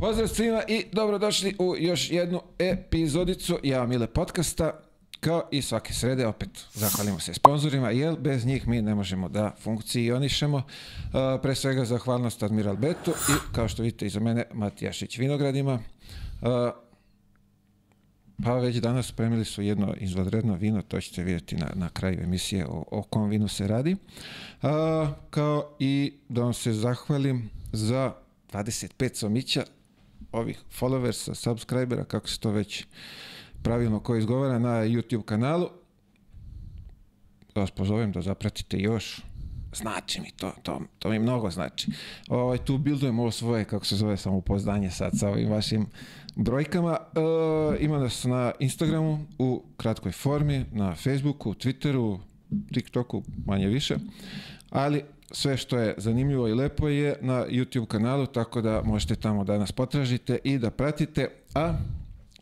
Pozdrav svima i dobrodošli u još jednu epizodicu Ja Mile podcasta. Kao i svake srede, opet zahvalimo se sponzorima, jer bez njih mi ne možemo da funkcionišemo. Pre svega zahvalnost Admiral Betu i kao što vidite iza mene Matijašić Vinogradima. Pa već danas spremili su jedno izvanredno vino, to ćete vidjeti na, na kraju emisije o, o kom vinu se radi. Uh, kao i da vam se zahvalim za 25 somića ovih followersa, subscribera, kako se to već pravilno ko izgovara na YouTube kanalu. Da vas pozovem da zapratite još. Znači mi to, to, to mi mnogo znači. Ovaj, tu bildujem ovo svoje, kako se zove, samoupoznanje sad sa ovim vašim brojkama. E, ima nas na Instagramu u kratkoj formi, na Facebooku, Twitteru, TikToku, manje više. Ali sve što je zanimljivo i lepo je na YouTube kanalu, tako da možete tamo da nas potražite i da pratite. A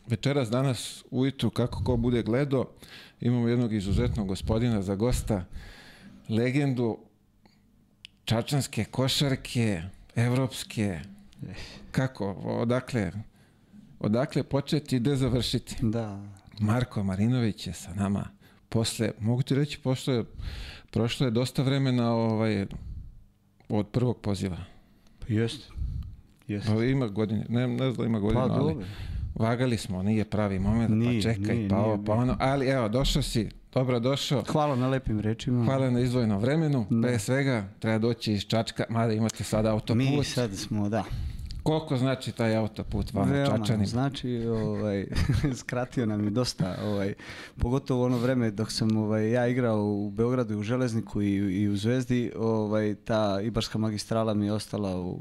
večeras, danas, ujutru, kako ko bude gledao, imamo jednog izuzetnog gospodina za gosta, legendu čačanske košarke, evropske, kako, odakle, odakle početi i gde završiti? Da. Marko Marinović je sa nama posle, mogu ti reći, prošlo je, prošlo je dosta vremena ovaj, od prvog poziva. Pa jest. Jest. Pa ima godine, ne, ne znam ima godine, Pa ali dobro. vagali smo, nije pravi moment, Nije, pa čekaj, nije, pa ovo, pa ono, ali evo, došao si, dobro došao, Hvala na lepim rečima. hvala na izdvojenom vremenu, Da. pre svega treba doći iz Čačka, mada imate sada autoput, Mi sad smo, da. Koliko znači taj autoput vama Veoma, Čačanima? znači, ovaj, skratio nam je dosta, ovaj, pogotovo u ono vreme dok sam ovaj, ja igrao u Beogradu i u Železniku i, i u Zvezdi, ovaj, ta Ibarska magistrala mi je ostala u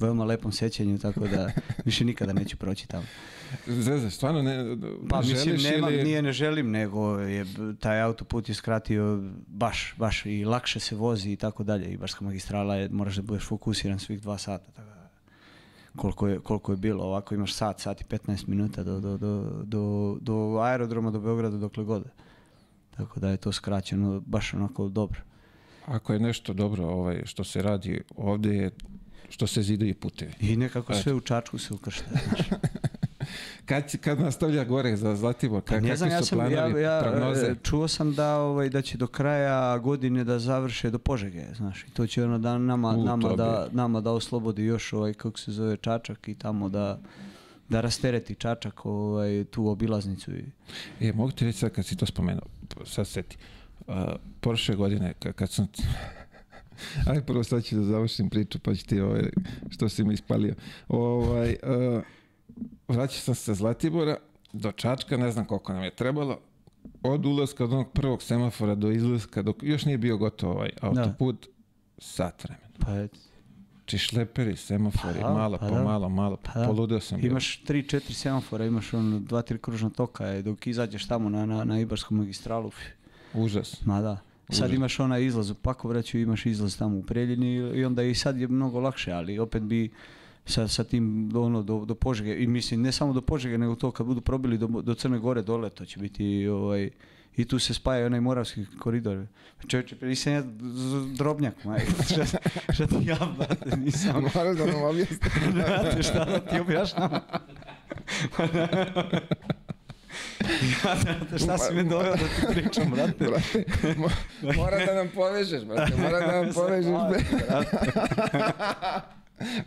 veoma lepom sećanju, tako da više nikada neću proći tamo. Zvezde, stvarno ne, Pa ne mislim, želiš nema, ili... nije ne želim, nego je taj autoput je skratio baš, baš i lakše se vozi i tako dalje. Ibarska magistrala je, moraš da budeš fokusiran svih dva sata. Tako da, koliko, je, koliko je bilo, ovako imaš sat, sat i 15 minuta do, do, do, do, do aerodroma, do Beograda, dokle god. Tako da je to skraćeno baš onako dobro. Ako je nešto dobro ovaj, što se radi ovde je što se zidaju putevi. I nekako Eto. sve u čačku se ukršta. Kad, kad nastavlja gore za Zlatibor, Pa ka, ne znam, kakvi ja sam, planovi, ja, ja, prognoze? e, čuo sam da, ovaj, da će do kraja godine da završe do Požege, znaš, i to će ono da nama, U, nama, da, nama da oslobodi još, ovaj, kako se zove, Čačak i tamo da, da rastereti Čačak ovaj, tu obilaznicu. I, E, mogu ti reći sad kad si to spomenuo, sad seti. Uh, prošle godine, kad, kad sam... Aj, prvo sad ću da završim priču, pa ću ti ovaj, što si mi ispalio. Ovaj, uh, vraćao sam se Zlatibora do Čačka, ne znam koliko nam je trebalo. Od ulaska od onog prvog semafora do izlaska, dok još nije bio gotov ovaj autoput, sat vremena. pa je, Či šleperi, semafori, Pa da, malo pa po da. malo, malo, Pa da. poludeo sam. bio. imaš 3-4 semafora, imaš dva, tri kružna toka, i dok izađeš tamo na, na, na Ibarsku magistralu, Užas. Ma da. Sad Užas. imaš onaj izlaz u Pakovraću, imaš izlaz tamo u Preljini i onda i sad je mnogo lakše, ali opet bi sa, sa tim ono, do, do Požege, i mislim ne samo do Požege, nego to kad budu probili do, do Crne Gore dole, to će biti ovaj, i tu se spaja onaj moravski koridor. Čovječe, nisam ja drobnjak, maj. Šta, šta ti ja, brate, nisam. Moraš da nam objasniš. Brate, šta da ti objašnjam? ja, brate, šta si me doveo da ti pričam, brate? Brate, mo- mora da nam povežeš, brate, mora da nam povežeš. pa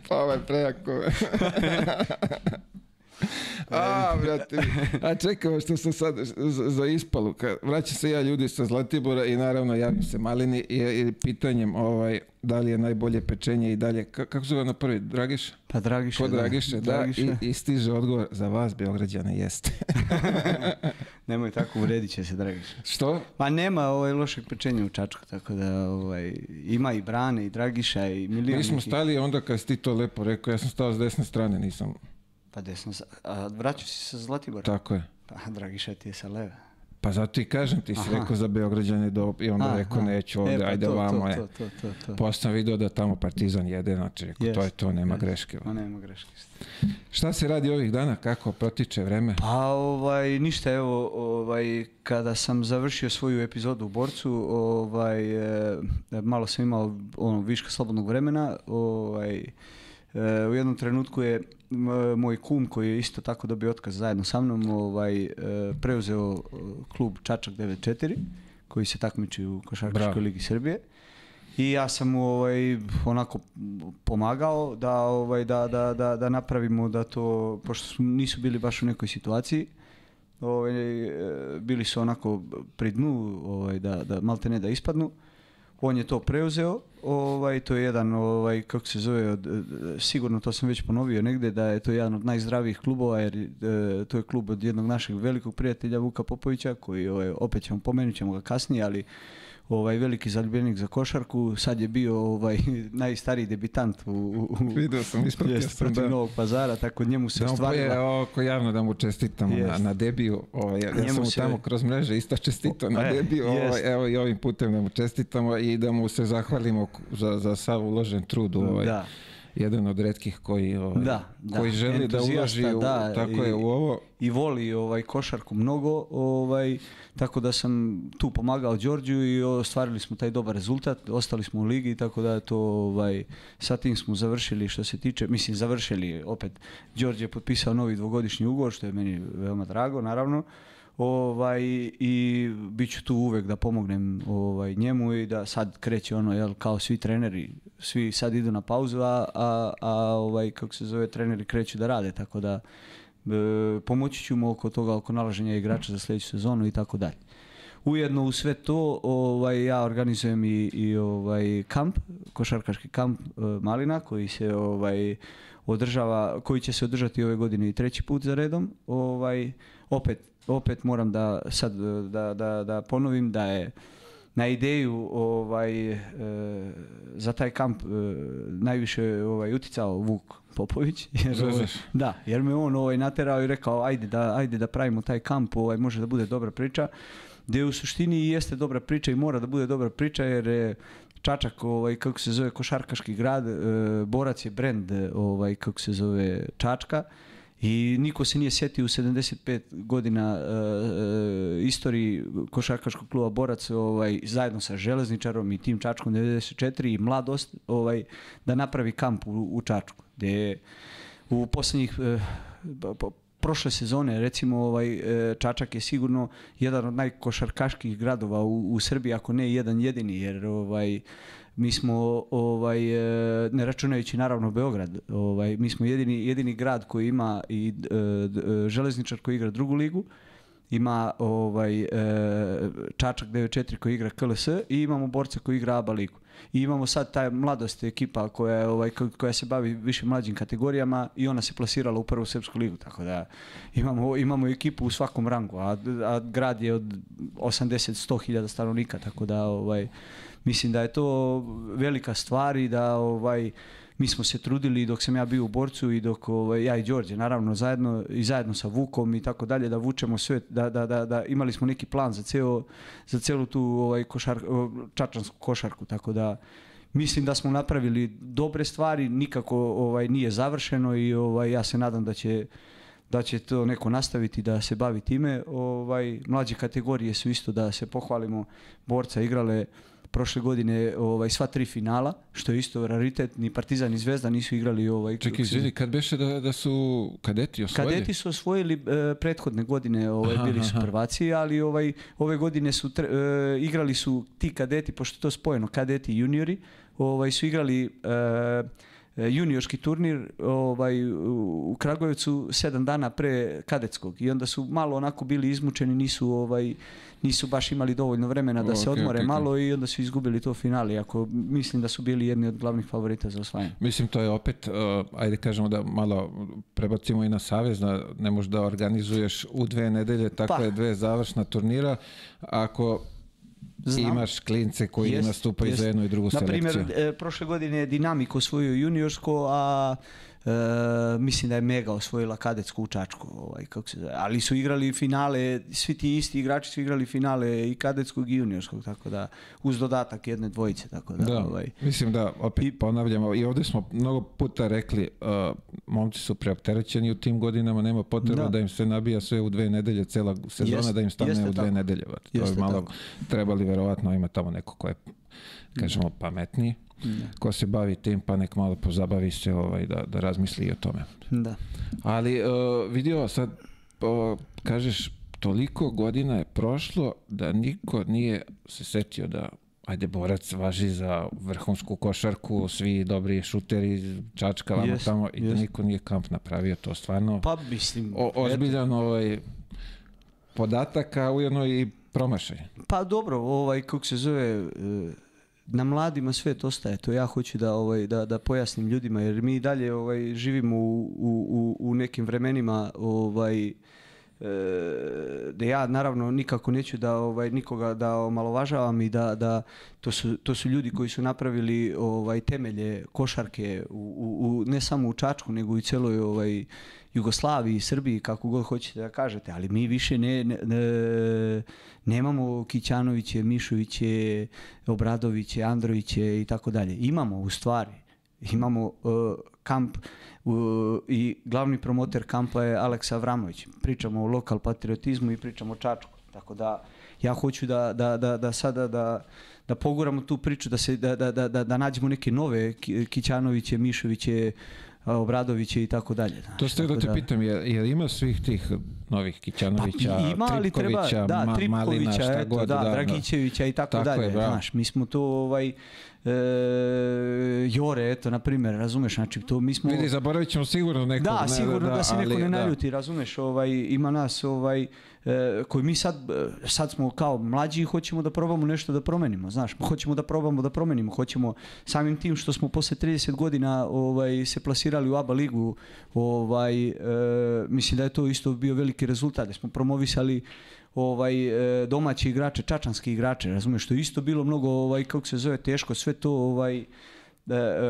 Pavel Preaku A, brate, a čekamo što sam sad za, ispalu. Kad vraća se ja ljudi sa Zlatibora i naravno javim se Malini i, i pitanjem ovaj, da li je najbolje pečenje i dalje. Ka, kako zove na prvi? Dragiša? Pa Dragiša, Ko da. Dragiše, da. Dragiša. I, I stiže odgovor za vas, Beograđane, jeste. Nemoj tako, uredit će se Dragiša. Što? Pa nema ovaj lošeg pečenja u Čačku, tako da ovaj, ima i Brane i Dragiša i milion. Mi smo stali onda kad si ti to lepo rekao, ja sam stao s desne strane, nisam. Pa desno, a vraćao si se sa Zlatibora? Tako je. Pa Dragiša ti je sa leve. Pa zato i kažem, ti si Aha. rekao za Beograđane do, i onda Aha. rekao neću ovde, E, pa ajde to, ovamo to, je. To, to, to, to. Posle sam vidio da tamo Partizan jede, znači rekao, to je to, nema jest. greške. Ma nema greške. Šta se radi ovih dana, kako protiče vreme? Pa ovaj, ništa, evo, ovaj, kada sam završio svoju epizodu u Borcu, ovaj, e, malo sam imao ono, viška slobodnog vremena, ovaj, e, u jednom trenutku je moj kum koji je isto tako dobio otkaz zajedno sa mnom, ovaj, e, preuzeo e, klub Čačak 94 koji se takmiči u Košarkaškoj ligi Srbije. I ja sam mu ovaj, onako pomagao da, ovaj, da, da, da, da napravimo da to, pošto su, nisu bili baš u nekoj situaciji, ovaj, e, bili su onako pri dnu, ovaj, da, da malte ne da ispadnu. On je to preuzeo, ovaj, to je jedan, ovaj, kako se zove, od, e, sigurno to sam već ponovio negdje, da je to jedan od najzdravijih klubova, jer e, to je klub od jednog našeg velikog prijatelja Vuka Popovića, koji ovaj, opet ćemo pomenut ćemo ga kasnije, ali ovaj veliki zaljubljenik za košarku, sad je bio ovaj najstariji debitant u, u, Vidio sam, ispratio jest, sam, protiv da. Novog pazara, tako njemu se Da ostvarila. poje oko javno da mu čestitamo na, na debiju. Ovaj, ja, ja sam mu se- tamo kroz mreže isto čestitao na E, debiju. Ovaj, evo i ovim putem da mu čestitamo i da mu se zahvalimo za, za sav uložen trud. u Ovaj, Da. Jedan od retkih koji, ovaj, Da, da. koji želi da uloži u, da, tako je, i- u ovo. i voli ovaj košarku mnogo, ovaj tako da sam tu pomagao Đorđu i ostvarili smo taj dobar rezultat, ostali smo u ligi tako da je to ovaj sa tim smo završili što se tiče, mislim završili opet Đorđe je potpisao novi dvogodišnji ugovor što je meni veoma drago naravno. Ovaj i bit ću tu uvek da pomognem ovaj njemu i da sad kreće ono jel kao svi treneri, svi sad idu na pauzu, a, a, a ovaj kako se zove treneri kreću da rade tako da E, pomoći ću mu oko toga, oko nalaženja igrača za sljedeću sezonu i tako dalje. Ujedno u sve to ovaj, ja organizujem i, i ovaj kamp, košarkaški kamp e, Malina koji se ovaj održava, koji će se održati ove godine i treći put za redom. Ovaj opet opet moram da sad e, da, da, da ponovim da je na ideju ovaj e, za taj kamp e, najviše ovaj uticao Vuk Popović jer ovaj, da, jer me on ovaj naterao i rekao ajde da, ajde da pravimo taj kamp, ovaj, može da bude dobra priča. Gdje u suštini jeste dobra priča i mora da bude dobra priča jer je Čačak, ovaj, kako se zove, košarkaški grad, e, Borac je brend, ovaj, kako se zove, Čačka. I niko se nije sjetio u 75 godina e, e, istoriji košarkaškog kluba Borac ovaj, zajedno sa Železničarom i tim Čačkom 94 i Mladost ovaj, da napravi kamp u, u Čačku. Gdje je u posljednjih e, prošle sezone recimo ovaj e, Čačak je sigurno jedan od najkošarkaških gradova u, u Srbiji ako ne jedan jedini jer ovaj mi smo ovaj e, ne računajući naravno Beograd ovaj mi smo jedini jedini grad koji ima i e, e, železničar koji igra drugu ligu ima ovaj e, Čačak 94 koji igra KLS i imamo borca koji igra ABA ligu. I imamo sad taj mladost ekipa koja je, ovaj ko- koja se bavi više mlađim kategorijama i ona se plasirala u prvu srpsku ligu tako da imamo imamo ekipu u svakom rangu a, a grad je od 80 100 hiljada stanovnika tako da ovaj mislim da je to velika stvar i da ovaj mi smo se trudili dok sam ja bio u borcu i dok ovaj, ja i Đorđe naravno zajedno i zajedno sa Vukom i tako dalje da vučemo sve da, da, da, da imali smo neki plan za ceo za celu tu ovaj košar, čačansku košarku tako da mislim da smo napravili dobre stvari nikako ovaj nije završeno i ovaj ja se nadam da će da će to neko nastaviti da se bavi time. Ovaj, mlađe kategorije su isto da se pohvalimo borca igrale prošle godine ovaj sva tri finala, što je isto raritet, ni Partizan ni Zvezda nisu igrali ovaj Čekaj, izvini, kad beše da, da su kadeti osvojili? Kadeti su osvojili e, prethodne godine, ovaj, Aha, bili su prvaci, ali ovaj, ove godine su tre- e, igrali su ti kadeti, pošto je to spojeno, kadeti i juniori, ovaj, su igrali e, juniorski turnir ovaj, u Kragujevcu sedam dana pre kadetskog i onda su malo onako bili izmučeni, nisu ovaj nisu baš imali dovoljno vremena da O, se odmore okej. malo i onda su izgubili to finale, ako mislim da su bili jedni od glavnih favorita za osvajanje. Mislim, to je opet, uh, ajde kažemo da malo prebacimo i na savez, da ne možeš da organizuješ u dve nedelje takve Pa. dve završna turnira, ako Znam. imaš klince koji Jest, nastupaju jest. za jednu i drugu Na primjer, selekciju. e, prošle godine je Dinamik osvojio juniorsko, a mislim da je Mega osvojila kadetsku u Čačku, ovaj, kako se zove. ali su igrali finale, svi ti isti igrači su igrali finale i kadetskog i juniorskog, tako da uz dodatak jedne dvojice, tako da, Da, ovaj, mislim da opet I- ponavljamo i ovdje smo mnogo puta rekli uh, momci su preopterećeni u tim godinama, nema potreba Da. da, im se nabija sve u dve nedelje, cela sezona Jeste, da im stane u dve tako. nedelje. To Jeste je malo tako. trebali verovatno ima tamo neko ko je kažemo pametniji, ko se bavi tim pa nek malo pozabavi se ovaj, da, da razmisli i o tome. Da. Ali uh, vidio sad, uh, kažeš, toliko godina je prošlo da niko nije se setio da ajde borac važi za vrhunsku košarku, svi dobri šuteri, čačka, vamo Jest, tamo i da jest. niko nije kamp napravio, to stvarno Pa mislim, o, ozbiljan ovaj, podatak, a ujedno i promašaj. Pa dobro, ovaj kako se zove e, na mladima svet ostaje. To ja hoću da ovaj da, da pojasnim ljudima jer mi dalje ovaj živimo u, u, u- nekim vremenima ovaj e, da ja naravno nikako neću da ovaj nikoga da omalovažavam i da, da to su, to su ljudi koji su napravili ovaj temelje košarke u, u, u- ne samo u Čačku nego i u cijeloj ovaj Jugoslaviji, Srbiji, kako god hoćete da kažete, ali mi više ne, ne, ne- nemamo Kićanoviće, Mišoviće, Obradoviće, Androviće i tako dalje. Imamo u stvari, imamo uh, kamp uh, i glavni promoter kampa je Aleksa Avramović. Pričamo o lokal patriotizmu i pričamo o Čačku. Tako da ja hoću da, da, da, da sada da, da poguramo tu priču, da, se, da, da, da, da, nađemo neke nove Ki- Kićanoviće, Mišoviće, Obradoviće i tako dalje. To ste da te pitam, jer, jer ima svih tih novih Kićanovića, Pa, ima, ali treba, da, Ma- Malina, Tripkovića, šta eto, god. da, Dragićevića i tako, Tako dalje. je, znaš, mi smo to, ovaj, e, Jore, eto, na primjer, razumeš, znači, to mi smo... Vidi, zaboravit ćemo sigurno nekog. Da, ne, sigurno da, se neko ne da. naljuti, razumeš, ovaj, ima nas ovaj, koji mi sad, e, sad smo kao mlađi i hoćemo da probamo nešto da promenimo, znaš, hoćemo da probamo da promenimo, hoćemo samim tim što smo posle 30 godina ovaj, se plasirali u ABA ligu, ovaj, e, mislim da je to isto bio veliki rezultat, da smo promovisali ovaj e, domaći igrače, čačanski igrače, razumeš, što je isto bilo mnogo ovaj kako se zove teško sve to ovaj e, e,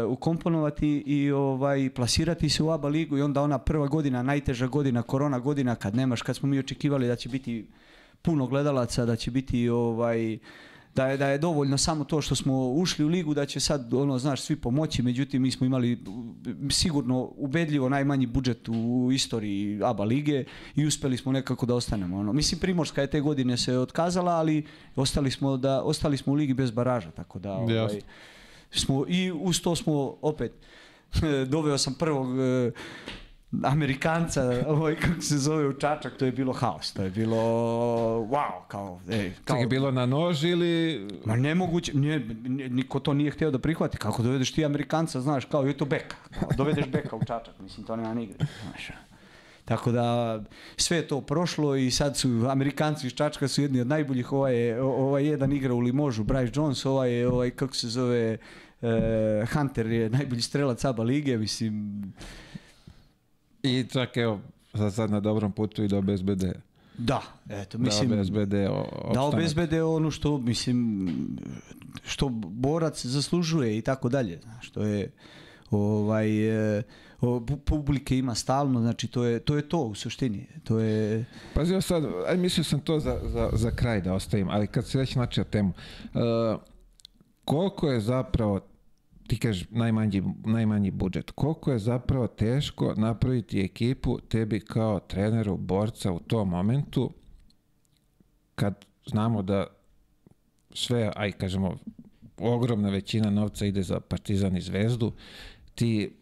ukomponovati i ovaj plasirati se u ABA ligu i onda ona prva godina, najteža godina, korona godina kad nemaš, kad smo mi očekivali da će biti puno gledalaca, da će biti ovaj da je, da je dovoljno samo to što smo ušli u ligu, da će sad, ono, znaš, svi pomoći, međutim, mi smo imali sigurno ubedljivo najmanji budžet u istoriji ABA lige i uspeli smo nekako da ostanemo. Ono. Mislim, Primorska je te godine se otkazala, ali ostali smo, da, ostali smo u ligi bez baraža, tako da ovaj, Jasno. Smo, i uz to smo opet, doveo sam prvog eh, Amerikanca, ovaj, kako se zove u Čačak, to je bilo haos, to je bilo wow, kao, ej, kao Čekaj, bilo na nož ili... Ma nemoguće, nije- niko to nije htio da prihvati. Kako dovedeš ti Amerikanca, znaš, kao je to beka. Kao, dovedeš beka u čačak, mislim, to nema nigde. Znaš. Tako da sve je to prošlo i sad su Amerikanci iz Čačka su jedni od najboljih. Ovaj, je, ovaj jedan igra u Limožu, Bryce Jones, ovaj je, ovaj, kako se zove, eh, Hunter je najbolji strelac ABA lige, mislim, I čak evo, sad, na dobrom putu i do BSBD. da, eto, Mislim, da BSBD o, Da obezbede ono što, mislim, što borac zaslužuje i tako dalje. Znaš, to je, ovaj, e, pu- publike ima stalno, znači to je, to je to u suštini. To je, Pazi, evo sad, aj mislio sam to za, za, za kraj da ostavim, ali kad se već načeo temu, uh, koliko je zapravo, ti kažeš najmanji, najmanji budžet, koliko je zapravo teško napraviti ekipu tebi kao treneru, borca u tom momentu, kad znamo da sve, aj kažemo, ogromna većina novca ide za Partizan i Zvezdu, ti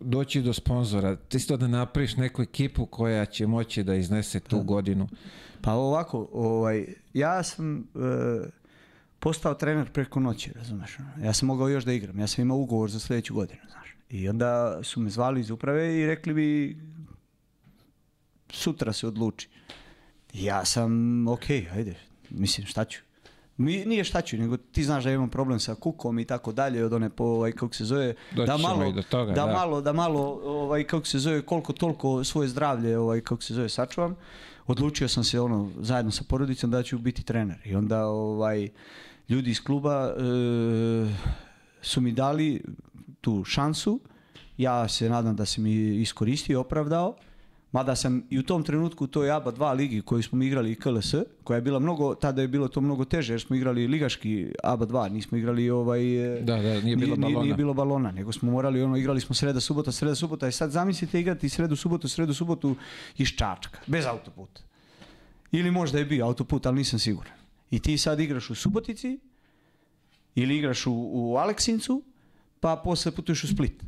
doći do sponzora, ti isto da napraviš neku ekipu koja će moći da iznese tu godinu. pa ovako, ovaj, ja sam e, postao trener preko noći, razumeš. ono. Ja sam mogao još da igram, ja sam imao ugovor za sljedeću godinu, znaš. I onda su me zvali iz uprave i rekli mi sutra se odluči. Ja sam, ok, ajde, mislim šta ću. Mi, nije šta ću, nego ti znaš da imam problem sa kukom i tako dalje, od one po, ovaj, kako se zove, Doći da malo, do toga, da, da. malo, da malo, ovaj, kako se zove, koliko toliko svoje zdravlje, ovaj, kako se zove, sačuvam. Odlučio sam se, ono, zajedno sa porodicom da ću biti trener. I onda, ovaj, ljudi iz kluba e, su mi dali tu šansu. Ja se nadam da sam i iskoristio opravdao. Mada sam i u tom trenutku u toj ABA 2 ligi koju smo igrali i KLS, koja je bila mnogo, tada je bilo to mnogo teže jer smo igrali ligaški ABA 2, nismo igrali ovaj... e, Da, da, nije bilo balona. Nije bilo balona, nego smo morali, ono, igrali smo sreda, subota, sreda, subota. I sad zamislite igrati sredu, subotu, sredu, subotu iz Čačka, bez autoputa. Ili možda je bio autoput, ali nisam siguran. I ti sad igraš u Subotici, ili igraš u, u Aleksincu, pa posle putuješ u Split.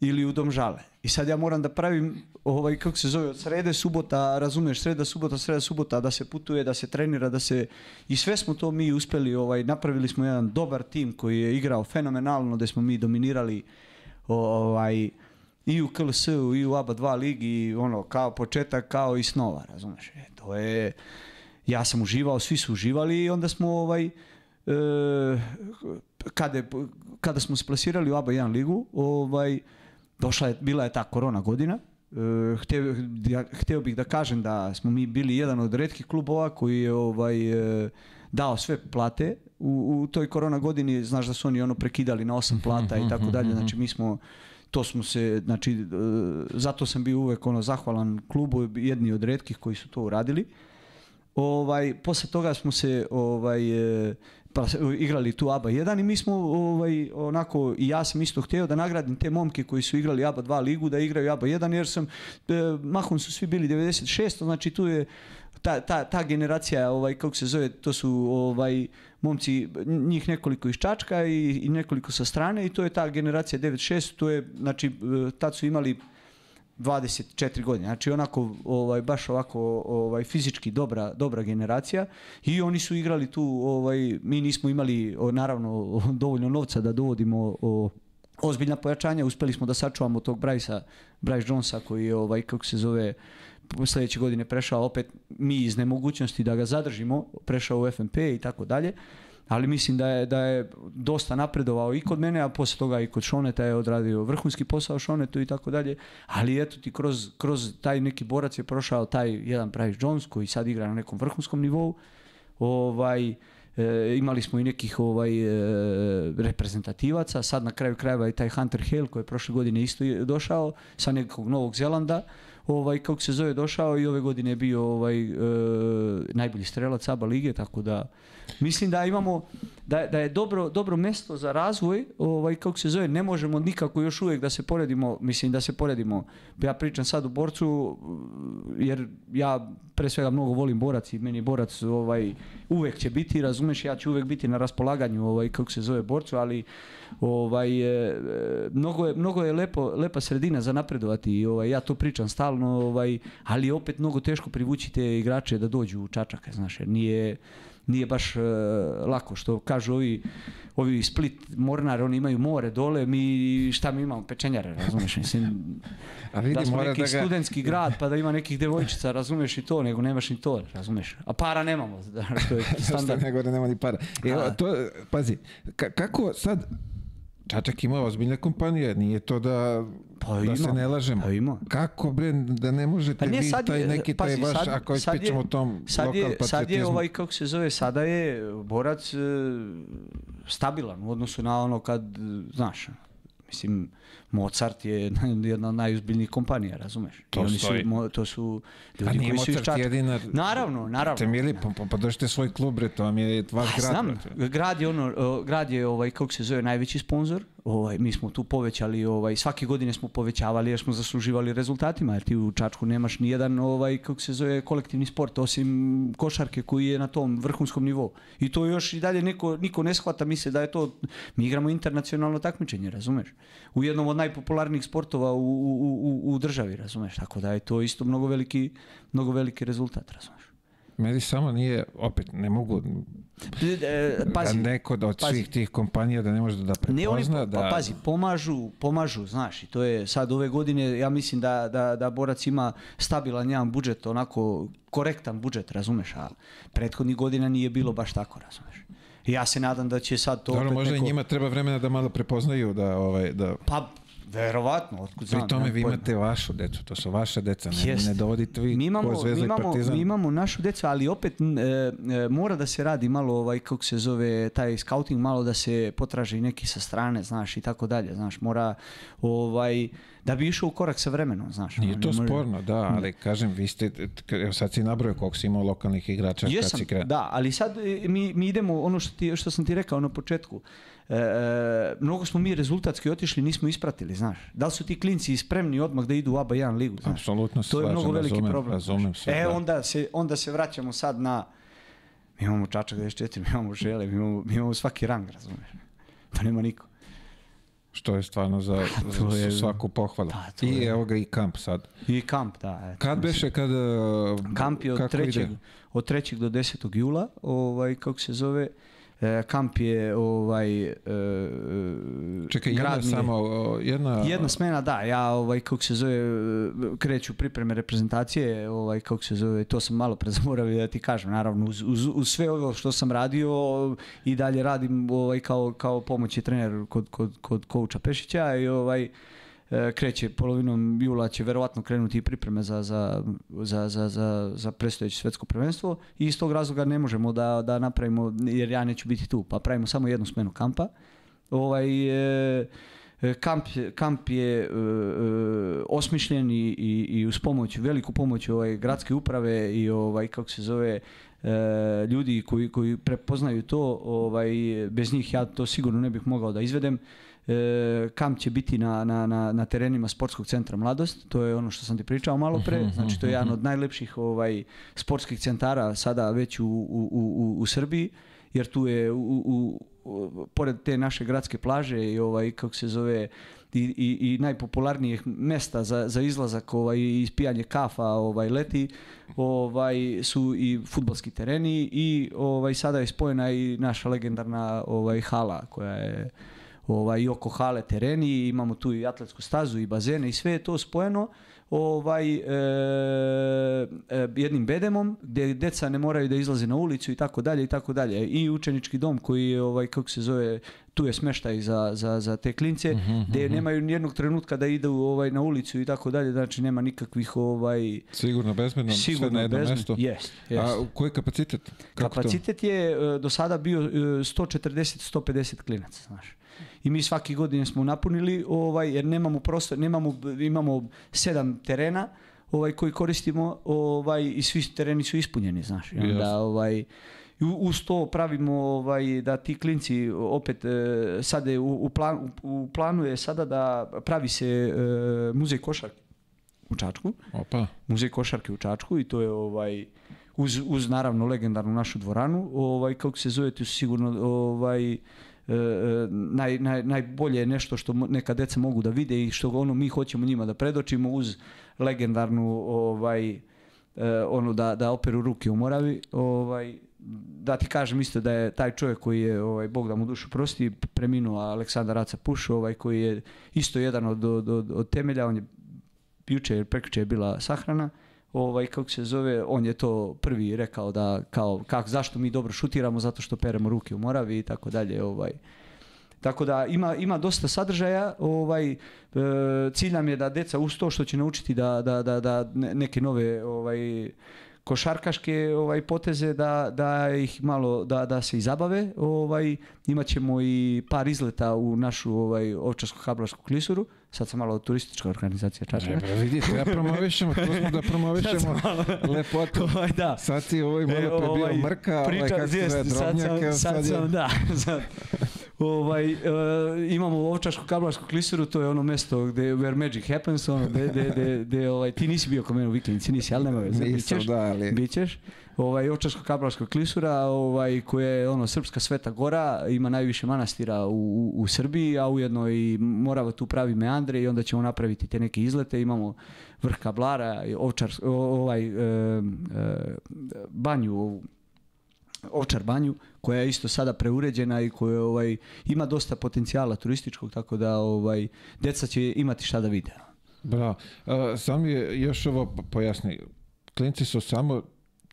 Ili u Domžale. I sad ja moram da pravim, ovaj, kako se zove, od srede, subota, razumiješ, sreda, subota, sreda, subota, da se putuje, da se trenira, da se... I sve smo to mi uspjeli, ovaj, napravili smo jedan dobar tim koji je igrao fenomenalno, da smo mi dominirali ovaj, i u KLS-u i u ABA 2 ligi, ono, kao početak, kao i snova, razumiješ. E, to je, ja sam uživao, svi su uživali i onda smo ovaj, e, kada, kada smo se plasirali u ABA 1 ligu, ovaj, došla je, bila je ta korona godina, ja- hteo bih da kažem da smo mi bili jedan od retkih klubova koji je ovaj, e, dao sve plate u, u toj korona godini, znaš da su oni ono prekidali na osam plata i tako dalje, znači mi smo to smo se, znači, e, zato sam bio uvek ono zahvalan klubu, jedni od retkih koji su to uradili. Ovaj, posle toga smo se ovaj, pa, se- igrali tu ABA 1 i mi smo ovaj, onako, i ja sam isto htio da nagradim te momke koji su igrali ABA 2 ligu, da igraju ABA 1 jer sam, e, mahom su svi bili 96, znači tu je ta, ta, ta generacija, ovaj, kako se zove, to su ovaj, momci, njih nekoliko iz Čačka i, i nekoliko sa strane i to je ta generacija 96, to je, znači, e, tad su imali 24 godine. Znači onako ovaj baš ovako ovaj fizički dobra dobra generacija i oni su igrali tu ovaj mi nismo imali naravno dovoljno novca da dovodimo o, ozbiljna pojačanja, uspeli smo da sačuvamo tog Bryce Bryce Jonesa koji je ovaj kako se zove sljedeće godine prešao opet mi iz nemogućnosti da ga zadržimo, prešao u FNP i tako dalje. Ali mislim da je, da je dosta napredovao i kod mene, a poslije toga i kod Šoneta je odradio vrhunski posao Šonetu i tako dalje. Ali eto ti kroz, kroz taj neki borac je prošao taj jedan Price Jones koji sad igra na nekom vrhunskom nivou. Ovaj, e, imali smo i nekih ovaj, e, reprezentativaca, sad na kraju krajeva i taj Hunter Hale koji je prošle godine isto došao sa nekog Novog Zelanda ovaj kako se zove došao i ove godine je bio ovaj e, najbolji strelac ABA lige tako da mislim da imamo da, da je dobro dobro mesto za razvoj ovaj kako se zove ne možemo nikako još uvijek da se poredimo mislim da se poredimo. Ja pričam sad o borcu jer ja pre svega mnogo volim borac i meni borac ovaj uvek će biti razumeš ja ću uvek biti na raspolaganju ovaj kako se zove borcu ali ovaj e, mnogo je mnogo je lepo lepa sredina za napredovati i ovaj ja to pričam stalno ovaj ali opet mnogo teško privući te igrače da dođu u Čačak znaš jer nije nije baš e, lako što kažu ovi ovi Split Mornar oni imaju more dole mi šta mi imamo pečenjare razumeš mislim A vidi, da smo neki da ga... studentski grad pa da ima nekih devojčica razumeš i to nego nemaš ni to razumeš a para nemamo što je Standard. nego da nema ni para. E, to, pazi, ka- kako sad, Čačak ima ozbiljne kompanije, nije to da, Pa da ima. se ne lažemo. Pa ima. Kako bre, da ne možete Pa nije, vi sad taj neki taj vaš, sad- ako sad je- o tom sad lokal je, sad je ovaj kako se zove sada je borac e, stabilan u odnosu na ono kad e, znaš mislim Mozart je jedna od najuzbiljnijih kompanija razumeš To I oni stoji. su to su Pa ljudi nije koji su Mozart Čačka. jedina... naravno naravno Te mili, pa, pa podržite svoj klub, bre, to vam je vaš Pa, grad. znam, grad je ono, grad je ovaj kako se zove najveći sponzor. Ovaj mi smo tu povećali ovaj svake godine smo povećavali jer smo zasluživali rezultatima jer ti u Čačku nemaš ni jedan ovaj kako se zove kolektivni sport osim košarke koji je na tom vrhunskom nivou. I to još i dalje neko niko ne shvata misle da je to mi igramo internacionalno takmičenje, razumeš? U jednom od najpopularnijih sportova u, u, u, u državi, razumeš? Tako da je to isto mnogo veliki mnogo veliki rezultat, razumeš? Meni samo nije, opet, ne mogu E, Pazi, da neko od pazi. svih tih kompanija da ne može da prepozna. Ne, oni, pa, da, pazi, pomažu, pomažu, znaš, i to je sad ove godine, ja mislim da, da, da Borac ima stabilan jedan budžet, onako korektan budžet, razumeš, a prethodnih godina nije bilo baš tako, razumeš. Ja se nadam da će sad to Dobro, možda neko... i njima treba vremena da malo prepoznaju da, ovaj, da Pa, verovatno, otkud znam. Pri tome vi pojma. imate vašu decu, to su vaša deca, ne, Jest. ne dovodite vi mi imamo, ko mi imamo, Partizan. mi imamo našu decu, ali opet e, e, mora da se radi malo ovaj kako se zove taj scouting malo da se potraži neki sa strane, znaš i tako dalje, znaš, mora ovaj da bi išao u korak sa vremenom, znaš. Nije ono, to može- sporno, da, ali kažem, vi ste, sad si nabrojao koliko si imao lokalnih igrača kad Jesam, si krenuo. da, ali sad e, mi, mi idemo, ono što, ti, što sam ti rekao na početku, e, e, mnogo smo mi rezultatski otišli, nismo ispratili, znaš. Da li su ti klinci spremni odmah da idu u ABA 1 ligu, znaš. Apsolutno To je slažem, mnogo veliki razumem, problem. razumem se, e, da. onda se, onda se vraćamo sad na, mi imamo Čačak 94, mi imamo Žele, mi imamo, mi imamo svaki rang, razumiješ. To nema niko. Što je stvarno za, za je- svaku pohvalu. Pa, to I evo ga i kamp sad. I kamp, da. eto, Kad beše, kad... uh, Kamp je od kako ide? 3. od 3. do 10. jula, ovaj, kako se zove, e, kamp je ovaj, e, Čekaj, jedna gradni- samo, o, jedna... Jedna smena, da, ja ovaj kako se zove e, kreću pripreme reprezentacije, ovaj kako se zove, to sam malo pre zaboravio da ti kažem, naravno uz, uz, uz sve ovo što sam radio i dalje radim ovaj kao kao pomoćni trener kod kod kod kouča Pešića i ovaj e, kreće polovinom jula će verovatno krenuti i pripreme za, za, za, za, za, za predstojeće svetsko prvenstvo i iz tog razloga ne možemo da, da napravimo, jer ja neću biti tu, pa pravimo samo jednu smenu kampa. Ovaj, e, e, kamp, kamp je e, e, osmišljen i, i, i uz pomoć, veliku pomoć ovaj, gradske uprave i ovaj, kako se zove, e, ljudi koji, koji prepoznaju to, ovaj, bez njih ja to sigurno ne bih mogao da izvedem. E, kamp će biti na, na, na, na terenima sportskog centra Mladost, to je ono što sam ti pričao malo pre, znači to je jedan od najlepših ovaj, sportskih centara sada već u, u, u, u Srbiji, jer tu je u, pored te naše gradske plaže i ovaj kako se zove i, i, i najpopularnijih mesta za, za izlazak ovaj i ispijanje kafa ovaj leti ovaj su i fudbalski tereni i ovaj sada je spojena i naša legendarna ovaj hala koja je ovaj i oko hale tereni imamo tu i atletsku stazu i bazene i sve je to spojeno ovaj e, e, jednim bedemom gdje deca ne moraju da izlaze na ulicu i tako dalje i tako dalje i učenički dom koji je ovaj kako se zove tu je smeštaj za, za, za te klince Mhm, gdje nemaju ni jednog trenutka da idu ovaj na ulicu i tako dalje znači nema nikakvih ovaj Sigurno bezbedno, sve na sigurno bezbedno. mestu. Jest, A koji kapacitet? Kako to? Kapacitet je e, do sada bio e, 140-150 klinaca, znaš. I mi svaki godine smo napunili, ovaj, jer nemamo prostor, nemamo, imamo sedam terena ovaj, koji koristimo ovaj, i svi tereni su ispunjeni, znaš. I onda, ovaj, u- uz to pravimo ovaj, da ti klinci opet e, sad je u, u, plan, u planu je sada da pravi se e, muzej košarke u Čačku Opa, muzej košarke u Čačku i to je ovaj uz, uz naravno legendarnu našu dvoranu, ovaj kako se zove, to su sigurno ovaj naj, naj, najbolje je nešto što neka deca mogu da vide i što ono mi hoćemo njima da predočimo uz legendarnu ovaj e, ono da, da operu ruke u Moravi, ovaj da ti kažem isto da je taj čovjek koji je ovaj Bog da mu dušu prosti preminuo Aleksandar Raca Puš, ovaj koji je isto jedan od, od, od, od temelja, on je juče prekjuče je bila sahrana ovaj kako se zove on je to prvi rekao da kao kako zašto mi dobro šutiramo? Zato što peremo ruke u Moravi i tako dalje ovaj. Tako da ima, ima dosta sadržaja, ovaj, e, cilj nam je da deca uz to što će naučiti da, da, da, da ne- neke nove ovaj, košarkaške ovaj poteze da, da ih malo da, da se i zabave ovaj. Imat ćemo i par izleta u našu ovaj ovčarsko kablarsku klisuru sad sam malo turistička organizacija Čačka Dobro, vidite, ja promovišemo, tu smo da promovišemo lepotu. ovaj da Sad si ovaj malo E, pre bio ovaj, mrka, ovaj priča- kako se zove, sad sad sad sam, da, sad. Ovaj, e, imamo ovčašku kablarsku klisuru, to je ono mesto gde where magic happens, ono, gde, gde, gde, gde, ovaj, ti nisi bio kod mene u Vikinici, nisi, ali nema veze, bićeš, da, ali... bićeš. Ovaj, ovčarsko kablarska klisura, ovaj, koja je ono, srpska sveta gora, ima najviše manastira u, u, u Srbiji, a ujedno i Morava tu pravi meandre i onda ćemo napraviti te neke izlete, imamo vrh kablara, ovčar, ovaj, e, e, banju, ovu, Ovčar banju koja je isto sada preuređena i koja ovaj ima dosta potencijala turističkog tako da ovaj deca će imati šta da vide. Bravo. Uh, sam je još ovo po- pojasni. Klinci su samo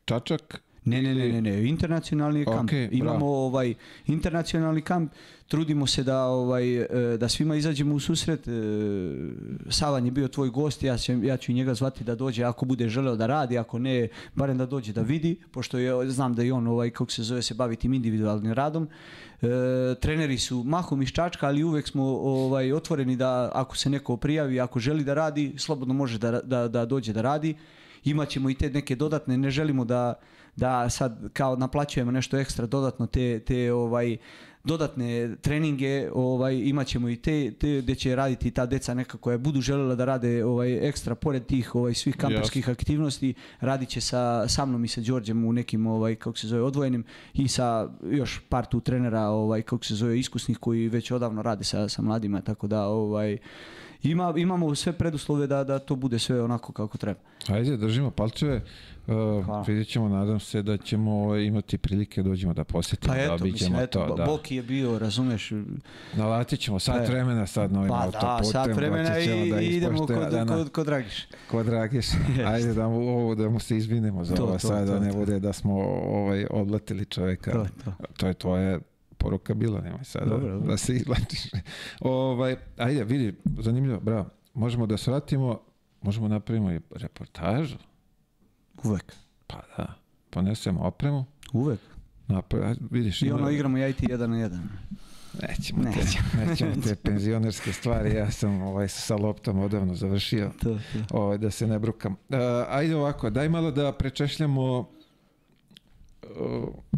Čačak Ne, ne, ne, ne, ne, internacionalni kamp. Imamo bravo. ovaj internacionalni kamp, trudimo se da ovaj e, da svima izađemo u susret. E, Savan je bio tvoj gost, ja ću, ja ću njega zvati da dođe ako bude želeo da radi, ako ne, barem da dođe da vidi, pošto je, znam da i on ovaj kako se zove se bavi tim individualnim radom. E, treneri su mahom iz Čačka, ali uvek smo ovaj otvoreni da ako se neko prijavi, ako želi da radi, slobodno može da, da, da dođe da radi. Imaćemo i te neke dodatne, ne želimo da da sad kao naplaćujemo nešto ekstra dodatno te, te ovaj dodatne treninge, ovaj imat ćemo i te, te gdje će raditi ta deca neka koja budu željela da rade ovaj ekstra pored tih ovaj svih kamperskih aktivnosti, radit će sa, sa mnom i sa Đorđem u nekim ovaj kako se zove odvojenim i sa još par tu trenera ovaj kako se zove iskusnih koji već odavno rade sa, sa mladima tako da ovaj ima, imamo sve preduslove da, da to bude sve onako kako treba. Ajde, držimo palčeve. Uh, Hvala. vidjet ćemo, nadam se da ćemo ovaj, imati prilike dođemo da posjetimo, Pa da eto, obiđemo mislim, eto, to. Da. Boki je bio, razumeš, Nalatit ćemo sat vremena sad novim pa da, autoputem. sat vremena moći ćemo i, da idemo kod, dana. kod, kod Dragiša. Kod Dragiš. Ajde da mu, ovo, da mu se izvinemo za To, ovo to, sad, da to, ne to. bude da smo ovaj, oblatili čovjeka. To, to. to je tvoja poruka bila, nemoj sad Dobro, da, dobro. da se izlačiš. ovaj, ajde, vidi, zanimljivo, bravo. Možemo da svratimo, možemo napravimo i reportažu. Uvek. Pa da, ponesemo opremu. Uvek. Napravi, ajde, vidiš, I ono igramo ja i ti jedan na jedan. Nećemo, te, Nećemo. te penzionerske stvari, ja sam ovaj, sa loptom odavno završio. To, to. ovaj, da se ne brukam. Uh, ajde ovako, daj malo da prečešljamo uh,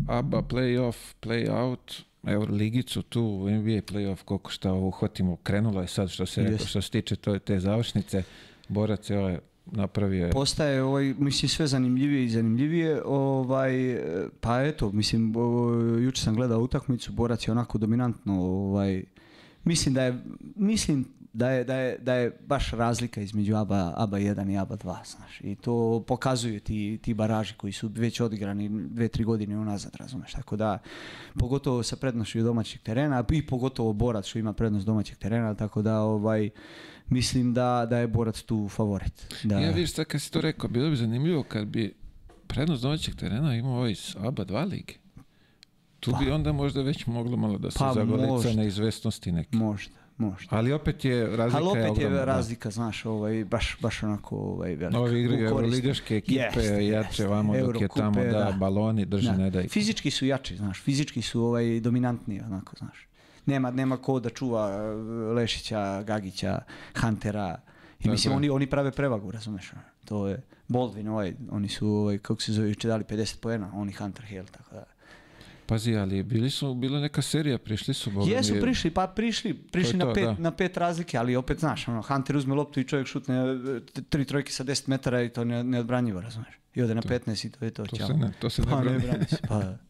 ABA playoff, playout, Euroligicu tu, NBA playoff, koliko šta uhvatimo, krenulo je sad što se, rekao, Jeste. što se tiče to, te završnice. Borac je ovaj napravio je Postaje ovaj, mislim sve zanimljivije i zanimljivije. Ovaj, pa eto, mislim, o, juče sam gledao utakmicu, Borac je onako dominantno, ovaj, mislim da je, mislim da je, da je, da je baš razlika između ABA, ABA 1 i ABA 2, znaš. I to pokazuju ti, ti baraži koji su već odigrani dve, tri godine unazad, razumeš. Tako da, pogotovo sa prednošću domaćeg terena i pogotovo Borac što ima prednost domaćeg terena, tako da ovaj, mislim da, da je Borac tu favorit. Da, Ja vidiš sad kad si to rekao, bilo bi zanimljivo kad bi prednost domaćeg terena imao ovaj iz ABA 2 lige. Tu bi onda možda već moglo malo da se Pa zagolica možda. neizvestnosti neke. Možda, možda. Ali opet je razlika Ali opet je ogromna, da. razlika, znaš, ovaj, baš, baš onako ovaj, velika. U korist. euroligaške ekipe, Jeste, jače vamo dok je Eurokupe, tamo da, da. baloni drži, Da. ne da. Fizički su jači, znaš, fizički su ovaj, dominantniji, onako, znaš. Nema, nema ko da čuva eh, Lešića, Gagića, Huntera. I mislim, je. oni, oni prave prevagu, razumeš? ono. To je Baldwin, ovaj, oni su, ovaj, kako se zove, juče dali 50 poena, oni Hunter Hill, tako da. Pazi, ali bili su, bila neka serija, prišli su. Boga Jesu mi, prišli, pa prišli, prišli to, na, pet, da. na pet razlike, ali opet znaš, ono, Hunter uzme loptu i čovjek šutne e, tri trojke sa 10 metara i to ne, neodbranjivo, razumeš? I ode na 15 i to je to. To ćao. se ne, to se ne Pa ne brani. se, pa da.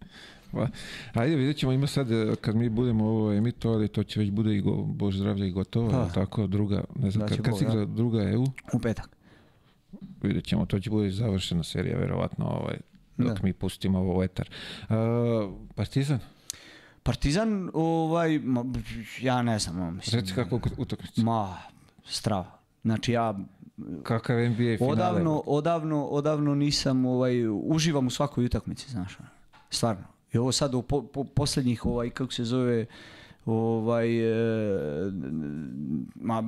Pa, Ajde, vidjet ćemo, ima sad, e, kad mi budemo ovo emitovali, to će već bude i go, Bož zdravlje i gotovo, Pa. tako, druga, ne znam, kad, kad se igra druga EU, U petak. vidjet ćemo, to će bude završena serija, verovatno, ovaj, dok mi pustimo ovo u etar. Uh, Partizan, Partizan, ovaj, ma, ja ne znam, ono, mislim. reci kako utakmica. Ma, strava. Znači ja Kakav NBA finale? odavno, odavno, odavno nisam, ovaj, uživam u svakoj utakmici, znaš, ono. stvarno. I ovo sad u po, po- posljednjih, ovaj, kako se zove, ovaj, e, ma,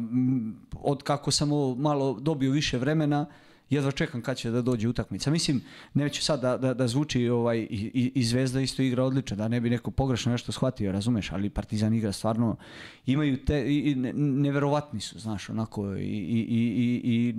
od kako sam ovo malo dobio više vremena, jedva čekam kad će da dođe utakmica. Mislim, neću sad da, da, da zvuči ovaj, i, i, Zvezda isto igra odlično, da ne bi neko pogrešno nešto shvatio, razumeš, ali Partizan igra stvarno, imaju te, i, i ne- neverovatni su, znaš, onako, i, i, i, i, i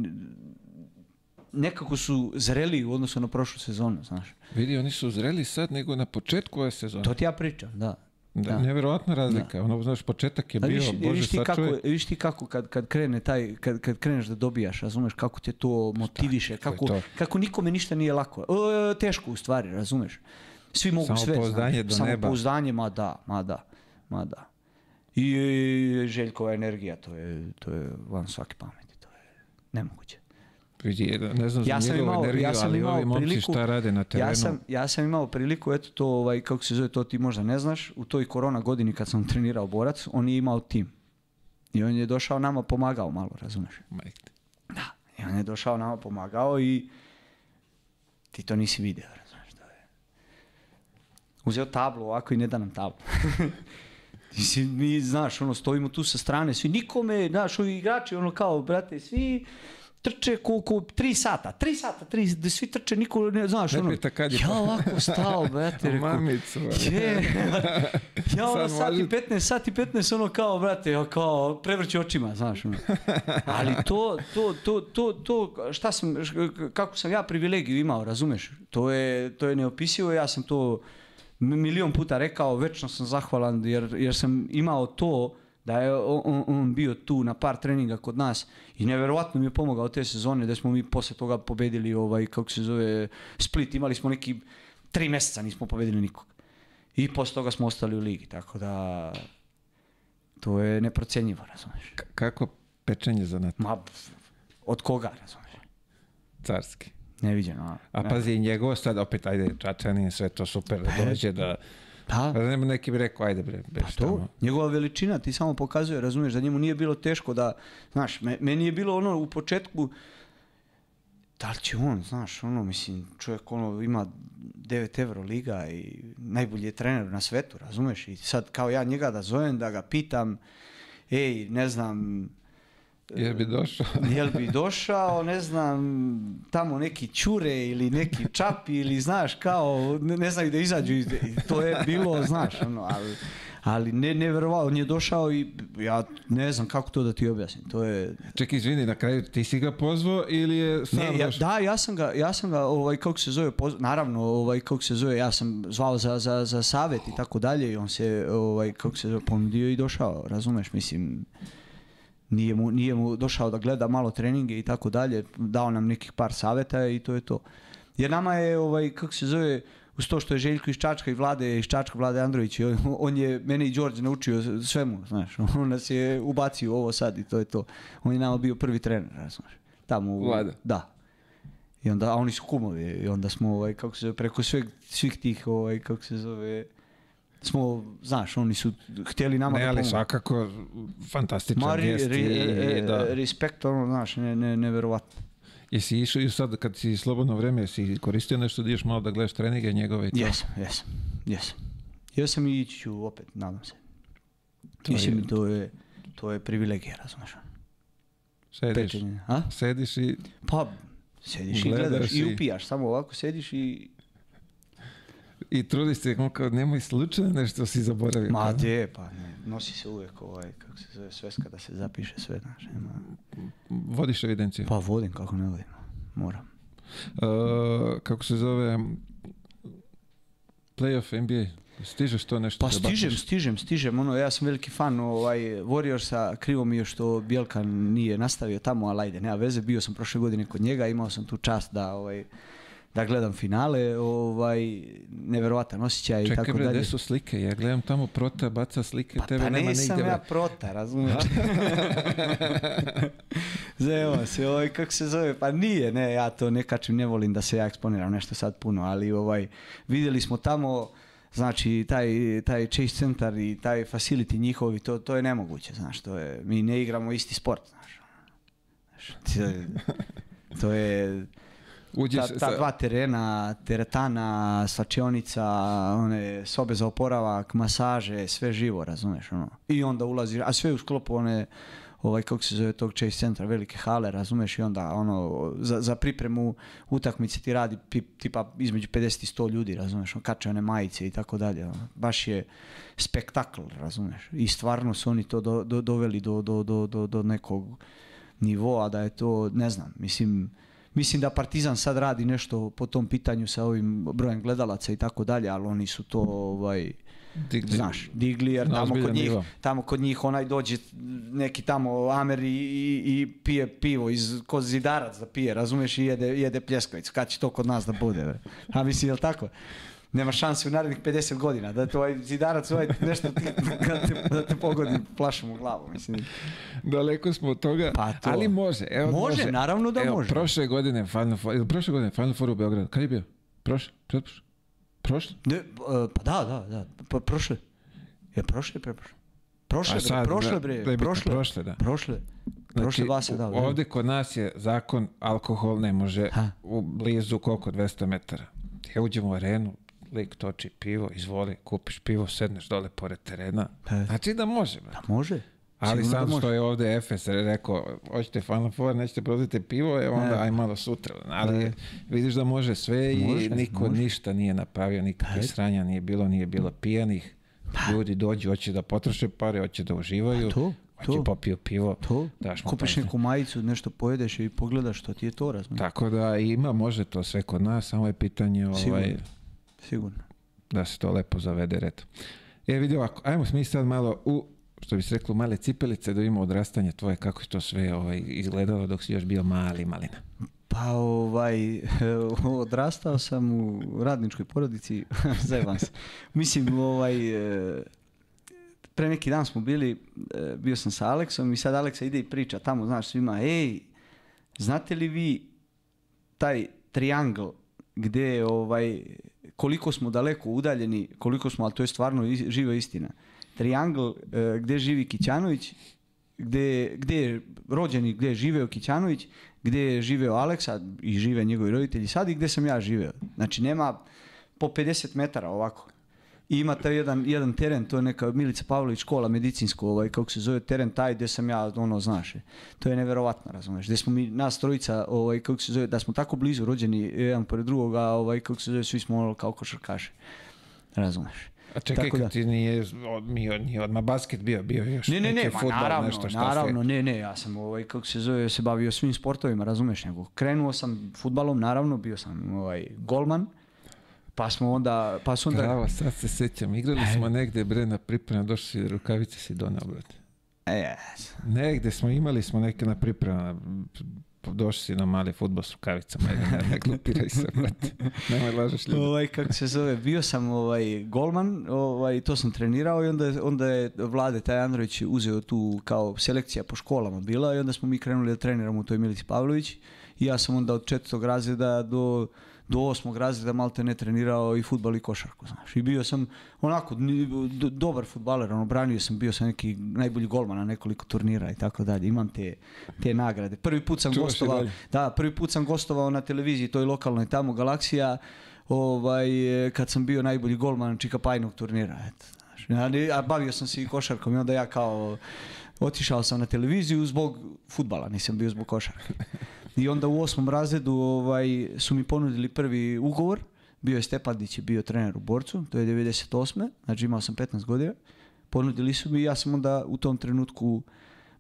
nekako su zreli u odnosu na prošlu sezonu, znaš. Vidi, oni su zreli sad nego na početku ove sezone. To ti ja pričam, da. Da, da. Neverovatna razlika. Ono, znaš, početak je bio, viš, Bože, viš ti kako, sačuvaj. viš ti kako kad, kad krene taj, kad, kad kreneš da dobijaš, razumeš, kako te to motiviše, kako kako, to? kako nikome ništa nije lako. E, teško u stvari, razumeš. Svi mogu sve. Samopouzdanje do neba. Samopouzdanje, ma da, ma da, ma da. I, i Željkova energija, to je, to je van svake pameti, to je nemoguće. Ne znam Ja sam imao, energiju, ja sam ali imao ovi momci priliku, šta rade na terenu. ja sam, ja sam imao priliku, eto to, ovaj, kako se zove, to ti možda ne znaš, u toj korona godini kad sam trenirao borac, on je imao tim. I on je došao nama pomagao malo, razumeš? Majke. Da. I on je došao nama pomagao i ti to nisi video, razumeš? To je, uzeo tablu ovako i ne da nam tablu. Mislim, mi, znaš, ono, stojimo tu sa strane, svi, nikome, znaš, ovi igrači, ono, kao, brate, svi trče koliko, tri sata, tri sata, tri, da svi trče, niko ne, znaš, Ne ono, pita kad je ja to. ovako stao, brate, rekao, Mamicu. je, ja ono sat i može- 15, sat i 15, ono kao, brate, ja kao, prevrće očima, znaš, ono. Ali to, to, to, to, to, šta sam, kako sam ja privilegiju imao, razumeš? To je, to je neopisivo, ja sam to milion puta rekao, večno sam zahvalan jer, jer sam imao to da je on- on bio tu na par treninga kod nas i neverovatno mi je pomogao te sezone da smo mi posle toga pobedili ovaj, kako se zove, Split, imali smo neki tri mjeseca nismo pobedili nikog. I posle toga smo ostali u ligi, tako da to je neprocjenjivo, razumeš? K- Kako pečenje za nat Ma, od koga, razumeš? carski. Neviđeno. a? A pazi, njegovo sad, opet, ajde, Čačanin, sve to super, da dođe da... Da, Pa nema neki bi rekao, ajde bre, beš Pa to, njegova veličina ti samo pokazuje, razumiješ, da njemu nije bilo teško da, znaš, me- meni je bilo ono u početku, da li će on, znaš, ono, mislim, čovjek ono ima 9 euro liga i najbolji je trener na svetu, razumiješ, i sad kao ja njega da zovem, da ga pitam, ej, ne znam, Jer bi došao. jel bi došao, ne znam, tamo neki čure ili neki čapi ili znaš kao, ne, ne znaju da izađu iz, to je bilo, znaš, ono, ali, ali ne, ne verovao, on je došao i ja ne znam kako to da ti objasnim, to je, Čekaj, izvini, na kraju ti si ga pozvao ili je sam ne, ja, da, ja sam ga, ja sam ga, ovaj, kako se zove, poz- naravno, ovaj, kako se zove, ja sam zvao za, za, za savjet i tako dalje i on se, ovaj, kako se zove, ponudio i došao, razumeš, mislim, nije mu, nije mu došao da gleda malo treninge i tako dalje, dao nam nekih par savjeta i to je to. Jer nama je, ovaj, kako se zove, uz to što je Željko iz Čačka i Vlade iz Čačka, Vlade Andrović, on, je mene i Đorđe naučio svemu, znaš, on nas je ubacio ovo sad i to je to. On je nama bio prvi trener, razumeš, tamo u, Vlada. da. I onda, a oni su kumovi i onda smo, ovaj, kako se zove, preko sveg, svih tih, ovaj, kako se zove, smo, znaš, oni su htjeli nama Ne, da ali pomogu. svakako fantastičan Ma, ri, gest ri, i, e, i da. respekt, ono, znaš, ne, ne, neverovatno. Jesi išao i sad kad si slobodno vreme, jesi koristio nešto da ideš malo da gledaš treninge njegove i to? Jesam, jesam, jesam. Jesam i ići ću opet, nadam se. To Mislim, je- to je, to je privilegija, razumeš? Sediš, Pečenje, a? sediš i Pa, sediš i gledaš i i- upijaš, samo ovako sediš i... I trudiš se, ono kao nemoj slučajno nešto si zaboravio. Ma, kao. gdje, pa ne, nosi se uvijek ovaj, kako se zove, sveska da se zapiše sve, znaš, nema... Vodiš evidenciju. Pa vodim, kako ne vodim, moram. Uh, kako se zove playoff NBA? Stižeš to nešto? Pa stižem, stižem, stižem, ono, ja sam veliki fan ovaj, Warriorsa, krivo mi je što Bjelka nije nastavio tamo, ali ajde, nema veze, bio sam prošle godine kod njega, imao sam tu čast da, ovaj, da gledam finale, ovaj, neverovatan osjećaj i Čekaj tako dalje. gde su slike? Ja gledam tamo prota, baca slike, Pa, tebe pa nema nisam nigde. ja prota, razumiješ? Zajeva se, ovaj, kako se zove, pa nije, ne, ja to ne kačim, ne volim da se ja eksponiram nešto sad puno, ali ovaj, vidjeli smo tamo, znači, taj, taj Chase Center i taj facility njihovi, to, to je nemoguće, znaš, to je, mi ne igramo isti sport, znaš. Znaš, ti- To je, Uđeš ta, ta dva terena, teretana, slačionica, one sobe za oporavak, masaže, sve živo, razumeš, ono. I onda ulazi, a sve u sklopu one, ovaj, kako se zove tog Chase centra, velike hale, razumeš, i onda, ono, za, za pripremu utakmice ti radi pi- tipa između 50 i 100 ljudi, razumeš, on kače one majice i tako dalje, ono. baš je spektakl, razumeš, i stvarno su oni to do- do- doveli do, do, do, do, do nekog nivoa da je to, ne znam, mislim, mislim da Partizan sad radi nešto po tom pitanju sa ovim brojem gledalaca i tako dalje, ali oni su to, ovaj, Digli- znaš, digli jer tamo kod njih, nivo. tamo kod njih onaj dođe neki tamo Amer i, i, i pije pivo iz kod zidarac da pije, razumeš, i jede, jede pljeskavicu. Kad će to kod nas da bude? Bre? A mislim, jel tako? Nema šanse u narednih 50 godina da te ovaj zidarac ovaj nešto ti, da, te, da te pogodi plašom u glavu. Mislim. Daleko smo od toga, Pa to. ali može. Evo, Može, naravno da Evo, može. Prošle godine Final Four, prošle godine Final Four u Beogradu. Kad je bio? Prošle? Pretprošle? Prošle? Ne, e, pa da, da, da. Pa prošle. Je prošle, preprošle. Prošle, sad, prošle, da, bre, da bitno, prošle. prošle, da. Prošle. Prošle Vasa, da. da. Ovde kod nas je zakon, alkohol ne može Ha. u blizu koliko, 200 metara. Ja uđem u arenu, lik toči pivo, izvoli, kupiš pivo, sedneš dole pored terena. E. Znači da može, brate. Pa može. Ali Sigurno da sam što je ovdje Efes rekao, hoćete Final Four, nećete prodati pivo, e onda Ne. aj malo sutra. Ali Ne. vidiš da može sve i Može, niko može. ništa nije napravio, nikakvih Pa. sranja nije bilo, nije bilo pijanih. Ljudi dođu, hoće da potroše pare, hoće da uživaju, Pa To, hoće to. popiju pivo. To, Daš mu kupiš neku majicu, nešto pojedeš i pogledaš što ti je to, razumiješ? Tako da ima, može to sve kod nas, samo je pitanje ovaj, Sigurno. Sigurno. da se to lepo zavede red. E vidi ovako, ajmo mi sad malo u, što bi se reklo, male cipelice da vidimo odrastanje tvoje, kako je to sve ovaj, izgledalo dok si još bio mali malina. Pa ovaj, odrastao sam u radničkoj porodici, zajebam se. Mislim, ovaj, e, pre neki dan smo bili, e, bio sam sa Aleksom i sad Aleksa ide i priča tamo, znaš, svima, ej, znate li vi taj triangl gdje je ovaj, koliko smo daleko udaljeni, koliko smo, ali to je stvarno živa istina. Triangl e, gdje živi Kićanović, gdje, gdje je rođeni, gdje je živeo Kićanović, gdje je živeo Aleksa i žive njegovi roditelji sad i gdje sam ja živeo. Znači nema po 50 metara ovako. I ima taj jedan, jedan teren, to je neka Milica Pavlović škola medicinsko, ovaj, kako se zove teren taj gdje sam ja, ono, znaš, to je neverovatno, razumiješ, gdje smo mi, nas trojica, ovaj, kako se zove, da smo tako blizu rođeni jedan pored drugoga, ovaj, kako se zove, svi smo ono kao košarkaši, razumiješ. A čekaj, Tako da. ti nije, od, nije, nije odmah basket bio, bio još Ne, ne, ne, fudbal, naravno, nešto šta naravno, ne, ne, ja sam ovaj, kako se zove, se bavio svim sportovima, razumeš, nego krenuo sam futbalom, naravno, bio sam ovaj, golman, pa smo onda, pa su onda, Pravo, sad se sjećam, igrali smo negdje, bre, na pripremu, došli rukavice si donao, brate. e, Negdje smo, imali smo neke na pripremu, došli si na mali futbol s rukavicama, ne, ne, glupiraj se, brate. Nemoj lažeš ljudi. ovaj, kako se zove, bio sam ovaj, golman, ovaj, to sam trenirao i onda, onda je Vlade taj Andrović uzeo tu kao selekcija po školama bila i onda smo mi krenuli da treniramo u toj Milici Pavlović i ja sam onda od četvrtog razreda do do osmog razreda malte ne trenirao i futbal i košarku, znaš. I bio sam onako dobar futbaler, ono, branio sam, bio sam neki najbolji golman na nekoliko turnira i tako dalje. Imam te, te nagrade. Prvi put sam Čuvaš gostovao, da, prvi put sam gostovao na televiziji, toj lokalnoj tamo, Galaksija, ovaj, kad sam bio najbolji golman Čikapajnog turnira. Eto, znaš. A bavio sam se i košarkom i onda ja kao otišao sam na televiziju zbog futbala, nisam bio zbog košarke. I onda u osmom razredu ovaj, su mi ponudili prvi ugovor, bio je Stepandić je bio trener u Borcu, to je 98. Znači imao sam 15 godina. Ponudili su mi i ja sam onda u tom trenutku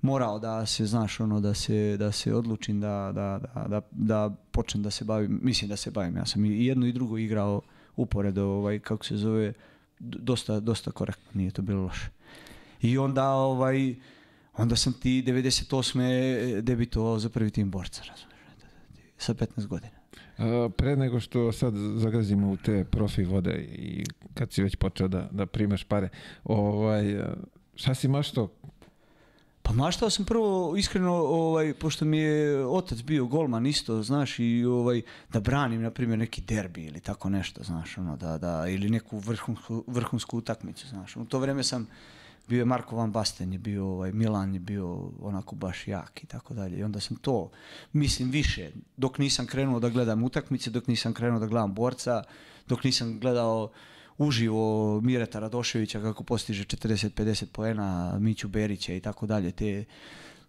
morao da se, znaš, ono, da se, da se odlučim da, da, da, da, počnem da se bavim, mislim da se bavim. Ja sam i jedno i drugo igrao uporedo, ovaj, kako se zove, dosta, dosta korektno, nije to bilo loše. I onda, ovaj, onda sam ti 98. debitovao za prvi tim borca, razumiješ, sa 15 godina. A, pre nego što sad zagazimo u te profi vode i kad si već počeo da, da primaš pare, ovaj, a, šta si mašto? Pa maštao sam prvo, iskreno, ovaj, pošto mi je otac bio golman isto, znaš, i ovaj, da branim, na primjer, neki derbi ili tako nešto, znaš, ono, da, da, ili neku vrhunsku, vrhunsku utakmicu, znaš. U to vrijeme sam, bio je Marko Van Basten, je bio, ovaj, Milan je bio onako baš jak i tako dalje. I onda sam to, mislim, više, dok nisam krenuo da gledam utakmice, dok nisam krenuo da gledam borca, dok nisam gledao uživo Mireta Radoševića kako postiže 40-50 poena, Miću Berića i tako dalje. Te,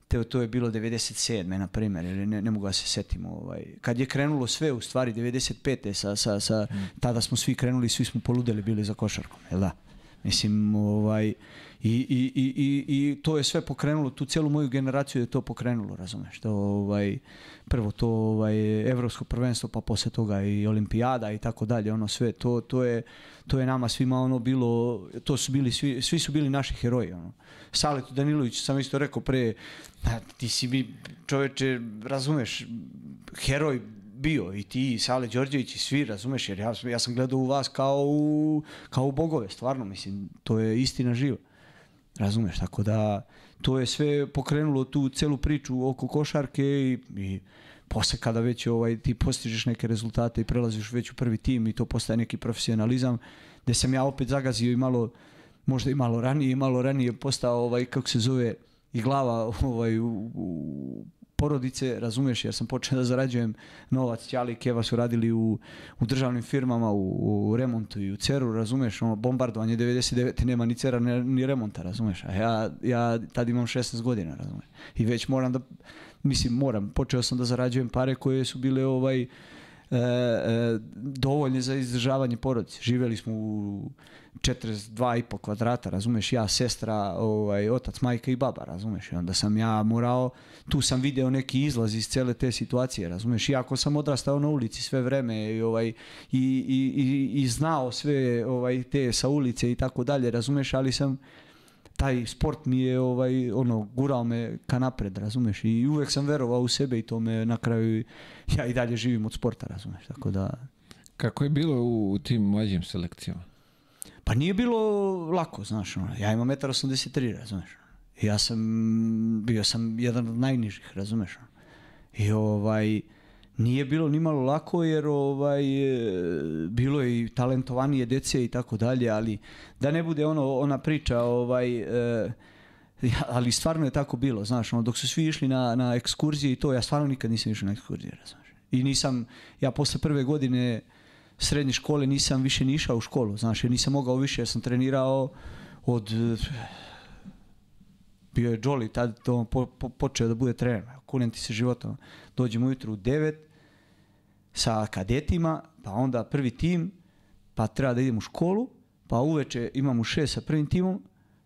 te, to je bilo 97. na primjer, ili ne, ne mogu da se setim. Ovaj. Kad je krenulo sve, u stvari 95. sa, sa, sa, tada smo svi krenuli, svi smo poludeli bili za košarkom, jel da? Mislim, ovaj, i, i, i, i, to je sve pokrenulo, tu cijelu moju generaciju je to pokrenulo, razumeš? To, ovaj, prvo to ovaj, evropsko prvenstvo, pa poslije toga i olimpijada i tako dalje, ono sve, to, to, je, to je nama svima ono bilo, to su bili, svi, svi su bili naši heroji, ono. Saletu Danilović sam isto rekao pre, "A, ti si mi čoveče, razumeš, heroj bio i ti i Sale Đorđević i svi, razumeš, jer ja, ja sam gledao u vas kao u, kao u bogove, stvarno, mislim, to je istina živa. Razumeš, tako da to je sve pokrenulo tu celu priču oko košarke i, i posle kada već ovaj, ti postižeš neke rezultate i prelaziš već u prvi tim i to postaje neki profesionalizam, gde sam ja opet zagazio i malo, možda i malo ranije, i malo ranije postao, ovaj, kako se zove, i glava ovaj, u, u porodice, razumiješ, jer sam počeo da zarađujem novac, Ćali i Keva su radili u, u državnim firmama, u, u remontu i u ceru, razumiješ, ono, bombardovanje 99. nema ni cera ni, ni remonta, razumiješ, a ja, ja tad imam 16 godina, razumiješ, i već moram da, mislim, moram, počeo sam da zarađujem pare koje su bile ovaj, e, e, dovoljne za izdržavanje porodice. Živjeli smo u 42,5 kvadrata, razumeš, ja, sestra, ovaj, otac, majka i baba, razumeš, i onda sam ja morao, tu sam video neki izlaz iz cele te situacije, razumeš, iako sam odrastao na ulici sve vreme i, ovaj, i, i, i, i znao sve ovaj, te sa ulice i tako dalje, razumeš, ali sam, taj sport mi je ovaj ono gurao me ka napred, razumeš? I uvek sam verovao u sebe i to me na kraju ja i dalje živim od sporta, razumeš? Tako da Kako je bilo u, u tim mlađim selekcijama? pa nije bilo lako, znaš, ono. ja imam 1,83 razumeš? Ja sam bio sam jedan od najnižih, razumeš? I ovaj nije bilo ni malo lako jer ovaj e, bilo je i talentovanije dece i tako dalje, ali da ne bude ono ona priča ovaj e, ja, ali stvarno je tako bilo, znaš, ono, dok su svi išli na, na ekskurzije i to, ja stvarno nikad nisam išao na ekskurzije, znaš. I nisam, ja posle prve godine srednje škole nisam više ni išao u školu, znaš, jer nisam mogao više, jer sam trenirao od bio je Jolly, tad to po, po, počeo da bude trener. Kunem ti se životom. Dođem ujutru u 9 sa kadetima, pa onda prvi tim, pa treba da idem u školu, pa uveče imam u 6 sa prvim timom,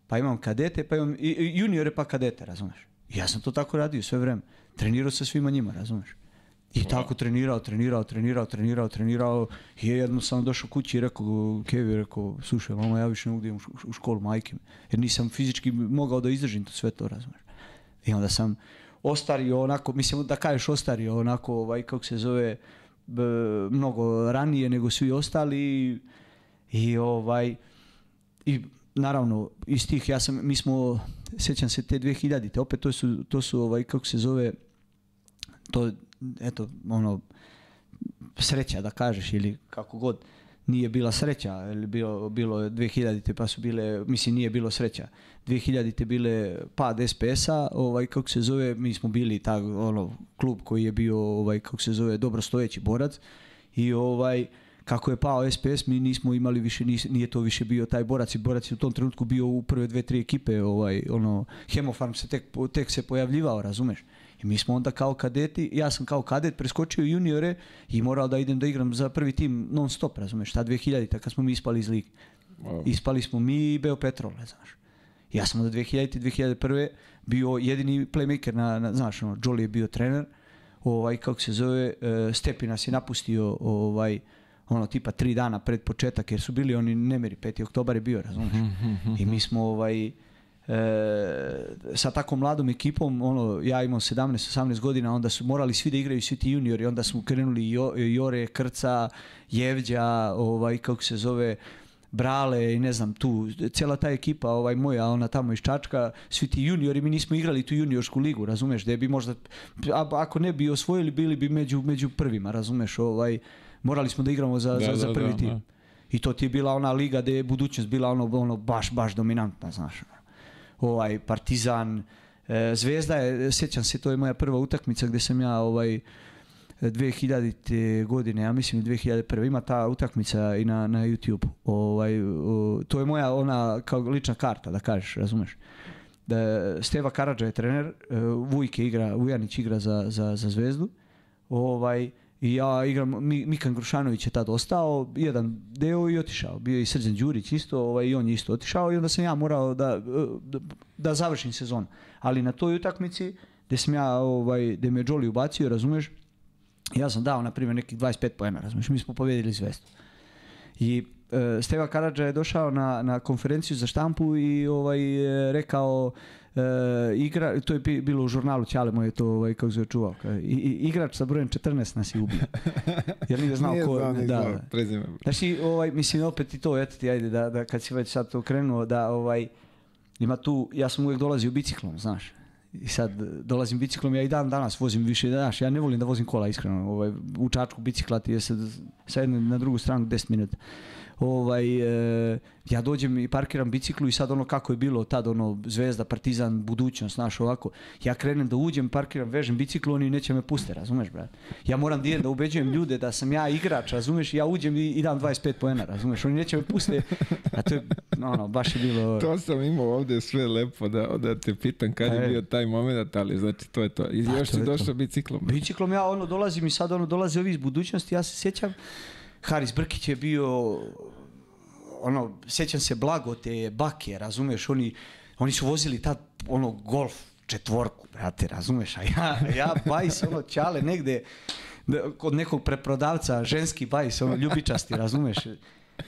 pa imam kadete, pa imam i, juniore pa kadete, razumeš? Ja sam to tako radio sve vreme. Trenirao sa svima njima, razumeš? I tako trenirao, trenirao, trenirao, trenirao, trenirao. I jednom sam došao kući i rekao, Kevi, rekao, slušaj, mama, ja više ne mogu u školu majke. mi." Jer nisam fizički mogao da izdržim to sve to, razumeš? I onda sam ostario onako, mislim da kažeš ostario onako, ovaj, kako se zove, mnogo ranije nego svi ostali i, ovaj, i naravno iz tih ja sam mi smo sjećam se te 2000-te opet to su to su ovaj kako se zove to eto ono sreća da kažeš ili kako god nije bila sreća ili bilo bilo je 2000-te pa su bile mislim nije bilo sreća. 2000-te bile pad SPS-a ovaj kako se zove mi smo bili ta ono klub koji je bio ovaj kako se zove dobrostojeći borac i ovaj kako je pao SPS mi nismo imali više nije to više bio taj borac i borac je u tom trenutku bio u prve dve tri ekipe ovaj ono Hemofarm se tek tek se pojavljivao razumeš i mi smo onda kao kadeti, ja sam kao kadet preskočio juniore i morao da idem da igram za prvi tim non stop, razumeš, ta 2000 kad smo mi ispali iz lige. Wow. Ispali smo mi i Beo Petrol, znaš. Ja sam od 2000 2001 bio jedini playmaker na, na znaš, ono, Jolly je bio trener, ovaj, kako se zove, e, Stepi nas je napustio, ovaj, ono, tipa tri dana pred početak, jer su bili oni nemeri, 5. oktobar je bio, razumeš. I mi smo, ovaj, e, sa tako mladom ekipom, ono, ja imam 17-18 godina, onda su morali svi da igraju, svi ti juniori, onda smo krenuli jo, Jore, Krca, Jevđa, ovaj, kako se zove, Brale i ne znam tu, cijela ta ekipa ovaj moja, ona tamo iz Čačka, svi ti juniori, mi nismo igrali tu juniorsku ligu, razumeš, gde bi možda, a- ako ne bi osvojili, bili bi među, među prvima, razumeš, ovaj, morali smo da igramo za, Da, za, za da, prvi da, tim. da. I to ti je bila ona liga gde je budućnost bila ono, ono baš, baš dominantna, znaš. Ovaj, Partizan, e, Zvezda je, sjećam se, to je moja prva utakmica gde sam ja ovaj, 2000. godine, ja mislim 2001. ima ta utakmica i na, na YouTube. Ovaj, to je moja ona kao lična karta, da kažeš, razumeš. Da, Steva Karadža je trener, e, Vujke igra, Vujanić igra za, za, za Zvezdu. Ovaj, I ja igram, Mi- Mikan Grušanović je tad ostao, jedan deo i otišao. Bio je i Srđan Đurić isto, ovaj, i on je isto otišao i onda sam ja morao da, da, da završim sezon. Ali na toj utakmici gde sam ja, ovaj, gde me Jolly ubacio, razumeš, ja sam dao, na primjer, nekih 25 poena, razumiješ, mi smo pobedili Zvezdu. I e, Steva Karadža je došao na, na konferenciju za štampu i ovaj rekao igra, to je bi- bilo u žurnalu Ćale mu je to ovaj, kako se čuvao. Kaže, I, igrač sa brojem 14 nas je ubio. Jer nije znao Nije ko... znao ni da, znao prezime. Znači, ovaj, mislim, opet i to, eto ti, ajde, da, da kad si već sad to krenuo, da, ovaj, ima tu, ja sam uvijek dolazio biciklom, znaš. I sad dolazim biciklom, ja i dan danas vozim više, znaš, ja ne volim da vozim kola, iskreno. Ovaj, u Čačku bicikla ti je sad, sa jedne na drugu stranu 10 minuta. Ovaj, e, ja dođem i parkiram biciklu i sad ono kako je bilo tad, ono, Zvezda, Partizan, budućnost, znaš, ovako. Ja krenem da uđem, parkiram, vežem biciklu, oni neće me puste, razumeš, brat? Ja moram da idem da ubeđujem ljude da sam ja igrač, razumeš, ja uđem i, i dam 25 poena, razumeš, oni neće me puste, a to je, ono, baš je bilo... To sam imao ovdje sve lepo da, da te pitam kad je E. bio taj moment, ali znači to je to. I Pa, još si je došao biciklom. Biciklom ja ono dolazim i sad ono dolaze ovi iz budućnosti, ja se sjećam, Haris Brkić je bio, ono, sjećam se blago te bake, razumeš, oni, oni su vozili tad ono golf četvorku, brate, razumeš, a ja, ja bajs, ono, čale negde, da- kod nekog preprodavca, ženski bajs, ono, ljubičasti, razumeš,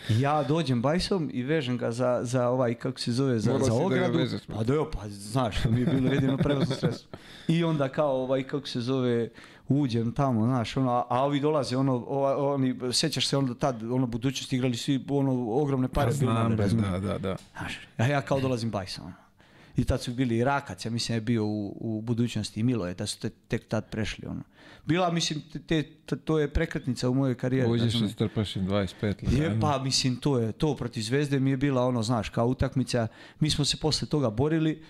ja dođem bajsom i vežem ga za, za ovaj, kako se zove, za, Morao za da ogradu. vežeš, pa da, jo, pa znaš, to mi je bilo jedino prevozno sredstvo. I onda kao, ovaj, kako se zove, uđem tamo, znaš, ono, a, a ovi dolaze, ono, ova- oni, sećaš se onda tad, ono, budućnosti igrali svi, ono, ogromne pare. Pa na znam, razumiješ. da, da, da. Znaš, a ja kao dolazim bajsom. ono. I tad su bili i Rakac, ja mislim je bio u, u budućnosti i Milo je, da su te, tek tad prešli. Ono. Bila, mislim, te, te- to je prekretnica u mojoj karijeri. Uđeš i strpaš im 25 Je, lagano. pa mislim to je to protiv Zvezde mi je bila ono znaš kao utakmica mi smo se posle toga borili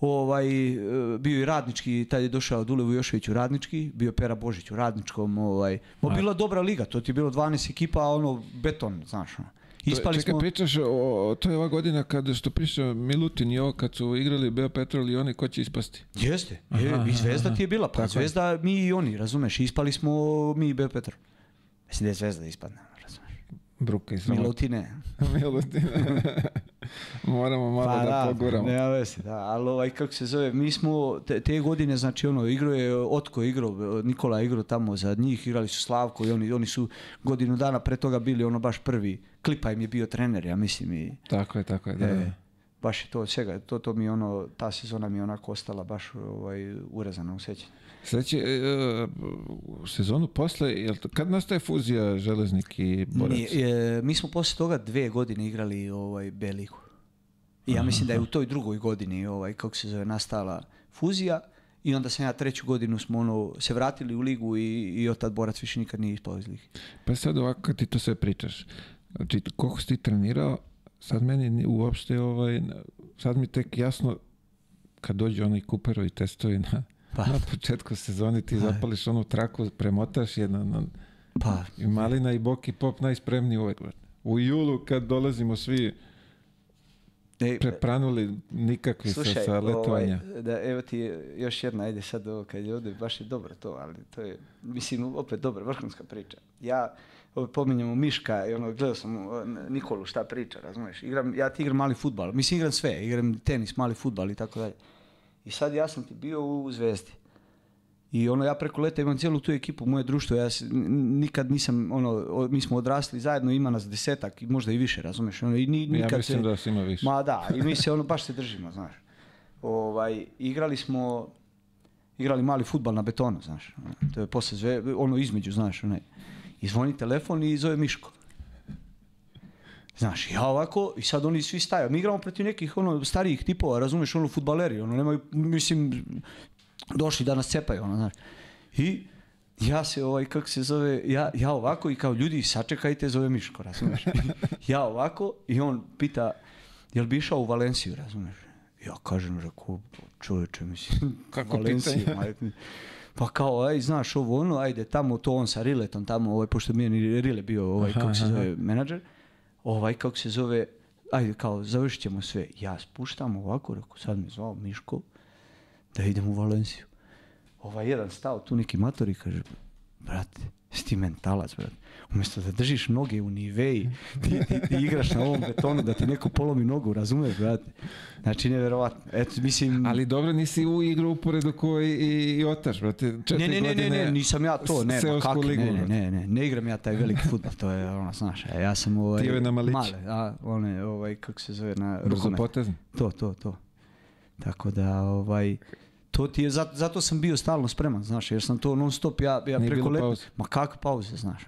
ovaj e, bio i radnički tad je došao Dule Vujošević u radnički bio Pera Božić u radničkom ovaj ma bila dobra liga to ti je bilo 12 ekipa a ono beton znaš ono. To je- ispali Čekaj, smo pričaš o, to je ova godina kad što priča Milutin i ovo kad su igrali Beopetrol i oni ko će ispasti. jeste je, Aha, i Zvezda aha. ti je bila pa Tako je. Zvezda mi i oni razumeš ispali smo mi i Beo Petrov mislim da je Zvezda ispadne Bruka i sramota. Milutine Milutin. Moramo malo da, poguramo. Pa Nema veze, da, ali ovaj, kako se zove, mi smo te, te godine, znači ono, igrao je Otko igrao, Nikola je igrao tamo za njih, igrali su Slavko i oni, oni su godinu dana pre toga bili ono baš prvi. Klipa im je bio trener, ja mislim i Tako je, tako je, da. e, baš je to od svega, to, to mi ono, ta sezona mi je onako ostala baš ovaj, urezana u sećanju. Sljedeći, e, u sezonu posle, jel to, kad nastaje fuzija Železnik i Borac? Nije, e, mi smo posle toga dve godine igrali ovaj B ligu. I ja mislim da je u toj drugoj godini ovaj kako se zove nastala fuzija i onda sam ja treću godinu smo ono se vratili u ligu i, i od tad borac više nikad nije ispao iz lige. Pa sad ovako kad ti to sve pričaš, znači koliko si ti trenirao, sad meni ni- uopšte, ovaj, sad mi tek jasno kad dođu oni kuperovi testovi na, Pa. na početku sezoni, ti zapališ onu traku, premotaš je na, Pa i Malina i Boki Pop najspremniji uvek. U julu kad dolazimo svi e, prepranuli nikakvi sa, slušaj, sa letovanja. ovaj, da evo ti još jedna ajde sad ovo kad je ovdje baš je dobro to, ali to je mislim opet dobra vrhunska priča. Ja ovo pominjemo Miška i ono gledao sam Nikolu šta priča, razumiješ? Igram ja ti igram mali fudbal. Mislim igram sve, igram tenis, mali fudbal i tako dalje. I sad ja sam ti bio u Zvezdi. I ono, ja preko leta imam cijelu tu ekipu, moje društvo, ja se- nikad nisam, ono, mi smo odrasli zajedno, ima nas desetak, i možda i više, razumiješ? Ono, i ni, Ja nikad mislim se, da vas ima više. Ma da, i mi se ono, baš se držimo, znaš. Ovaj, igrali smo, igrali mali futbal na betonu, znaš. ono, To je posle zve, ono između, znaš, onaj. I zvoni telefon i zove Miško. Znaš, ja ovako, i sad oni svi staju. Mi igramo protiv nekih ono starijih tipova, razumeš, ono futbaleri, ono nemaju, mislim, došli da nas cepaju, ono, znaš. I ja se ovaj, kako se zove, ja, ja ovako i kao ljudi, sačekajte, zove Miško, razumeš. ja ovako i on pita, jel bi išao u Valenciju, razumeš. Ja kažem, rekao, čovječe, mislim, Kako Valenciju. Pa kao, aj, znaš ovo ono, ajde tamo to on sa Riletom tamo, ovaj, pošto mi je Rile bio, ovaj, kako se zove, menadžer, ovaj, kako se zove, ajde, kao, završit ćemo sve. Ja spuštam ovako, rekao, sad me zvao Miško, da idem u Valenciju. Ovaj jedan stao tu neki mator i kaže, brate, si ti mentalac, brate. Umjesto da držiš noge u niveji, ti, ti, ti igraš na ovom betonu da ti neko polomi nogu, razumeš, brate? Znači, nevjerovatno. Eto, mislim... Ali dobro, nisi u igru uporedu koji i, i Otaš, brate. Ne, ne, ne, ne, ne, nisam ja to, ne, kakvi, ligu, ne, ne, ne, ne, ne igram ja taj veliki futbol, to je ono, znaš, a ja sam ovaj, Ti ove na malić. male, a, one, ovaj, kako se zove, na rukomet. To, to, to. Tako da, ovaj, to ti je, zato, zato sam bio stalno spreman, znaš, jer sam to non stop, ja, ja Nije preko leta, ma kakve pauze, znaš,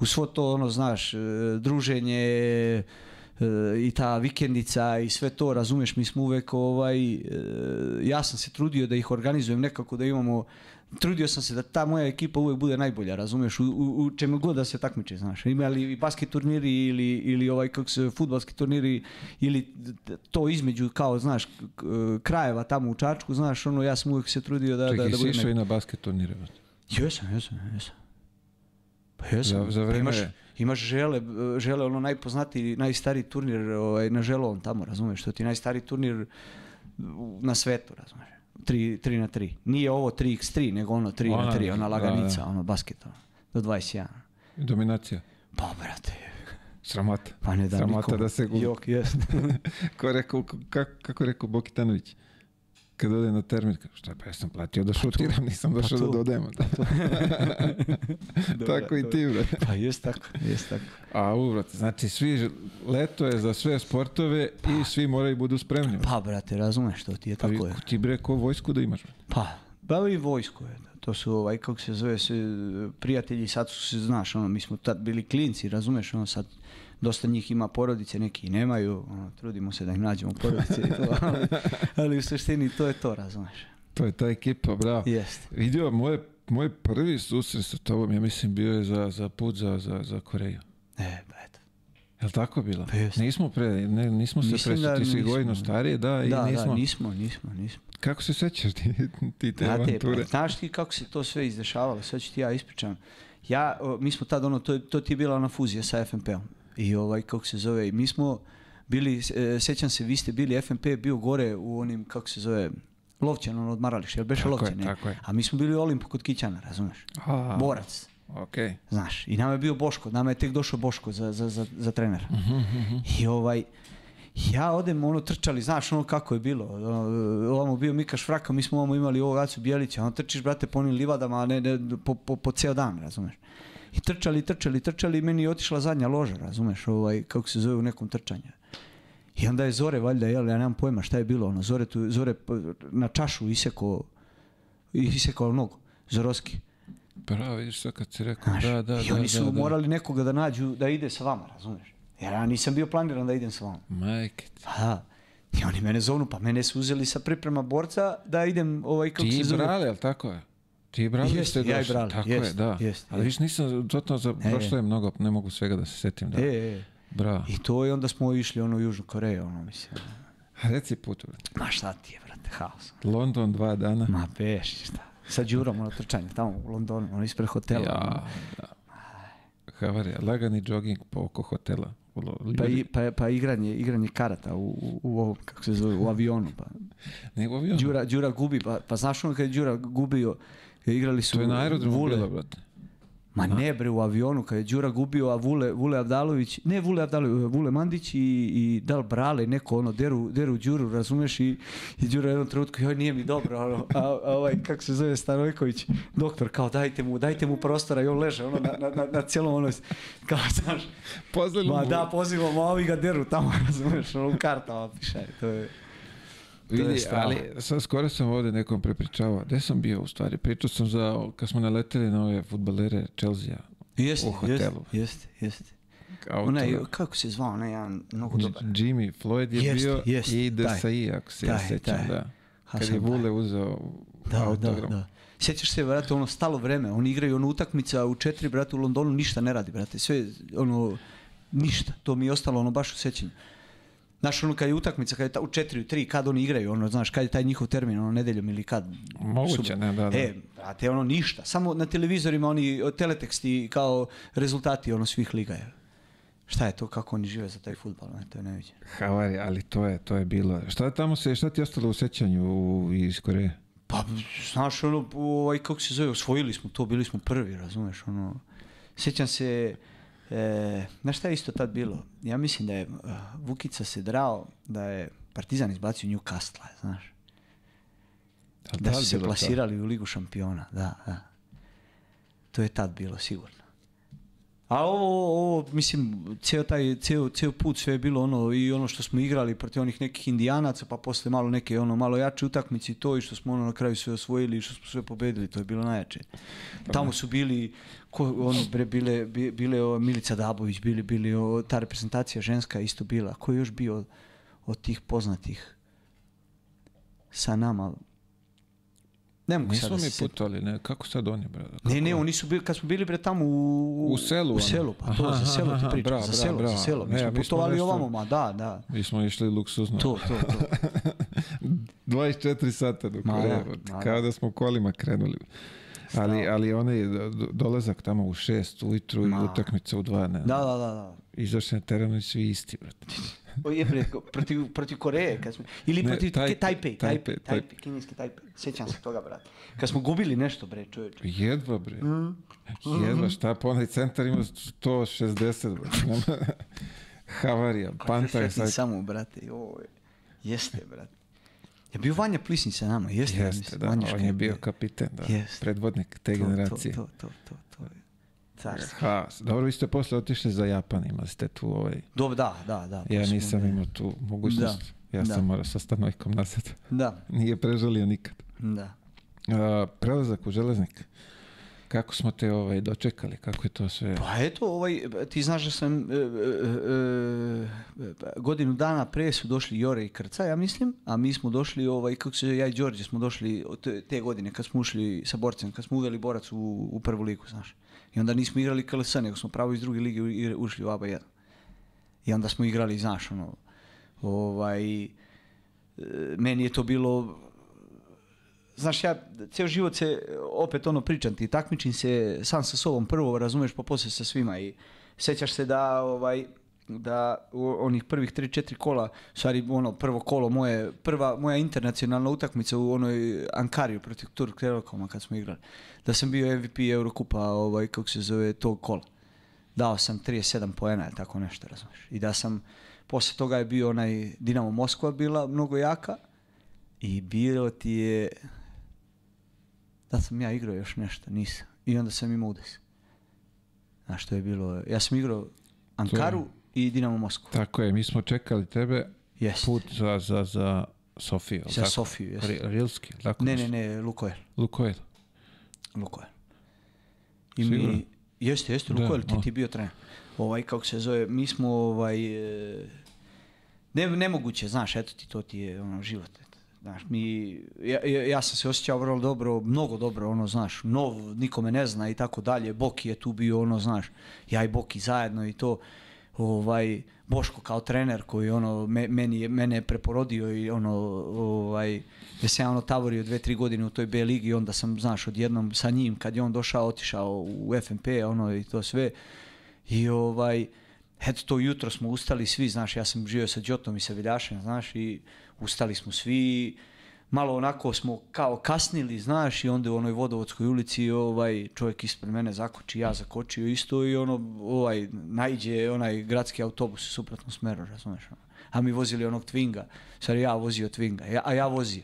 u svo to, ono, znaš, e, druženje, i ta vikendica i sve to, razumeš, mi smo uvek ovaj, e, ja sam se trudio da ih organizujem nekako da imamo trudio sam se da ta moja ekipa uvek bude najbolja, razumeš, u, u, u čemu god da se takmiče, znaš. Imali i basket turniri ili, ili ovaj, kako se, futbalski turniri ili to između, kao, znaš, krajeva tamo u Čačku, znaš, ono, ja sam uvek se trudio da, da, Čekaj, da budem išao i na basket turnire. Jesam, jesam, jesam. Pa jesam. Za- za Pa vreme- imaš, imaš žele, žele ono najpoznatiji, najstariji turnir ovaj, na želovom tamo, razumeš, to ti je najstariji turnir na svetu, razumeš. 3, 3 na 3. Nije ovo 3x3, nego ono 3 Ona, na 3, ona da, laganica, da. ono basket, ono, do 21. Dominacija. Pa, brate, Sramota. pa ne da Sramota nikom. da se. Jok, jest. Ko je rekao, kako, rekao Bokitanović? Kad ode na termin, kao, šta pa ja sam platio da šutiram, nisam došao da to. dodajemo. tako i ti, brate. Pa jest tako, jest tako. A u, brate, znači svi, leto je za sve sportove i svi moraju budu spremni. Pa, brate, razumeš, to ti je Pa tako je. ti bre ko vojsku da imaš. brate. Pa, pa i vojsko je. To su, ovaj, kako se zove, se, prijatelji, sad su se, znaš, ono, mi smo tad bili klinci, razumeš, ono, sad dosta njih ima porodice, neki i nemaju, ono, trudimo se da im nađemo porodice i to, ali, ali u suštini to je to, razumeš. To je ta ekipa, bravo. Jeste. Vidio, moj, moj prvi susret sa tobom, ja mislim, bio je za, za put za, za, za Koreju. E, pa eto. Je li tako bilo? Pa jest. Nismo pre, ne, nismo se Mislim pre, da ti si godinu starije, da, i Da, nismo. da, nismo, nismo, nismo. Kako se sećaš ti, ti te Znate, avanture? pa, znaš ti kako se to sve izdešavalo, sad ću ti ja ispričam. Ja, o, mi smo tad ono, to, to ti je bila ona fuzija sa FNP-om. I ovaj, kako se zove, mi smo bili, e, sećam se, vi ste bili, FNP je bio gore u onim, kako se zove, Lovćan, ono odmaralište, jel beše je, Lovćan, ne? tako je. A mi smo bili Olimpu kod Kićana, razumeš? A, Borac, Okej. znaš. I nama je bio Boško, nama je tek došao Boško za, za, za, za trenera. I ovaj, ja odem, ono, trčali, znaš ono kako je bilo. Ono, ovamo bio Mika Švraka, mi smo ovamo imali ovog Acu Bijelića, ono trčiš, brate, po onim livadama, ne, ne, po, po, po ceo dan, razumeš. I trčali, trčali, trčali i meni je otišla zadnja loža, razumeš, ovaj, kako se zove u nekom trčanju. I onda je Zore, valjda, jel, ja nemam pojma šta je bilo, ono, Zore, tu, Zore na čašu isekao, isekao nogu, Zorovski. Bravo, vidiš sad kad si rekao, Znaš, da, da, I oni su da, da. morali nekoga da nađu da ide sa vama, razumeš? Jer ja nisam bio planiran da idem sa vama. Majke ti. Da. I oni mene zovnu, pa mene su uzeli sa priprema borca da idem, ovaj, kako Ti se zove. Brale, jel tako je? Ti i Brale Jest, ste ja i došli. Brale, Tako je, jest, da. jest, Ali viš nisam, totalno za, E, prošlo je mnogo, ne mogu svega da se setim. Da. E, e. Bravo. I to i onda smo išli ono u Južnu Koreju, ono mislim. A Reci put, brate. Ma šta ti je, brate, haos. London dva dana. Ma beš, šta. Sa Đurom, ono trčanje, tamo u Londonu, ono ispred hotela. ono. Ja, da. Havarija, lagani jogging po oko hotela. Vrlo Pa, i, pa, pa igranje, igranje karata u, u, u ovom, kako se zove, u avionu. Pa. Ne, u avionu. Đura, Đura gubi, pa, pa znaš ono kad je Đura gubio, igrali su To je na aerodromu Vule. bilo, brate. Ma ne bre u avionu kad je Đura gubio, a Vule, Vule Avdalović, ne Vule Avdalović, Vule Mandić i, i Dal Brale, neko ono, deru, deru Đuru, razumeš, i, i Đura u jednom trenutku, joj nije mi dobro, ono, a, a ovaj, kako se zove Stanojković, doktor, kao dajte mu, dajte mu prostora i on leže, ono, na, na, na, cijelom ono, kao, znaš, ma da, pozivamo, a ovi ga deru tamo, razumeš, ono, u kartama piše, to je Vidi, ali sad skoro sam ovdje nekom prepričavao. Gde sam bio u stvari? Pričao sam za, kad smo naleteli na ove futbalere Chelsea jeste, u hotelu. jeste, jeste. Onaj, kako se zvao, onaj jedan mnogo dobar. Jimmy Floyd je Jest, bio jest, i. Desai, ako se ja taj. da. Kad je Vule uzeo Da, da, autogram. da. Sjećaš se, brate, ono stalo vreme, oni igraju ono utakmica u četiri, brate, u Londonu ništa ne radi, brate, sve, ono, ništa, to mi je ostalo, ono, baš u sećanju. Znaš, ono, kad je utakmica, kad je ta, u četiri, u tri, kad oni igraju, ono, znaš, kad je taj njihov termin, ono, nedeljom ili kad? Moguće, ne, da, da. E, brate, ono, ništa, samo na televizorima oni, teleteksti kao rezultati, ono, svih liga je. Šta je to, kako oni žive za taj futbol, ne, to je neviđeno. Havari, ali to je, to je bilo. Šta tamo se, šta ti je ostalo u sećanju u, iz Koreje? Pa, znaš, ono, ovaj, kako se zove, osvojili smo to, bili smo prvi, razumeš, ono, sjećam se, e, znaš šta je isto tad bilo? Ja mislim da je uh, Vukica se drao da je Partizan izbacio Newcastle, znaš, da li su se bilo to? plasirali u Ligu šampiona, da, da. To je tad bilo, sigurno. A ovo, ovo, mislim, cijel taj, cijel, cijel put sve je bilo ono i ono što smo igrali protiv onih nekih indijanaca, pa poslije malo neke ono malo jače utakmice i to i što smo ono na kraju sve osvojili i što smo sve pobedili, to je bilo najjače. Tamo su bili, ko, ono, bre, bile, bi- bile o, Milica Dabović, bili, bili o, ta reprezentacija ženska isto bila. Ko je još bio od, od tih poznatih sa nama? Ne mogu Nismo mi putovali, ne, kako sad oni, brada? Ne, ne, oni su bili, kad smo bili bre tamo u... U selu, U ono. selu, pa to, Aha, za selo ti pričam, za selo, bravo. za selo. Mi Ne, smo mi smo putovali nešto- ovamo, ma da, da. Mi smo išli luksuzno. To, to, to. 24 sata do Koreje, kao da. smo kolima krenuli. Ali, ali onaj do- do- dolazak tamo u šest ujutru i utakmica u dva, ne. Da, da, da, da. Izašli na terenu i svi isti, brate. Je bre, protiv, protiv Koreje, kad smo, ili Ne, protiv Tajpe- Tajpe, Tajpe, Tajpe, Tajpe, Tajpe, kineski Tajpe. Sjećam se toga, brate. Kad smo gubili nešto, bre, čovječe. Jedva, bre. Mm. Jedva, šta pa onaj centar ima 160, brate. Havarija, panta je sad. samo, brate, joj. Jeste, brate. Je bio Vanja Plisnić sa nama, jeste? Jeste, da, on je bio kapiten, da. Predvodnik te generacije. To, to, to, to. Carski. Ha, dobro, vi ste posle otišli za Japan, imali ste tu ovaj... Dobro, da, da, da. Ja nisam da. imao tu mogućnost. Ja da. sam morao sa stanojkom nazad. Da, Nije prežalio nikad. da. A, prelazak u železnik. Kako smo te ovaj, dočekali? Kako je to sve? Pa eto, ovaj, ti znaš da sam e, e, e, e, godinu dana pre su došli Jore i Krca, ja mislim, a mi smo došli, ovaj, kako se ja i Đorđe smo došli te, te godine kad smo ušli sa borcem, kad smo uveli borac u, u prvu ligu, znaš. I onda nismo igrali KLS, nego smo pravo iz druge lige ušli u ABA 1. I onda smo igrali, znaš, ono, ovaj, e, meni je to bilo, znaš, ja cijel život se, opet ono pričam ti, takmičim se sam sa sobom prvo, razumeš, pa poslije sa svima i sjećaš se da, ovaj, da u onih prvih 3-4 kola, stvari ono prvo kolo moje, prva moja internacionalna utakmica u onoj Ankariju protiv Turk Telekoma kad smo igrali, da sam bio MVP Eurokupa, ovaj, kako se zove, tog kola. Dao sam 37 poena tako nešto, razumiješ. I da sam, poslije toga je bio onaj Dinamo Moskva bila mnogo jaka i bilo ti je, da sam ja igrao još nešto, nisam. I onda sam imao udes. Znaš što je bilo, ja sam igrao Ankaru i Dinamo Moskvu. Tako je, mi smo čekali tebe put za, za, za Sofiju. Za tako? Sofiju, jest. Ri- Rilski, tako? Ne, ne, ne, Lukoil. Lukoil. Lukoil. I Sigurno? mi, jeste, jeste, Da, Lukoil, ti, o. ti bio trener. Ovaj, kako se zove, mi smo, ovaj, e, ne, nemoguće, znaš, eto ti, to ti je, ono, život. Znaš, mi, ja, ja, ja sam se osjećao vrlo dobro, mnogo dobro, ono, znaš, nov, nikome ne zna i tako dalje. Boki je tu bio, ono, znaš, ja i Boki zajedno i to, ovaj, Boško kao trener koji, ono, me- meni mene je preporodio i, ono, ovaj, da sam ja, ono, tavorio dve, tri godine u toj B ligi i onda sam, znaš, odjednom sa njim, kad je on došao, otišao u FNP, ono, i to sve. I, ovaj, eto to jutro smo ustali svi, znaš, ja sam živio sa Đotom i sa Viljašem, znaš, i ustali smo svi, malo onako smo kao kasnili, znaš, i onda u onoj vodovodskoj ulici ovaj čovjek ispred mene zakoči, ja zakočio isto i ono, ovaj, najđe onaj gradski autobus u suprotnom smeru, razumeš, ono. a mi vozili onog Twinga, sad ja vozio Twinga, ja, a ja vozio.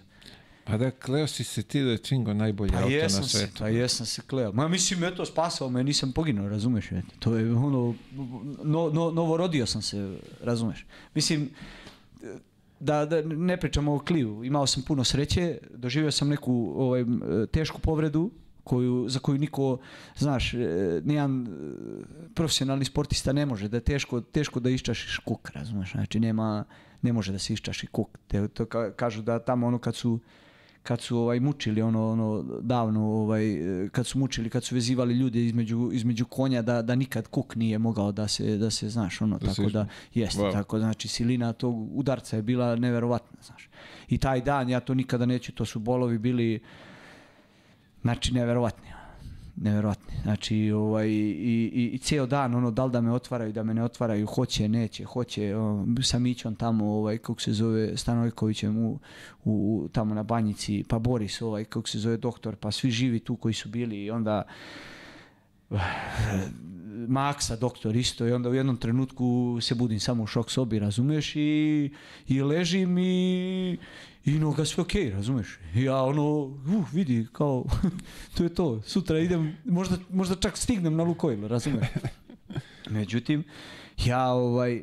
Pa da, kleo si se ti da je Čingo najbolji Pa auto na jesam se, svetu. pa jesam se kleo. Ma mislim, eto, spasao me, nisam poginuo, razumeš? eto. To je ono, no, no, novorodio sam se, razumeš? Mislim, da, da ne pričamo o kliju, imao sam puno sreće, doživio sam neku ovaj, tešku povredu, koju, za koju niko, znaš, e, nijedan e, profesionalni sportista ne može, da je teško, teško da iščašiš kuk, razumeš, znači nema, ne može da se iščaši kuk. To ka- kažu da tamo ono kad su kad su ovaj mučili ono ono davno ovaj kad su mučili kad su vezivali ljude između između konja da da nikad kuk nije mogao da se da se znaš ono Da tako da išne. jeste Wow. tako znači silina tog udarca je bila neverovatna znaš i taj dan ja to nikada neću to su bolovi bili znači neverovatni neverovatni znači ovaj i, i, i cijel dan ono da li da me otvaraju da me ne otvaraju hoće neće hoće o, sa Mićom tamo ovaj kako se zove Stanojkovićem u, u, tamo na banjici pa Boris ovaj kako se zove doktor pa svi živi tu koji su bili i onda Maksa doktor isto i onda u jednom trenutku se budim samo u šok sobi, razumeš, i, i ležim i, i noga sve okej, razumeš. I ja ono, uh, vidi, kao, to je to, sutra idem, možda, možda čak stignem na Lukoil, razumeš. Međutim, ja ovaj,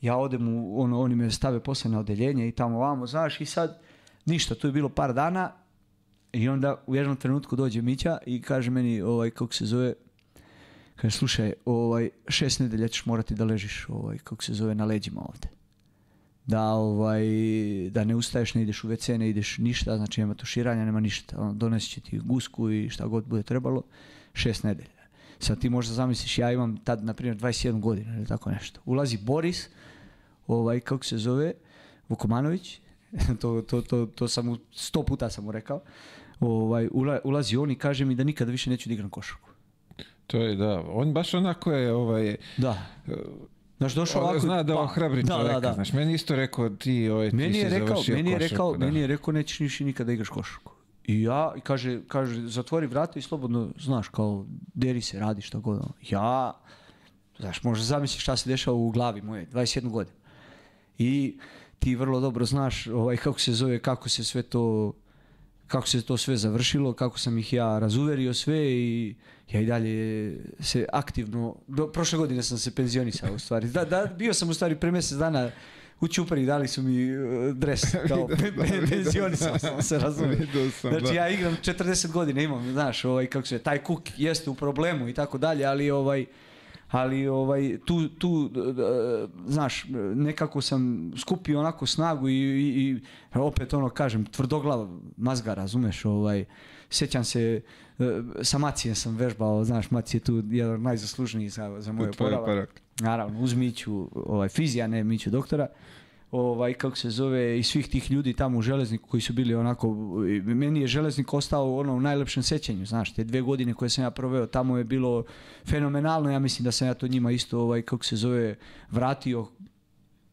ja odem u, ono, oni me stave poslije na odeljenje i tamo vamo, znaš, i sad ništa, to je bilo par dana i onda u jednom trenutku dođe Mića i kaže meni, ovaj, kako se zove, kaže, slušaj, ovaj, šest nedelja ćeš morati da ležiš, ovaj, kako se zove, na leđima ovde. Da, ovaj, da ne ustaješ, ne ideš u WC, ne ideš ništa, znači nema tuširanja, nema ništa. Ono, donesi će ti gusku i šta god bude trebalo, šest nedelja. Sad ti možda zamisliš, ja imam tad, na primjer, 21 godina ili tako nešto. Ulazi Boris, ovaj, kako se zove, Vukomanović, to, to, to, to sam mu, sto puta sam mu rekao, ovaj, ula- ulazi on i kaže mi da nikada više neću da igram košarku. To je da, on baš onako je ovaj, Da. Znaš, došao ovako... zna da on pa- čovjeka, da, da. znaš, meni isto rekao ti, ovaj, ti Meni je si rekao, završio meni je košarku, rekao, da. meni je rekao nećeš više nikada igraš košarku. I ja, i kaže, kaže, zatvori vrata i slobodno, znaš, kao, deri se, radi šta god. ono. Ja, znaš, možda zamisliš šta se dešava u glavi moje, 21 godinu. I ti vrlo dobro znaš ovaj, kako se zove, kako se sve to, kako se to sve završilo, kako sam ih ja razuverio sve i ja i dalje se aktivno, do, prošle godine sam se penzionisao u stvari. Da, da, bio sam u stvari pre mjesec dana u Ćupari, dali su mi uh, dres, kao penzionisao sam. se, sam, Znači ja igram 40 godina, imam, znaš, ovaj, kako se, taj kuk jeste u problemu i tako dalje, ali ovaj, ali ovaj, tu, tu d- znaš, nekako sam skupio onako snagu i, i, i opet ono kažem, tvrdoglav mazga, razumeš, ovaj, sjećam se, e, sa Macijem sam vežbao, znaš, Maci je tu jedan od najzaslužnijih za, za moj Za tvoj oporavak. oporavak. Naravno, uz Miću, ovaj, fizija, ne Miću doktora, ovaj, kako se zove, i svih tih ljudi tamo u Železniku koji su bili onako, meni je Železnik ostao ono u najlepšem sećanju, znaš, te dve godine koje sam ja proveo, tamo je bilo fenomenalno, ja mislim da sam ja to njima isto, ovaj, kako se zove, vratio,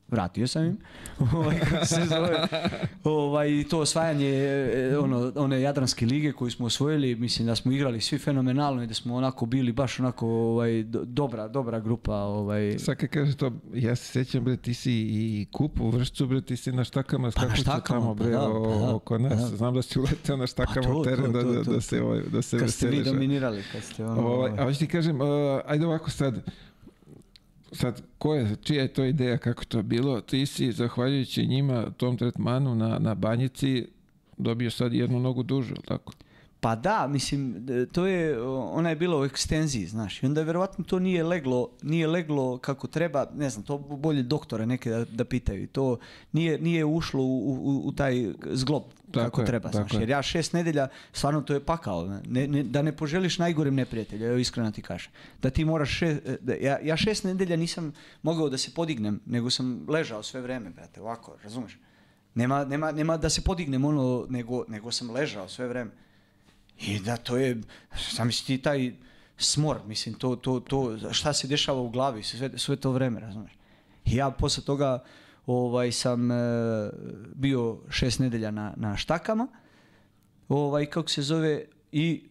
vratio sam im, ovaj, kako se zove, ovaj, to osvajanje e, ono, one Jadranske lige koju smo osvojili, mislim da smo igrali svi fenomenalno i da smo onako bili baš onako ovaj, do- dobra, dobra grupa. Ovaj, Sad kad kaže to, ja se sjećam, bre, ti si i kup u vršcu, bre, ti si na štakama, Pa štakama, tamo, pa bre, da, pa o- da, oko pa nas. da. Znam da si uleteo na štakama to, u teren to, da, to, da, da se, ovaj, da se kad ste vi dominirali, kad ste ono... Ovaj, a hoću ti kažem, uh, ajde ovako sad, sad, ko je, čija je to ideja, kako to bilo? Ti si, zahvaljujući njima, tom tretmanu na, na banjici, dobio sad jednu nogu dužu, tako? Pa da, mislim, to je, ona je bila u ekstenziji, znaš, i onda je verovatno to nije leglo, nije leglo kako treba, ne znam, to bolje doktore neke da, da pitaju, to nije, nije ušlo u, u, u taj zglob Tako kako je, treba, tako znaš, je. jer ja šest nedelja, stvarno to je pakao, ne, ne, da ne poželiš najgorem neprijatelju, evo iskreno ti kažem, da ti moraš, šest, da, ja, ja šest nedelja nisam mogao da se podignem, nego sam ležao sve vreme, brate, ovako, razumeš? Nema, nema, nema da se podignem ono, nego, nego sam ležao sve vreme. I da to je, zamisli ti taj smor, mislim, to, to, to, šta se dešava u glavi sve, sve to vreme, razumiješ? I ja posle toga ovaj, sam e, bio šest nedelja na, na štakama, ovaj, kako se zove, i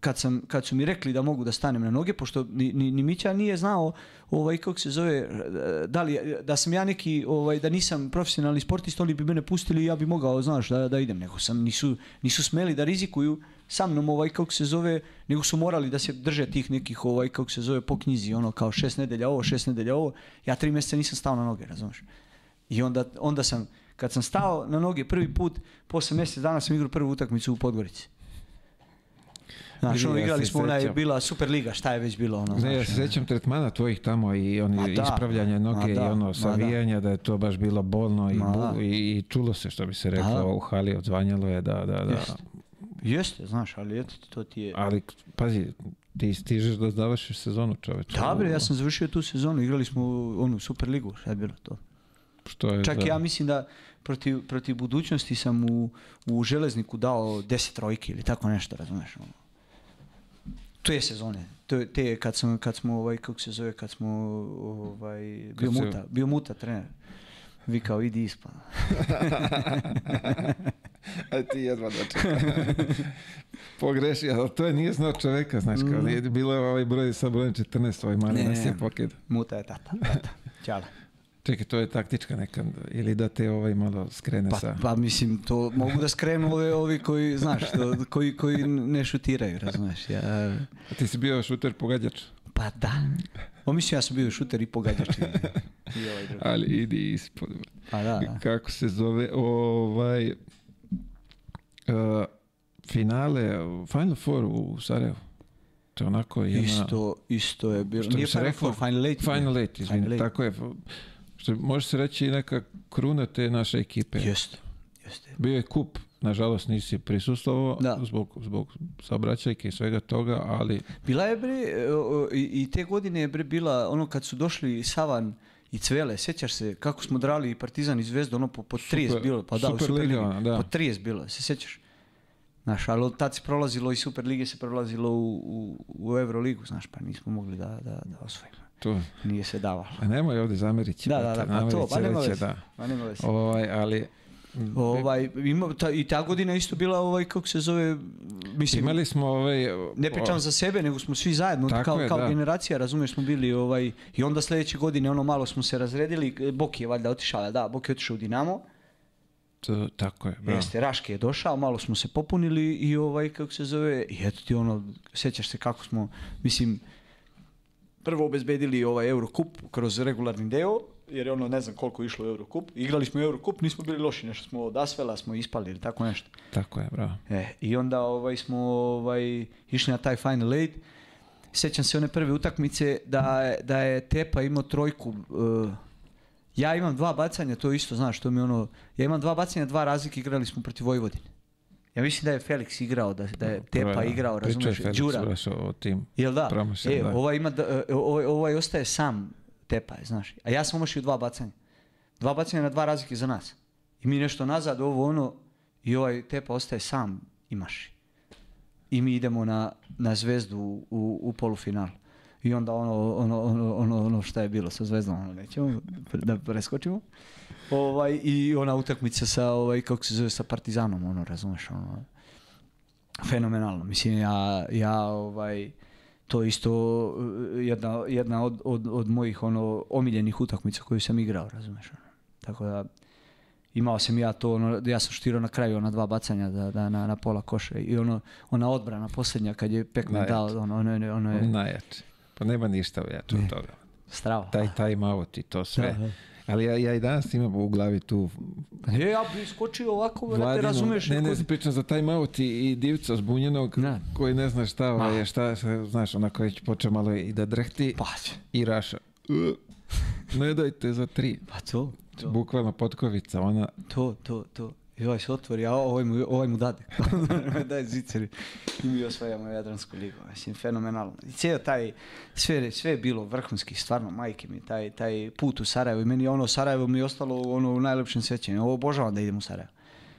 kad, sam, kad su mi rekli da mogu da stanem na noge, pošto ni, ni, ni Mića nije znao ovaj, kako se zove, e, da, li, da sam ja neki, ovaj, da nisam profesionalni sportista, oni bi mene pustili i ja bi mogao, znaš, da, da idem. Nego sam, nisu, nisu smeli da rizikuju sa mnom, ovaj, kako se zove, nego su morali da se drže tih nekih, ovaj, kako se zove, po knjizi, ono, kao šest nedelja ovo, šest nedelja ovo. Ja tri mjeseca nisam stao na noge, razumiješ? I onda, onda sam, kad sam stao na noge prvi put, posle mjesec dana sam igrao prvu utakmicu u Podgorici. Znaš, ono, igrali smo, ona je bila super liga, šta je već bilo, ono, Ne, ja se ono. sjećam tretmana tvojih tamo i oni da, ispravljanja noge da, i ono savijanja, da. je to baš bilo bolno i, bu- da. i, i čulo se što bi se reklo Da. u hali, odzvanjalo je da, da, da. Jeste. Jeste, znaš, ali eto to ti je... Ali, pazi, ti stižeš da završiš sezonu čoveče. Da bre, ja sam završio tu sezonu, igrali smo onu Super ligu, šta je bilo to. Što je Čak da- ja mislim da protiv, protiv budućnosti sam u, u železniku dao 10 trojki ili tako nešto, razumeš? ono. Te sezone, te, te kad, sam, kad smo, ovaj, kako se zove, kad smo, ovaj, bio muta, bio muta trener. Vikao, idi ispa. A ti jedva. Pogrešio, ali to je nije znao čoveka, znaš, kao, nije bilo je ovaj broj sa brojem 14, ovaj mali Mm. Ne, nas je pokid. Muta je tata, tata. Ćala. Čekaj, to je taktička neka, ili da te ovaj malo skrene Pa, sa... pa mislim, to mogu da skrenu ove, ovi koji, znaš, to, koji, koji ne šutiraju, razumeš. Ja, A ti si bio šuter pogađač? Pa da. O, mislim, ja sam bio šuter i pogađač. i- ovaj drugi. Ali idi ispod. Pa da, da. Kako se zove ovaj... uh, finale, Final Four u Sarajevu. To onako jedna... Isto, isto je bilo. Što Nije Final Four, Final Eight. Final Eight, izvini, tako je. Što može se reći i neka kruna te naše ekipe. Jeste, jeste. Bio je kup, nažalost nisi prisustvovao Da. zbog, zbog saobraćajke i svega toga, ali Bila je bre, e, i, te godine je bre bila, ono kad su došli Savan i Cvele, sjećaš se kako smo drali Partizan i Zvezdu, ono po, po 30 Super- bilo, pa da, u Superliga, Superligi, ona, da. po 30 bilo, se sjećaš? Znaš, ali od tad se prolazilo i Superlige se prolazilo u, u, u Euroligu, znaš, pa nismo mogli da, da, da osvojimo. To... Nije se davalo. A nemoj ovdje zamerići. Da, da, da, pa to, pa nema veze. da. Pa nema veze. Ovaj, ali... Ovaj, ima, ta, I ta godina isto bila, ovaj, kako se zove, mislim, Imali smo ovaj... ne pričam za sebe, nego smo svi zajedno, kao, je, kao da. generacija, razumiješ, smo bili ovaj, i onda sljedeće godine ono malo smo se razredili, Boki je valjda otišao, da, Boki je otišao u Dinamo, To, tako je, bravo. jeste, Raške je došao, malo smo se popunili i ovaj, kako se zove, i eto ti ono, sjećaš se kako smo, mislim, prvo obezbedili ovaj Eurocup kroz regularni deo, jer je ono ne znam koliko išlo u Eurocup, igrali smo Eurocup, nismo bili loši, nešto smo od Asvela smo ispali ili tako nešto. Tako je, bravo. E, I onda ovaj, smo ovaj, išli na taj Final Eight. Sjećam se one prve utakmice da, da je Tepa imao trojku. e, ja imam dva bacanja, to isto znaš, to mi ono, ja imam dva bacanja, dva razlike, igrali smo protiv Vojvodine. Ja mislim da je Felix igrao, da, da je Tepa igrao, razumiješ, Đura. O, tim Jel da? promašajima, E, da. ovaj, ima, e, ovaj, ovaj ostaje sam Tepa, znaš. A ja sam omašio dva bacanja. Dva bacanja na dva razlike za nas. I mi nešto nazad, ovo ono, i ovaj Tepa ostaje sam i maši. I mi idemo na, na zvezdu u, u polufinal. I onda ono, ono, ono, ono, ono šta je bilo sa zvezdom, ono nećemo da preskočimo. Ovaj, I ona utakmica sa, ovaj, kako se zove, sa Partizanom, ono, razumeš, ono, fenomenalno. Mislim, ja, ja ovaj, to isto uh, jedna, jedna od, od, od mojih ono, omiljenih utakmica koju sam igrao, razumeš? Ono. Tako da, imao sam ja to, ono, ja sam štirao na kraju ona dva bacanja da, da, na, na pola koša i ono, ona odbrana posljednja kad je Pekman dao, ono, ono, je- ono je Najjače. Pa nema ništa jače od toga. strava. Taj time out i to sve. Da. Ali ja, ja i danas imam u glavi tu E, ja bi skočio ovako, brate, Vladinu, razumeš? ne, ne, pričam za time out i, i divca zbunjenog Da. koji ne zna šta, ovaj, Ma. je, šta, znaš, onako već počeo malo i da drhti Pa, i raša. "Uh, Ne dajte za tri. pa to, to. Bukvalno potkovica, ona To, to, to. I ovaj se otvori, a ovaj mu, ovaj mu dade. Daj ziceri. I mi osvajamo Jadransku ligu. Mislim, fenomenalno. I cijel taj, sve, sve je bilo vrhunski, stvarno, majke mi, taj, taj put u Sarajevo. I meni ono, Sarajevo mi je ostalo ono, u najlepšem sjećanju. Ovo obožavam da idem u Sarajevo.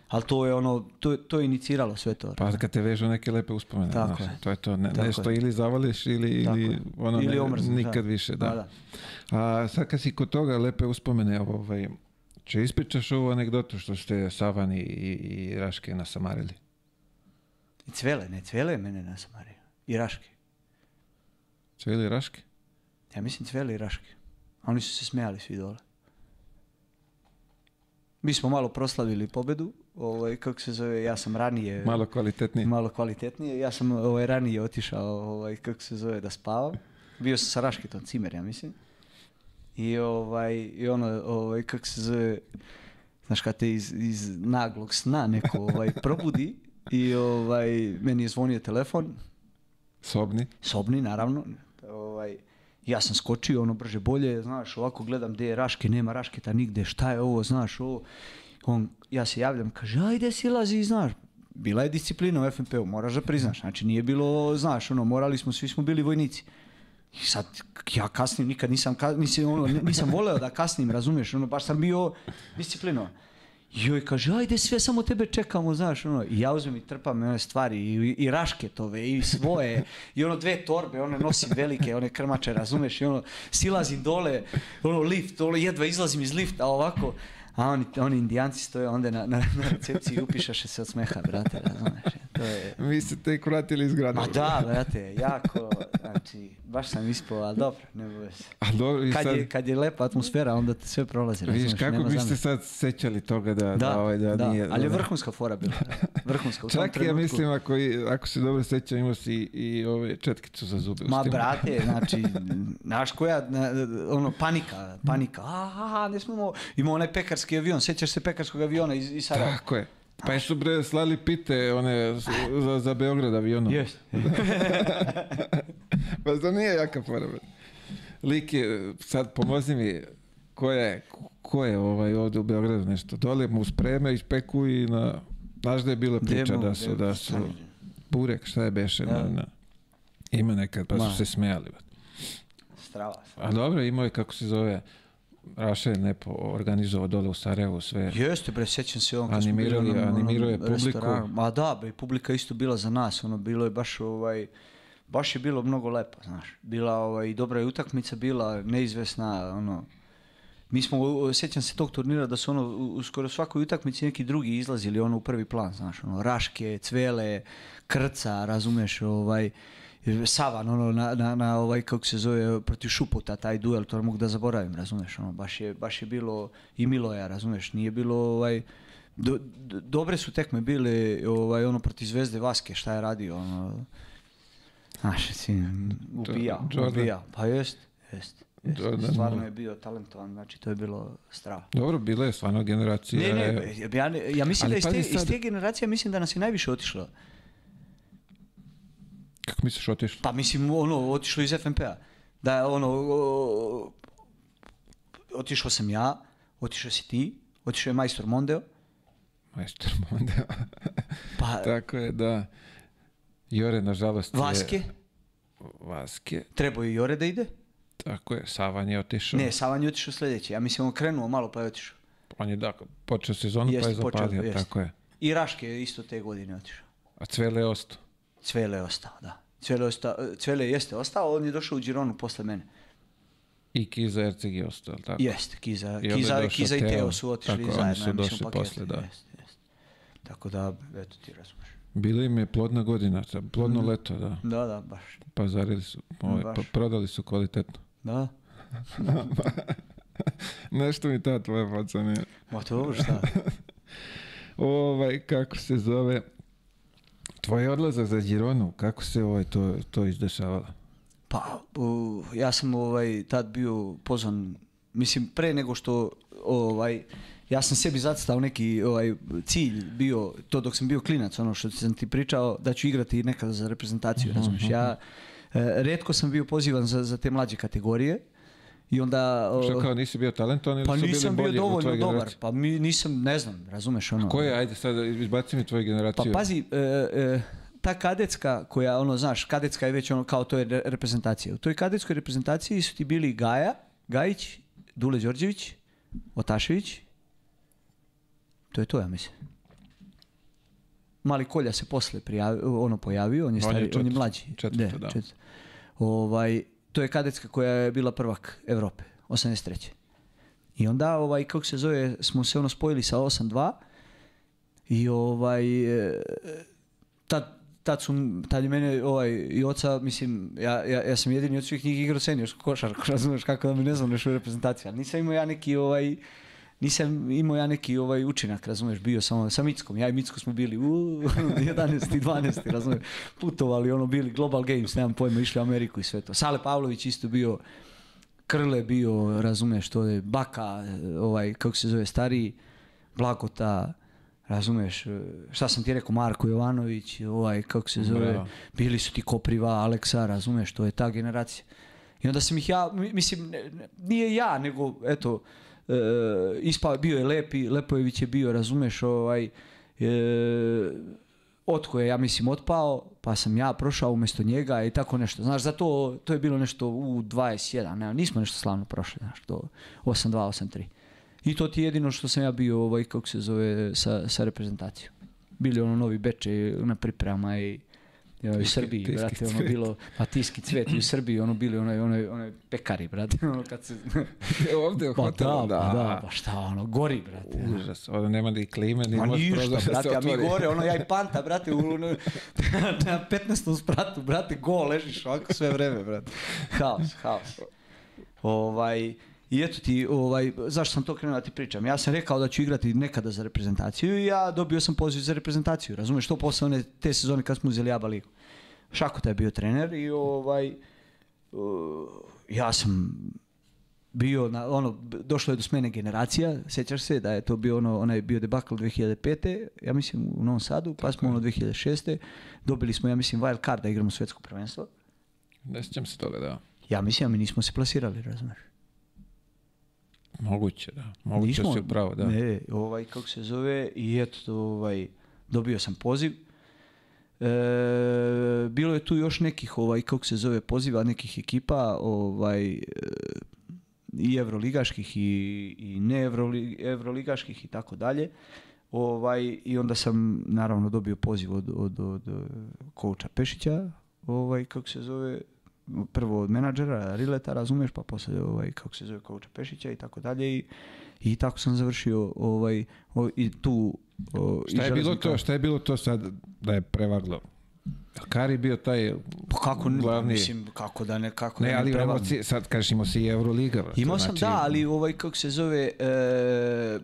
Ali to je ono, to, to je iniciralo sve to. Pa kad te vežu neke lepe uspomene, Tako znaš, je. to je to, ne, Tako nešto je. ili zavališ ili, Tako ili ono Ili omrzneš, nikad da. više, da. Da, da. A sad kad si kod toga lepe uspomene, ovaj, če ispričaš ovu anegdotu što ste Savan i, i, i Raške nasamarili? I Cvele, ne, Cvele je mene nasamario. I Raške. Cvili Raške? Ja mislim Cvele i Raške. Oni su se smijali svi dole. Mi smo malo proslavili pobedu, ovaj, kako se zove, ja sam ranije... Malo kvalitetniji. malo kvalitetnije. Ja sam ovaj, ranije otišao, ovaj, kako se zove, da spavam. Bio sam sa Raškitom Cimer, ja mislim. I, ovaj, i ono, ovaj, kako se zove, znaš kad te iz, iz naglog sna neko ovaj, probudi i ovaj, meni je zvonio telefon, Sobni. sobni naravno, ovaj, ja sam skočio ono brže bolje, znaš, ovako gledam gdje je Raške, nema Rašketa nigde, šta je ovo, znaš, ovo. On, ja se javljam, kaže, ajde silazi, znaš, bila je disciplina u FNP-u, moraš da priznaš, znači nije bilo, znaš, ono, morali smo, svi smo bili vojnici. I sad, ja kasnim, nikad nisam, ka- mislim, ono, nisam voleo da kasnim, razumiješ, ono, baš sam bio disciplinovan. I joj kaže, ajde sve, samo tebe čekamo, znaš, ono, i ja uzmem i trpam one stvari, i, i rašketove, i svoje, i ono dve torbe, one nosim velike, one krmače, razumeš, i ono, silazim dole, ono, lift, ono, jedva izlazim iz lifta, ovako, a oni, oni indijanci stoje onda na, na, na recepciji i upišaše se od smeha, brate, razumeš, to je... Vi ste tek vratili iz grada. Ma da, brate, jako, Znači, baš sam ispao, ali dobro, ne boj se. A dobro, i Kad sad, je, kad je lepa atmosfera, onda te sve prolazi. vidiš razumeš, kako nema biste sad sećali toga da, da, Da, ovaj, da, da, nije... ali je vrhunska fora bila. Vrhunska. U tom Čak i ja trenutku- mislim, ako, i- ako se dobro sećam, imao si i, i ove četkicu za zube. Ma brate, znači, znaš koja, na- ono, panika, panika, aha, ne smemo, ima onaj pekarski avion, sjećaš se pekarskog aviona iz, iz Sarajeva? Tako je. Pa su bre slali pite one za, za Beograd avionom. Jest. Pa to nije jaka fora. Lik je, sad pomozi mi, ko je, ko je ovaj ovdje u Beogradu nešto. Dole mu spreme, ispeku i na... Znaš da je bila priča Demo, da su, da su burek, šta je beše, Da. na, na, ima nekad, pa su se smijali. Strava. A dobro, imao je kako se zove, Raša je nepo organizovao dole u Sarajevu sve. Jeste bre, sjećam se on kad smo bili Animirali- u onom- onom animirao je publiku. restoranu. Ma da, bre, publika isto bila za nas, ono bilo je baš ovaj baš je bilo mnogo lepo, znaš. Bila ovaj i dobra je utakmica bila, neizvesna, ono mi smo, sjećam se tog turnira da su ono, u skoro svakoj utakmici neki drugi izlazili ono u prvi plan, znaš, ono, Raške, Cvele, Krca, razumeš, ovaj, Savan, ono, na, na, na ovaj, kako se zove, protiv Šuputa, taj duel, to ne mogu da zaboravim, razumeš, ono, baš je, baš je bilo i Miloja, razumeš, nije bilo, ovaj, do, do- dobre su tekme bile, ovaj, ono, protiv Zvezde Vaske, šta je radio, ono, znaš, si, ubija, Jordan. ubija, pa jest, jest. jest. Jordan, Stvarno je bio talentovan, znači to je bilo strava. Dobro, bila je stvarno generacija. Ne, ne, ja, ja mislim da iz te, pazi iz sad- te generacije mislim da nas je najviše otišlo. Kako misliš otišlo? Pa mislim ono otišlo iz FNP-a. Da ono o, otišao sam ja, otišao si ti, otišao je majstor Mondeo. Majstor Mondeo. Pa Tako je, da. Jore, nažalost, je... Vaske, Vaske. trebao je Jore da ide. Tako je, Savan je otišao. Ne, Savan je otišao sljedeći. Ja mislim on krenuo malo pa je otišao. On je da, počeo sezonu pa je počeo, zapalio, jeste. tako je. I Raške je isto te godine otišao. A Cvele je ostao. Cvele je ostao, da. Cvele, je ostao, Cvele jeste ostao, on je došao u Gironu posle mene. I Kiza Erceg je ostao, tako? Jeste, Kiza, I Kiza, Kiza i Teo. Su otišli Tako, zajedno. su ja mislim, došli posle, da. Jeste, jeste. Tako da, eto ti razumeš. Bila im je plodna godina, plodno leto, da. Da, da, baš. Pazarili su, ovaj, Baš. pa- prodali su kvalitetno. Da. Nešto mi ta tvoja faca nije. Ma to dobro šta? Ovaj, kako se zove, tvoj odlazak za Gironu, kako se ovaj to, to izdešavalo? Pa, ja sam ovaj, tad bio pozvan, mislim, pre nego što, ovaj, ja sam sebi zacitao neki ovaj, cilj bio, to dok sam bio klinac, ono što sam ti pričao, da ću igrati nekada za reprezentaciju, razumiješ. Ja, e, redko sam bio pozivan za, za te mlađe kategorije i onda... Što kao nisi bio talentovan ili pa su nisam bili bio bolji u dovoljno tvojoj dobar, generaciji? pa mi nisam, ne znam, razumeš ono. Ko je, ajde sad izbaci mi tvoju Pa generaciju. pazi, e, e, ta kadetska koja, ono, znaš, kadetska je već ono kao to je re- reprezentacija. U toj kadetskoj reprezentaciji su ti bili Gaja, Gajić, Dule Đorđević, Otašević. To je to, ja mislim. Mali Kolja se posle prijavio, ono pojavio, on je, On je stari, on je mlađi. četvrti, Ne, da. četvrti. Ovaj, to je kadetska koja je bila prvak Evrope, 83. I onda, ovaj, kako se zove, smo se ono spojili sa 8-2 i ovaj, e, tad, tad, su, tad je mene ovaj, i oca, mislim, ja, ja, ja sam jedini od svih njih igrao seniorsku košarku, razumeš kako da mi ne znam nešto u reprezentaciji, ali nisam imao ja neki ovaj, nisam imao ja neki ovaj učinak, razumeš, bio sam sa Mickom, ja i Micko smo bili u 11. i 12. razumeš, putovali, ono, bili Global Games, nemam pojma, išli u Ameriku i sve to. Sale Pavlović isto bio, Krle bio, razumeš, to je Baka, ovaj, kako se zove, stariji, Blagota, razumeš, e, šta sam ti rekao, Marko Jovanović, ovaj, kako se zove, Bravo. bili su ti Kopriva, Aleksa, razumeš, to je ta generacija. I onda sam ih ja, mi- mislim, nije ja, nego, eto, ispao, bio je Lepi, Lepojević je bio, razumeš, ovaj, e, Otko je, ja mislim, otpao, pa sam ja prošao umjesto njega i tako nešto. Znaš, zato to je bilo nešto u 21, ne, nismo nešto slavno prošli, znaš, to 8-2, 8-3. I to ti je jedino što sam ja bio, ovaj, kako se zove, sa, sa reprezentacijom. Bili ono novi beče na priprema i Ja, u Srbiji, tiski brate, ono bilo, pa tiski cvet, i u Srbiji ono bili onaj, onaj, onaj pekari, brate, ono kad se... Ovdje u Pa hotelu, da, pa da, pa šta, ono, gori, brate. Užas, ovdje nema ni klime, ni može ništa, prozor da se brate, a mi gore, ono, ja i panta, brate, u, ono, na 15. spratu, brate, go, ležiš ovako sve vreme, brate. Haos, haos. Ovaj, i eto ti, ovaj, zašto sam to krenuo da ti pričam? Ja sam rekao da ću igrati nekada za reprezentaciju i ja dobio sam poziv za reprezentaciju, razumiješ, to posle one, te sezone kad smo uzeli ABA ligu. Šakota je bio trener i ovaj, uh, ja sam bio na ono došlo je do smene generacija, sjećaš se da je to bio ono onaj bio debakl 2005. ja mislim u Novom Sadu, pa smo ono 2006. dobili smo ja mislim wild card da igramo svjetsko prvenstvo. Ne sjećam se toga, da. Ja mislim, a mi nismo se plasirali, razumiješ? Moguće, da. Moguće Nismo, si upravo, da. Ne, ovaj, kako se zove, i eto, ovaj, dobio sam poziv. E, bilo je tu još nekih, ovaj, kako se zove, poziva nekih ekipa, ovaj, e, i evroligaških i, i ne evroli- evroligaških i tako dalje. Ovaj, I onda sam naravno dobio poziv od, od, od, eh, kouča Pešića, ovaj, kako se zove, prvo od menadžera, Rileta, razumiješ, pa poslije ovaj, kako se zove kouča Pešića i tako dalje. I, i tako sam završio ovaj, o- i tu o, i Šta je bilo to, šta je bilo to sad da je prevaglo? Kari bio taj Pa kako, ne- glavni... mislim, kako da ne, kako ne, da ali prevagnu. emocije, sad kažeš imao si i Euroliga. Imao sam, znači- da, ali ovaj, kako se zove, e, e,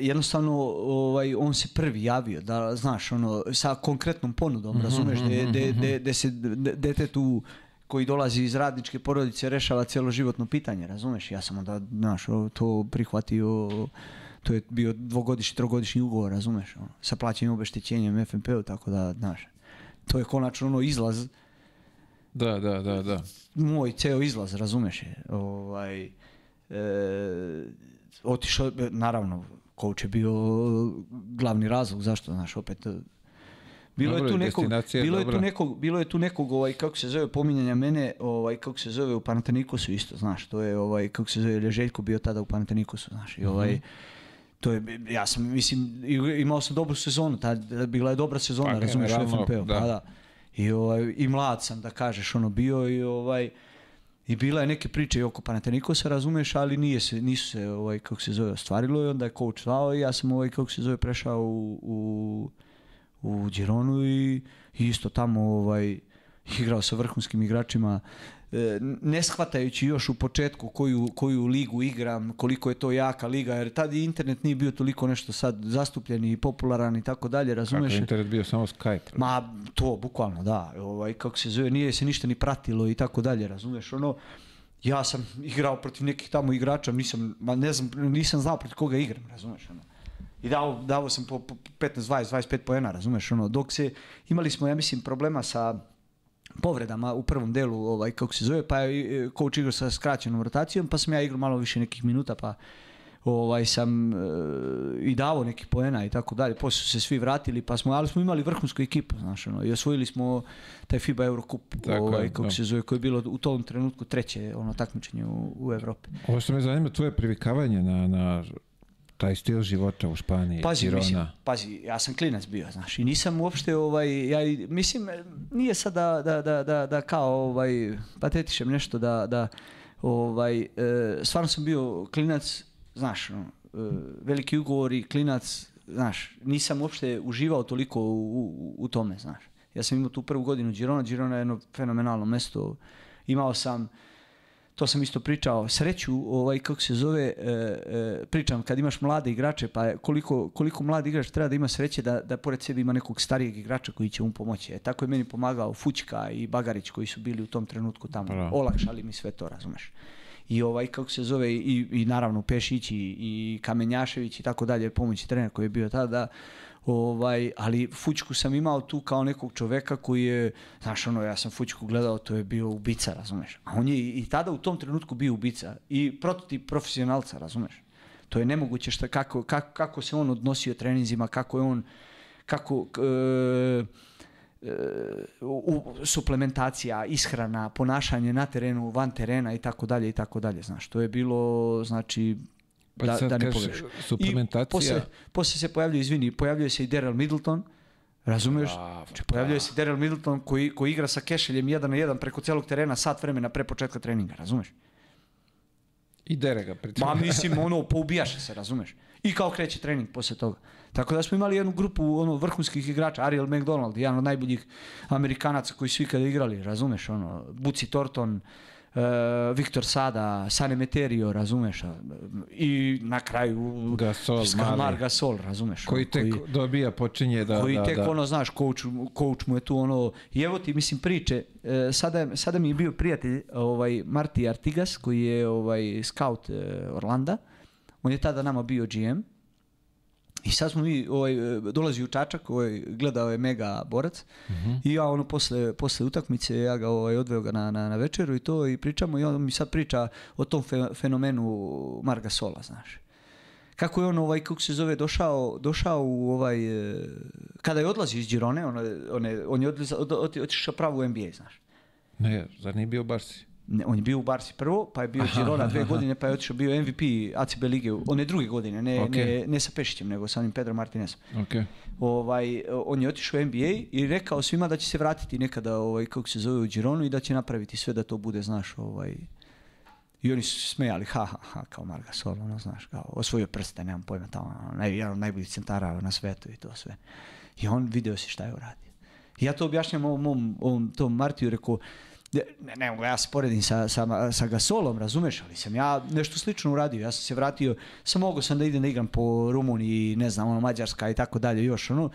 jednostavno ovaj, on se prvi javio, da, znaš, ono, sa konkretnom ponudom, Mhm, razumeš, de, de, de, de se de- detetu koji dolazi iz radničke porodice rešava životno pitanje, razumeš, ja sam onda, znaš, to prihvatio, to je bio dvogodišnji, trogodišnji ugovor, razumeš, ono, sa plaćenim obeštećenjem FNP-u, tako da, znaš, to je konačno ono izlaz Da, da, da, da. moj ceo izlaz, razumeš je. Ovaj, e, otišao, naravno, coach je bio glavni razlog, zašto, znaš, opet, bilo je tu nekog, bilo je dobra. tu nekog, bilo je tu nekog, ovaj, kako se zove, pominjanja mene, ovaj, kako se zove, u Panatenikosu isto, znaš, to je, ovaj, kako se zove, jer je Željko bio tada u Panatenikosu, znaš, i ovaj, Mhm. to je, ja sam, mislim, imao sam dobru sezonu, tad, bila je dobra sezona, Pa, razumeš, u FNP-u, da. pa da. I, ovaj, I mlad sam, da kažeš, ono bio i ovaj, i bila je neke priče i oko Panatenikosa, razumeš, ali nije se, nisu se, ovaj, kako se zove, ostvarilo i onda je coach zvao i ja sam, ovaj, kako se zove, prešao u, u, u Gironu i, i isto tamo, ovaj, igrao sa vrhunskim igračima, e, ne shvatajući još u početku koju, koju ligu igram, koliko je to jaka liga, jer tad i internet nije bio toliko nešto sad zastupljen i popularan i tako dalje, Kako razumeš? je internet bio samo Skype. Ma to, bukvalno, da. Ovaj, kako se zove, nije se ništa ni pratilo i tako dalje, razumeš? Ono, ja sam igrao protiv nekih tamo igrača, nisam, ma ne znam, nisam znao protiv koga igram, razumeš? Ono. I dao, dao sam po, po 15, 20, 25 poena, razumeš? Ono, dok se, imali smo, ja mislim, problema sa povredama u prvom delu, ovaj, kako se zove, pa je e, coach igrao sa skraćenom rotacijom, pa sam ja igrao malo više nekih minuta, pa ovaj sam e, i davo nekih poena i tako dalje. Poslije su se svi vratili, pa smo, ali smo imali vrhunsku ekipu, znaš, ono, i osvojili smo taj FIBA Eurocup, ovaj, kako se zove, koje je bilo u tom trenutku treće ono takmičenje u, u Evropi. Ovo što me zanima, tvoje privikavanje na, na taj stil života u Španiji, Pazi, Girona. mislim, pazi, ja sam klinac bio, znaš, i nisam uopšte, ovaj, ja, mislim, nije sad da, da, da, da, da kao, ovaj, patetišem nešto, da, da, ovaj, e, stvarno sam bio klinac, znaš, ono, e, veliki ugovori, klinac, znaš, nisam uopšte uživao toliko u, u, u tome, znaš. Ja sam imao tu prvu godinu Girona, Girona je jedno fenomenalno mesto, imao sam, to sam isto pričao, sreću, ovaj, kako se zove, e, e, pričam kad imaš mlade igrače, pa koliko, koliko mladi igrač treba da ima sreće da, da pored sebe ima nekog starijeg igrača koji će mu pomoći. E, tako je meni pomagao Fućka i Bagarić koji su bili u tom trenutku tamo. Pa da. Olakšali mi sve to, razumeš. I ovaj, kako se zove, i, i naravno Pešić i, i Kamenjašević i tako dalje, pomoći trener koji je bio tada, ovaj, ali Fućku sam imao tu kao nekog čoveka koji je, znaš ono, ja sam Fućku gledao, to je bio ubica, razumeš. A on je i, i tada u tom trenutku bio ubica i prototip profesionalca, razumeš. To je nemoguće šta, kako, kako, kako se on odnosio treninzima, kako je on, kako, e, e, u, suplementacija, ishrana, ponašanje na terenu, van terena i tako dalje i tako dalje, znaš. To je bilo, znači, Pa da, da ne pogrešim. suplementacija- I posle, posle se pojavljuje, izvini, pojavljuje se i Daryl Middleton, Razumeš? Bravo, Znači, pojavljuje se Daryl Middleton koji, koji igra sa Kešeljem jedan na jedan preko celog terena sat vremena pre početka treninga, razumeš? I dere ga pritom. Ma mislim, ono, poubijaše se, razumeš? I kao kreće trening posle toga. Tako da smo imali jednu grupu ono, vrhunskih igrača, Ariel McDonald, jedan od najboljih Amerikanaca koji su ikada igrali, razumeš? Ono, Buci Thornton, Viktor Sada, Sane Meterio, razumeš? I na kraju Gasol, Skalmar mali. Gasol, razumeš? Koji ono, tek dobija, počinje da... koji da, tek da. ono, znaš, coach, coach mu je tu ono, i evo ti, mislim, priče, e, sada, sada mi je bio prijatelj, ovaj, Marti Artigas, koji je ovaj, scout e, Orlanda, on je tada nama bio GM, i sad smo mi, ovaj, dolazi u Čačak, ovaj, gledao je mega borac. I ja ono posle, posle utakmice, ja ga ovaj, odveo ga na, na, na večeru i to i pričamo i on mi sad priča o tom fe, fenomenu Marga Sola, znaš. Kako je on ovaj kako se zove došao došao u ovaj e, kada je odlazio iz Girone on, je- on je on je otišao pravo u NBA znaš. Ne, zar nije bio Barsi? Ne, on je bio u Barsi prvo, pa je bio Girona dve godine, pa je otišao bio MVP ACB lige, one druge godine, ne, Ok. ne, ne sa Pešićem, nego sa onim Pedro Martinezom. Ok. Ovaj, on je otišao u NBA i rekao svima da će se vratiti nekada, ovaj, kako se zove, u Gironu i da će napraviti sve da to bude, znaš, ovaj, i oni su smejali, ha, ha, ha, kao Marga Sol, ono, znaš, kao, osvojio prste, nemam pojma, tamo, ono, naj, jedan od najboljih centara na svetu i to sve. I on video si šta je uradio. I ja to objašnjam ovom, ovom, ovom tom Martiju, rekao, ne, ne mogu ja se poredim sa, sa, sa Gasolom, razumeš, ali sam ja nešto slično uradio. Ja sam se vratio, sam mogao sam da idem da igram po Rumuniji, ne znam, ono, Mađarska i tako dalje, još ono.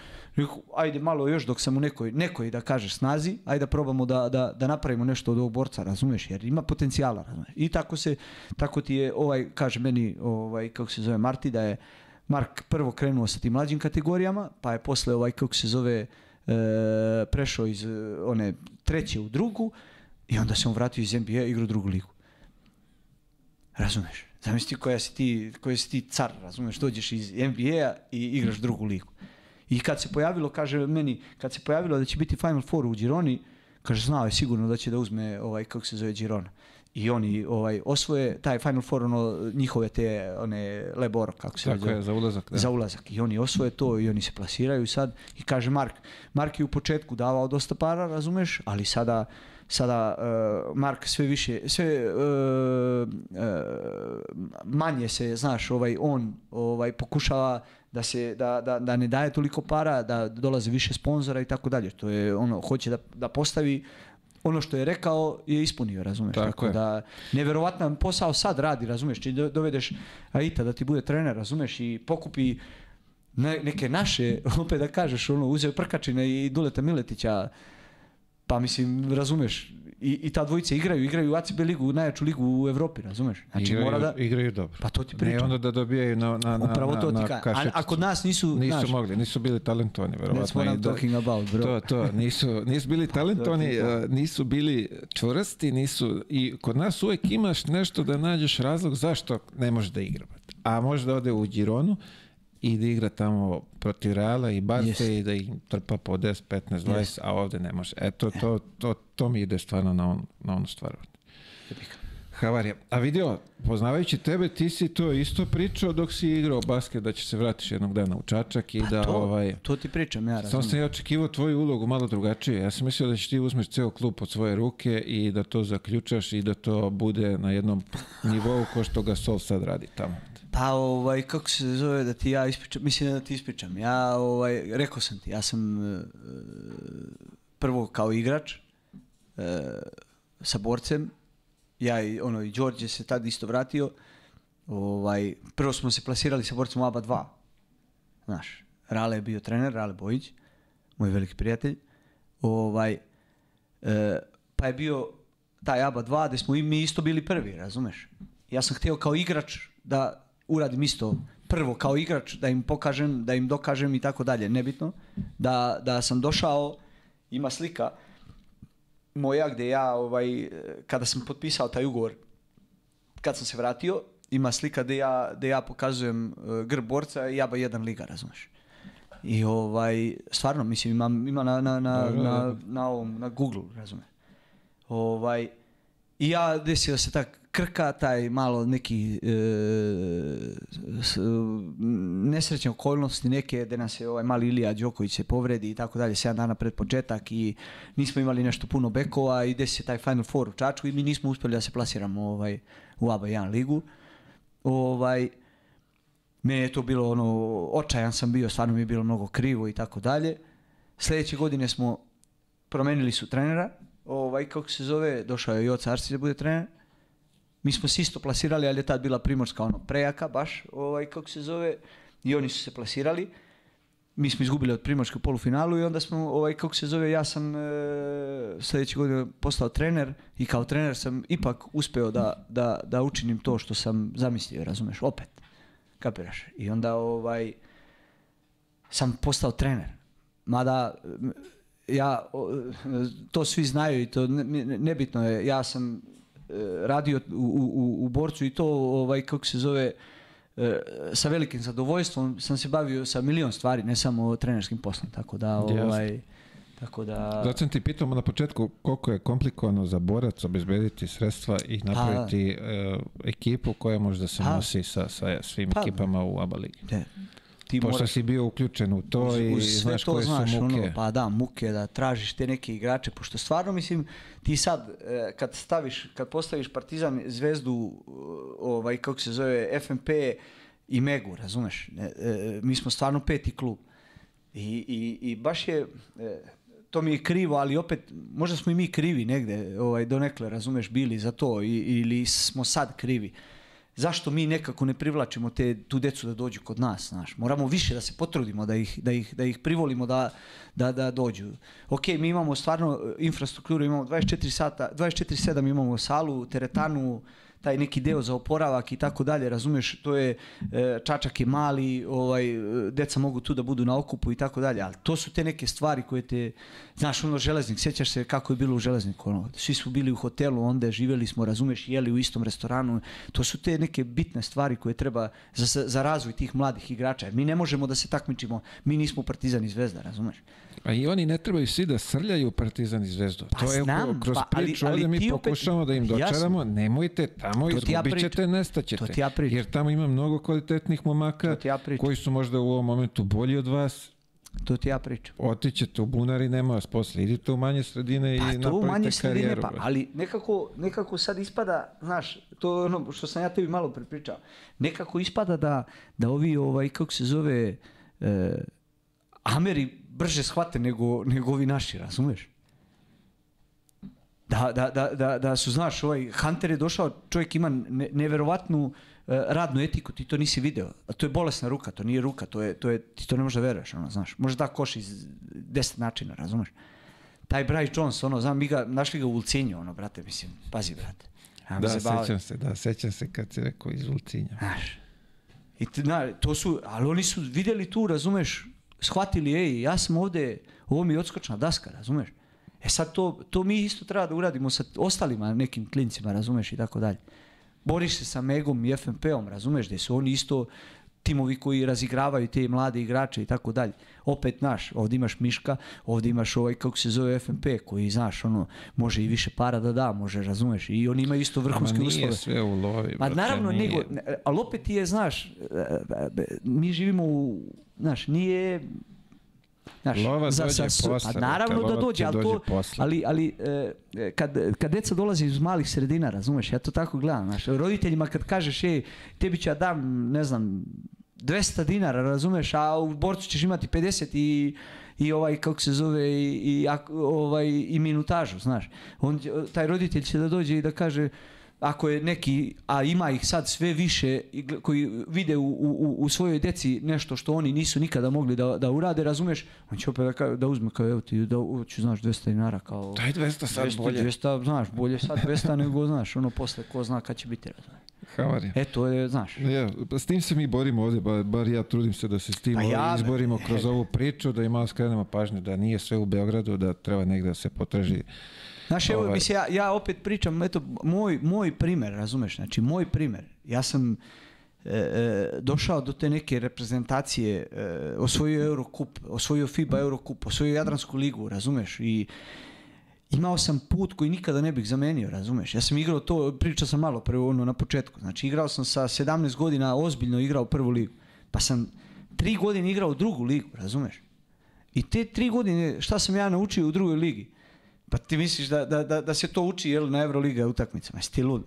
Ajde malo još dok sam u nekoj, nekoj da kažeš snazi, ajde da probamo da, da, da napravimo nešto od ovog borca, razumeš, jer ima potencijala, razumeš. I tako se, tako ti je, ovaj, kaže meni, ovaj, kako se zove, Marti, da je Mark prvo krenuo sa tim mlađim kategorijama, pa je posle ovaj, kako se zove, e, prešao iz e, one treće u drugu i onda se on vratio iz NBA i igrao drugu ligu. Razumeš? Zamisli koja si ti, koja si ti car, razumeš? Dođeš iz NBA-a i igraš drugu ligu. I kad se pojavilo, kaže meni, kad se pojavilo da će biti Final Four u Gironi, kaže znao je sigurno da će da uzme ovaj kako se zove Girona. I oni ovaj osvoje taj Final Four ono njihove te one Leboro kako se Tako zove je, za ulazak. Da. za ulazak. I oni osvoje to i oni se plasiraju sad. I kaže Mark, Mark je u početku davao dosta para, razumeš, ali sada sada uh, Mark sve više sve uh, uh, manje se znaš ovaj on ovaj pokušava da se da, da, da ne daje toliko para da dolaze više sponzora i tako dalje to je ono hoće da, da postavi ono što je rekao je ispunio, razumeš? Tako je. da neverovatan posao sad radi, razumeš? Ti do- dovedeš Aita da ti bude trener, razumeš? I pokupi ne- neke naše, opet da kažeš, ono, uzeo Prkačina i Duleta Miletića, pa mislim, razumeš, i, i ta dvojica igraju, igraju u ACB ligu, najjaču ligu u Evropi, razumeš? Znači igraju, mora da... igraju dobro. Pa to ti Ne pričam. onda da dobijaju na, na, na, Upravo to na, ti na kažem. A, kod nas nisu, Nisu znaš, mogli, nisu bili talentovani, that's verovatno. what i I'm talking about, bro. To, to, nisu, nisu bili talentovani, a, nisu bili čvrsti, nisu, i kod nas uvijek imaš nešto da nađeš razlog zašto ne može da igra. A može da ode u Gironu i da igra tamo protiv Reala i Barce Jest. i da ih trpa po 10, 15, 20, a ovde ne može. E, to, to, to, to mi ide stvarno na, on, na onu stvar. Havarija. A vidio, poznavajući tebe, ti si to isto pričao dok si igrao basket da će se vratiš jednog dana u Čačak i da Pa to, ovaj... to ti pričam, ja Samo razumem. sam ja očekivao tvoju ulogu malo drugačije. Ja sam mislio da ćeš ti uzmeš ceo klub pod svoje ruke i da to zaključaš i da to bude na jednom nivou ko što ga Sol sad radi tamo. Pa ovaj, kako se zove da ti ja ispričam, mislim da ti ispričam. Ja, ovaj, rekao sam ti, ja sam e, prvo kao igrač e, sa borcem, ja i ono i Đorđe se tad isto vratio. Ovaj, prvo smo se plasirali sa borcem ABA 2. Znaš, Rale je bio trener, Rale Bojić, moj veliki prijatelj. Ovaj, e, pa je bio taj ABA 2 gde smo i mi isto bili prvi, razumeš? Ja sam htio kao igrač da uradim isto prvo kao igrač, da im pokažem, da im dokažem i tako dalje, nebitno. Da, da sam došao, ima slika moja gde ja, ovaj, kada sam potpisao taj ugovor, kad sam se vratio, ima slika gde ja, gde ja pokazujem uh, grb borca i jaba jedan liga, razumeš? I ovaj, stvarno, mislim, ima, ima na, na, na, na, na, ovom, na Google, razumeš? Ovaj, I ja desio se ta krka, taj malo neki, e, s- nesrećne okolnosti neke da nas je ovaj mali Ilija Đoković se povredi i tako dalje 7 dana pred početak i nismo imali nešto puno bekova i desi se taj Final Four u Čačku i mi nismo uspjeli da se plasiramo ovaj, u ABA 1 ligu. Ovaj, meni je to bilo ono, očajan sam bio, stvarno mi je bilo mnogo krivo i tako dalje. Sljedeće godine smo promenili su trenera, ovaj, kako se zove, došao je Joca Arsić da bude trener. Mi smo se isto plasirali, ali je tad bila Primorska ono prejaka baš, ovaj, kako se zove, i oni su se plasirali. Mi smo izgubili od Primorske u polufinalu i onda smo, ovaj, kako se zove, ja sam e, sljedeće godine postao trener i kao trener sam ipak uspeo da, da, da učinim to što sam zamislio, razumeš, opet, kapiraš. I onda ovaj, sam postao trener. Mada ja, to svi znaju i to ne- ne- nebitno je, ja sam radio u, u, u borcu i to, ovaj, kako se zove, e, sa velikim zadovoljstvom sam se bavio sa milion stvari, ne samo trenerskim poslom, tako da, ovaj, tako da... Zato sam ti pitao na početku koliko je komplikovano za borac obezbediti sredstva i napraviti e, ekipu koja može da se Pa. nosi sa, sa svim Pa. ekipama u ABA ligi. Ti Pošto moraš- si bio uključen u to uz, i sve znaš to koje znaš, su muke. ono, pa da, muke, da tražiš te neke igrače, pošto stvarno mislim, ti sad, e, kad staviš, kad postaviš Partizan, Zvezdu, e, ovaj, kako se zove, FNP i Megu, razumeš, E, mi smo stvarno peti klub. I, i, i baš je, to mi je krivo, ali opet, možda smo i mi krivi negde, ovaj, donekle, razumeš, bili za to, i, ili smo sad krivi. Zašto mi nekako ne privlačimo te, tu decu da dođu kod nas, znaš? Moramo više da se potrudimo, da ih, da ih, da ih privolimo da, da, da dođu. Ok, mi imamo stvarno e, infrastrukturu, imamo 24 sata, 24-7 imamo salu, teretanu, taj neki deo za oporavak i tako dalje, razumeš, to je, e, čačak je mali, ovaj, e, deca mogu tu da budu na okupu i tako dalje, ali to su te neke stvari koje te, znaš, ono železnik, sjećaš se kako je bilo u železniku, ono, svi su bili u hotelu, onda živjeli smo, razumeš, jeli u istom restoranu, to su te neke bitne stvari koje treba za, za razvoj tih mladih igrača, mi ne možemo da se takmičimo, mi nismo Partizan i Zvezda, razumeš? A i oni ne trebaju svi da srljaju Partizan i Zvezdu. Pa to je znam, kroz pa, ali- priču ali ovdje mi ti opet- pokušavamo da im Jasno. dočaramo, nemojte tamo, To ti ja izgubit ćete, nestaćete. Ja. Jer tamo ima mnogo kvalitetnih momaka ja koji su možda u ovom momentu bolji od vas. To ti ja pričam. Otićete u bunari, nema vas posle. Idite u manje sredine i Pa u napravite manje sredine, karijeru. pa, ali nekako, nekako sad ispada, znaš, to je ono što sam ja tebi malo prepričao, nekako ispada da, da ovi, ovaj, kako se zove, e, Ameri brže shvate nego, nego ovi naši, razumeš? Da, da, da, da, da su, znaš, ovaj Hunter je došao, čovjek ima ne, neverovatnu e, radnu etiku, ti to nisi video. A to je bolesna ruka, to nije ruka, to je, to je, ti to ne možeš da veruješ, ono, znaš. Može da koš iz deset načina, razumeš? Taj Bryce Jones, ono, znam, mi ga, našli ga u Ulcinju, ono, brate, mislim, pazi, brate. Ajmo Da, se sećam se, da, sećam se kad si rekao iz Ulcinja. Znaš. I na, to su, ali oni su vidjeli tu, razumeš, shvatili, ej, ja sam ovdje, ovo mi je odskočna daska, razumeš. E sad to, to mi isto treba da uradimo sa ostalima nekim klincima, razumeš, i tako dalje. Boriš se sa Megom i FNP-om, razumeš, gdje su oni isto timovi koji razigravaju te mlade igrače i tako dalje. Opet, naš, ovdje imaš Miška, ovdje imaš ovaj, kako se zove FNP, koji, znaš, ono, može i više para da da, može, razumeš, i oni imaju isto vrhunske nije uslove. sve u lovi. Ma brate, naravno, nije. nego, ne, ali opet je, znaš, e, e, mi živimo u, znaš, nije, znaš, Lova za- dođe posle, a naravno da dođe, ali, dođe to, posle. ali, ali e, e, kad, kad deca dolaze iz malih sredina, razumeš, ja to tako gledam, znaš, roditeljima kad kažeš, ej, tebi ću ja dam, ne znam, 200 dinara, razumeš, a u borcu ćeš imati 50 i i ovaj kako se zove i, i ovaj i minutažu, znaš. On taj roditelj će da dođe i da kaže ako je neki, a ima ih sad sve više koji vide u, u, u svojoj deci nešto što oni nisu nikada mogli da, da urade, razumeš, on će opet da, da uzme kao evo ti, da ću, znaš, 200 dinara kao... Daj 200 sad 200, bolje. 200, znaš, bolje sad 200 nego, znaš, ono posle ko zna kad će biti, razumeš. Havarija. E, to je, znaš, Ja, pa s tim se mi borimo ovdje, bar, bar ja trudim se da se s tim Pa ja- izborimo kroz ovu priču, da im malo skrenemo pažnju, da nije sve u Beogradu, da treba negdje da se potraži. Znaš, evo, Ovaj. mislim, ja, ja opet pričam, eto, moj, moj primjer, razumeš, znači, moj primjer, ja sam e, e, došao do te neke reprezentacije, e, osvojio Eurocup, osvojio FIBA Eurocup, osvojio Jadransku ligu, razumeš, i imao sam put koji nikada ne bih zamenio, razumeš, ja sam igrao to, pričao sam malo pre ono na početku, znači, igrao sam sa 17 godina, ozbiljno igrao prvu ligu, pa sam tri godine igrao drugu ligu, razumeš? I te tri godine, šta sam ja naučio u drugoj ligi? Pa ti misliš da, da, da, da se to uči jel, na Euroliga utakmicama? Jesi ti lud?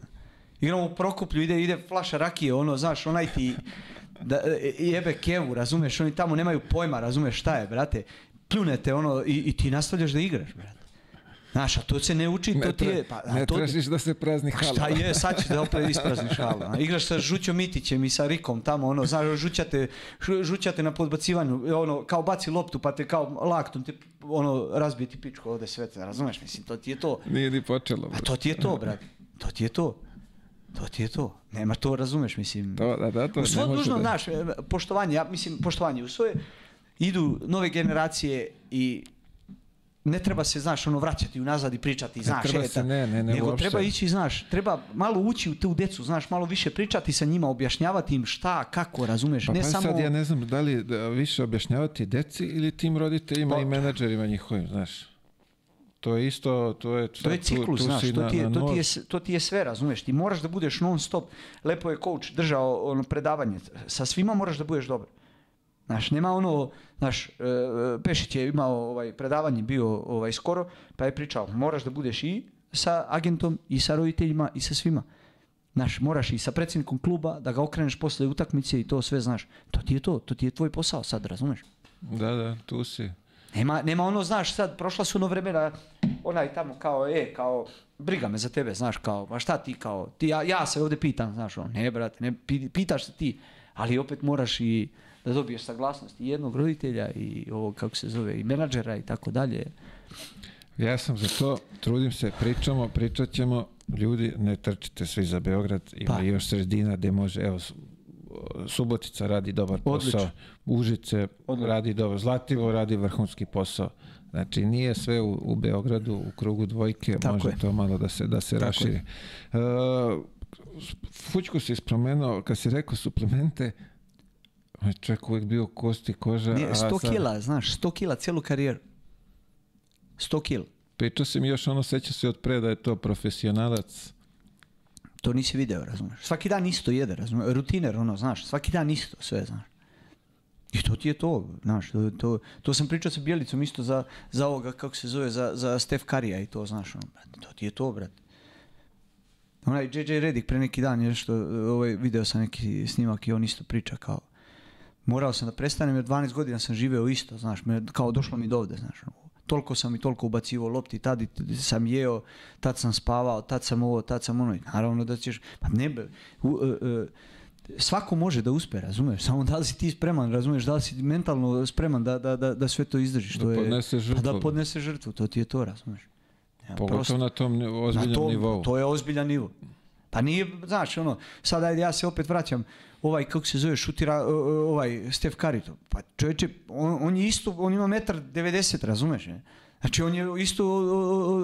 Igramo u Prokuplju, ide, ide flaša rakije, ono, znaš, onaj ti da, e, jebe kevu, razumeš, oni tamo nemaju pojma, razumeš šta je, brate. Pljunete ono i, i ti nastavljaš da igraš, brate. Znaš, a to se ne uči, to Ne, ti je... Pa, ne to, tražiš da se prazni hala. Šta je, sad ćeš da opet isprazniš halu. a? Igraš sa Žućom Mitićem i sa Rikom tamo, ono, znaš, žućate, žu- žućate na podbacivanju, ono, kao baci loptu pa te kao laktom te, ono, razbije ti pičku ovde sve, razumeš, mislim, to ti je to. Nije ni počelo. A to ti je to, brate, to ti je to. To ti je to. Nema to, razumeš, mislim. To, da, da, to U svo dužno, znaš, e, poštovanje, ja mislim, poštovanje, u svoje, idu nove generacije i ne treba se, znaš, ono, vraćati unazad i pričati, znaš, treba e, se, ne, ne, ne, nego uopšte. treba ići, znaš, treba malo ući u tu decu, znaš, malo više pričati sa njima, objašnjavati im šta, kako, razumeš, Pa, ne pa samo... sad ja ne znam da li više objašnjavati deci ili tim roditeljima Pa- i menadžerima njihovim, znaš. To je isto, to je... To je tu- ciklus, tu znaš, si to ti, je, na to, ti je, to ti je sve, razumeš, ti moraš da budeš non stop, lepo je coach držao ono predavanje, sa svima moraš da budeš dobar. Znaš, nema ono, znaš, e, Pešić je imao ovaj, predavanje, bio ovaj, skoro, pa je pričao, moraš da budeš i sa agentom, i sa roditeljima, i sa svima. Znaš, moraš i sa predsjednikom kluba da ga okreneš posle utakmice i to sve, znaš. To ti je to, to ti je tvoj posao sad, razumeš? Da, da, tu si. Nema, nema ono, znaš, sad, prošla su ono vremena, onaj tamo kao, e, kao, briga me za tebe, znaš, kao, ma šta ti, kao, ti, ja, ja se ovdje pitam, znaš, ono, ne, brate, ne, pi- pitaš se ti, ali opet moraš i da dobiješ saglasnost i jednog roditelja i ovog, kako se zove, i menadžera i tako dalje. Ja sam za to, trudim se, pričamo, pričat ćemo, ljudi, ne trčite svi za Beograd, ima Pa. još sredina gdje može, evo, Subotica radi dobar posao, Odlično. Užice Odlično. radi dobro, Zlativo radi vrhunski posao. Znači nije sve u, u Beogradu, u krugu dvojke, Tako može je. to malo da se, da se Tako raširi. je. Uh, Fučko si spomenuo, kad si rekao suplemente, čovjek uvijek bio kosti, koža. Nije, a 100 sad- kila, znaš, 100 kila cijelu karijeru. 100 kila. Pričao si mi još ono, seća se od pre da je to profesionalac. To nisi video, razumeš. Svaki dan isto jede, razumeš. Rutiner, ono, znaš, svaki dan isto sve, znaš. I to ti je to, znaš, to, to, to sam pričao sa Bjelicom isto za, za ovoga, kako se zove, za, za Stef Karija i to, znaš, ono, brate, to ti je to, brate. Onaj JJ Redick pre neki dan je nešto, ovaj, video sam neki snimak i on isto priča kao, morao sam da prestanem jer 12 godina sam živeo isto, znaš, me, kao došlo mi do ovde, znaš, ono, toliko sam i toliko ubacivo lopti, tad sam jeo, tad sam spavao, tad sam ovo, tad sam ono, i naravno da ćeš, pa ne, u, e, e, svako može da uspe, razumeš, samo da li si ti spreman, razumeš, da li si mentalno spreman da, da, da, da sve to izdržiš, Da to je, podneseš pa da žrtvu. podnese žrtvu, to ti je to, razumeš. Ja, Pogotovo prosto- na tom ozbiljnom na tom, nivou. To je ozbiljan nivo. Pa nije, znaš, ono, sad ajde ja se opet vraćam, ovaj, kako se zove, šutira, ovaj, Stef Curry, to, pa čovječe, on, on je isto, on ima metar 90, razumeš, ne? Znači, on je isto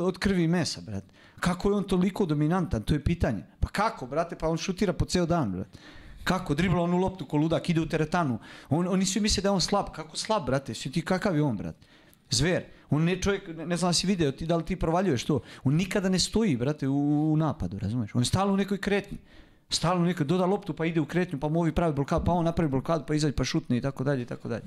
od krvi i mesa, brate. Kako je on toliko dominantan, to je pitanje. Pa kako, brate, pa on šutira po ceo dan, brate. Kako, dribla onu loptu ko ludak, ide u teretanu. On, oni svi misle da je on slab. Kako slab, brate? Svi ti kakav je on, brate? Zver. On ne čovjek, ne, ne znam si video, ti, da li ti provaljuješ to. On nikada ne stoji, brate, u, u napadu, razumeš? On je stalno u nekoj kretnji. Stalno u nekoj, doda loptu pa ide u kretnju, pa mu ovi pravi blokadu, pa on napravi blokadu, pa izađe pa šutne i tako dalje i tako dalje.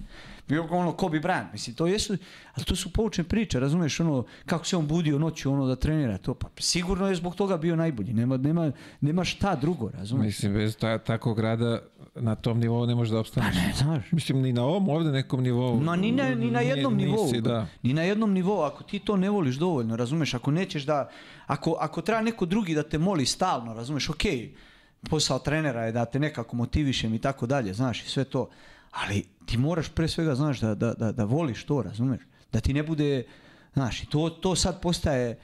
Bio ono Kobe Bryant, mislim, to jesu, ali to su poučne priče, razumeš, ono, kako se on budio noću, ono, da trenira to, pa sigurno je zbog toga bio najbolji, nema, nema, nema šta drugo, razumeš? Mislim, bez ta, takvog rada na tom nivou ne možeš da Pa opstaneš. ne, znaš. Mislim, ni na ovom ovdje nekom nivou. Ma ni na, ni na nije- jednom nisi, nivou. Da. Ni na jednom nivou. Ako ti to ne voliš dovoljno, razumeš, ako nećeš da, ako, ako treba neko drugi da te moli stalno, razumeš, ok, posao trenera je da te nekako motivišem i tako dalje, znaš, i sve to, ali ti moraš pre svega, znaš, da, da, da, da voliš to, razumeš, da ti ne bude, znaš, to, to sad postaje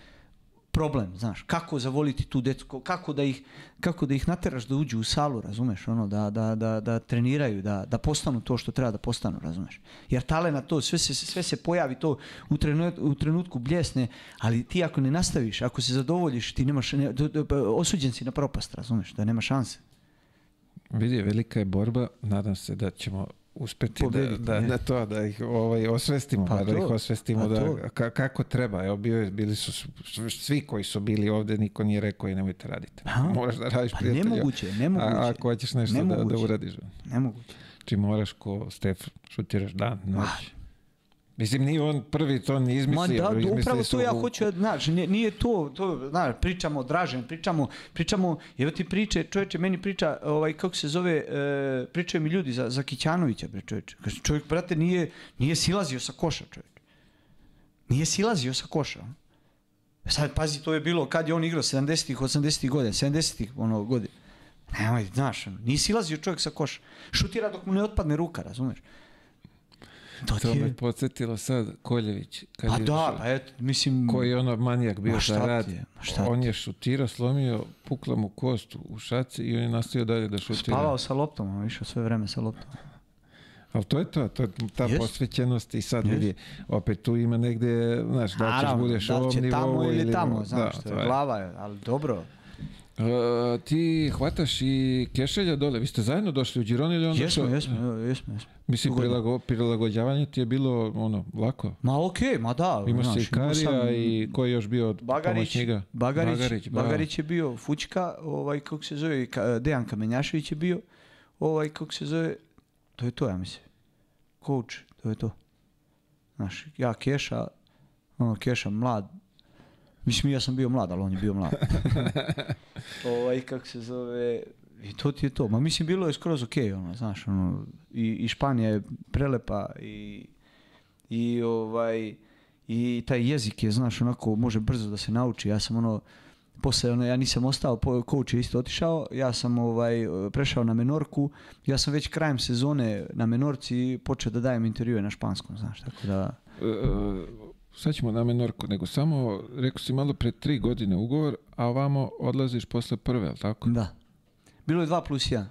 problem, znaš, kako zavoliti tu decu, ko- kako da ih, kako da ih nateraš da uđu u salu, razumeš, ono, da, da, da, da treniraju, da, da postanu to što treba da postanu, razumeš. Jer talena to, sve se, sve se pojavi to u, trenu, u trenutku bljesne, ali ti ako ne nastaviš, ako se zadovoljiš, ti nemaš, ne, osuđen si na propast, razumeš, da nema šanse. Vidi, velika je borba. Nadam se da ćemo uspeti da, Pobediti, da, ne. da to, da ih ovaj, osvestimo, Pa pa da to, ih osvestimo pa da, ka- kako treba. Evo, bio bili su svi koji su bili ovde, niko nije rekao i nemojte raditi. Pa, Moraš da radiš Pa prijatelju. nemoguće, nemoguće. A, ako hoćeš nešto da, da Nemoguće. uradiš. Nemoguće. Či moraš ko Stef, šutiraš dan, noć. Mislim, nije on prvi to ni Ma izmislio. da, izmislili upravo to ja hoću, znaš, nije, nije to, to, znaš, pričamo Dražen, pričamo, pričamo, evo ti priče, čovječe, meni priča, ovaj, kako se zove, e, pričaju mi ljudi za, za Kićanovića, bre čovječe. Kaže, čovjek, brate, nije, nije silazio sa koša, čovječe. Nije silazio sa koša. Sad, pazi, to je bilo kad je on igrao 70-ih, 80-ih godina, 70-ih ono, godina. Nemoj, znaš, ono, nije silazio čovjek sa koša. Šutira dok mu ne otpadne ruka, razumeš? To, To ti me je... podsjetilo sad Koljević. Kad Pa je da, došao. pa eto, mislim... koji je ono manijak bio za rad. je, šta On je šutirao, slomio, pukla mu kost u šaci i on je nastavio dalje da šutira. Spavao sa loptom, on išao sve vreme sa loptom. Ali to je to, to je ta Jest. posvećenost i sad vidi, opet tu ima negde, znaš, da ćeš budeš u da li ovom će nivou tamo ili tamo, da, znaš, to je glava, je, ali dobro. E, ti hvataš i Kešelja dole, vi ste zajedno došli u Gironi ili onda Jesmo, što- jesmo, jesmo, jesmo. Mislim, prilago, prilagođavanje ti je bilo ono, lako. Ma okej, ma da. Znaš, si i imao Karija sam i ko je još bio od Bagarić? Bagarić, Bagarić, Bagarić, ba. je bio Fučka, ovaj, kako se zove, Dejan Kamenjašević je bio, ovaj, kako se zove, to je to, ja mislim. Coach, to je to. Znaš, ja Keša, ono, Keša mlad, mislim, ja sam bio mlad, ali on je bio mlad. ovaj, kako se zove, i to ti je to. Ma mislim, bilo je skroz okej, ono, znaš, ono, i, i Španija je prelepa i, i ovaj, i taj jezik je, znaš, onako, može brzo da se nauči. Ja sam ono, posle, ono, ja nisam ostao, po, coach je isto otišao, ja sam ovaj, prešao na Menorku, ja sam već krajem sezone na Menorci počeo da dajem intervjue na španskom, znaš, tako da... E, e, sad ćemo na Menorku, nego samo, rekao si malo pre tri godine ugovor, a ovamo odlaziš posle prve, ali tako? Da. Bilo je 2 plus 1.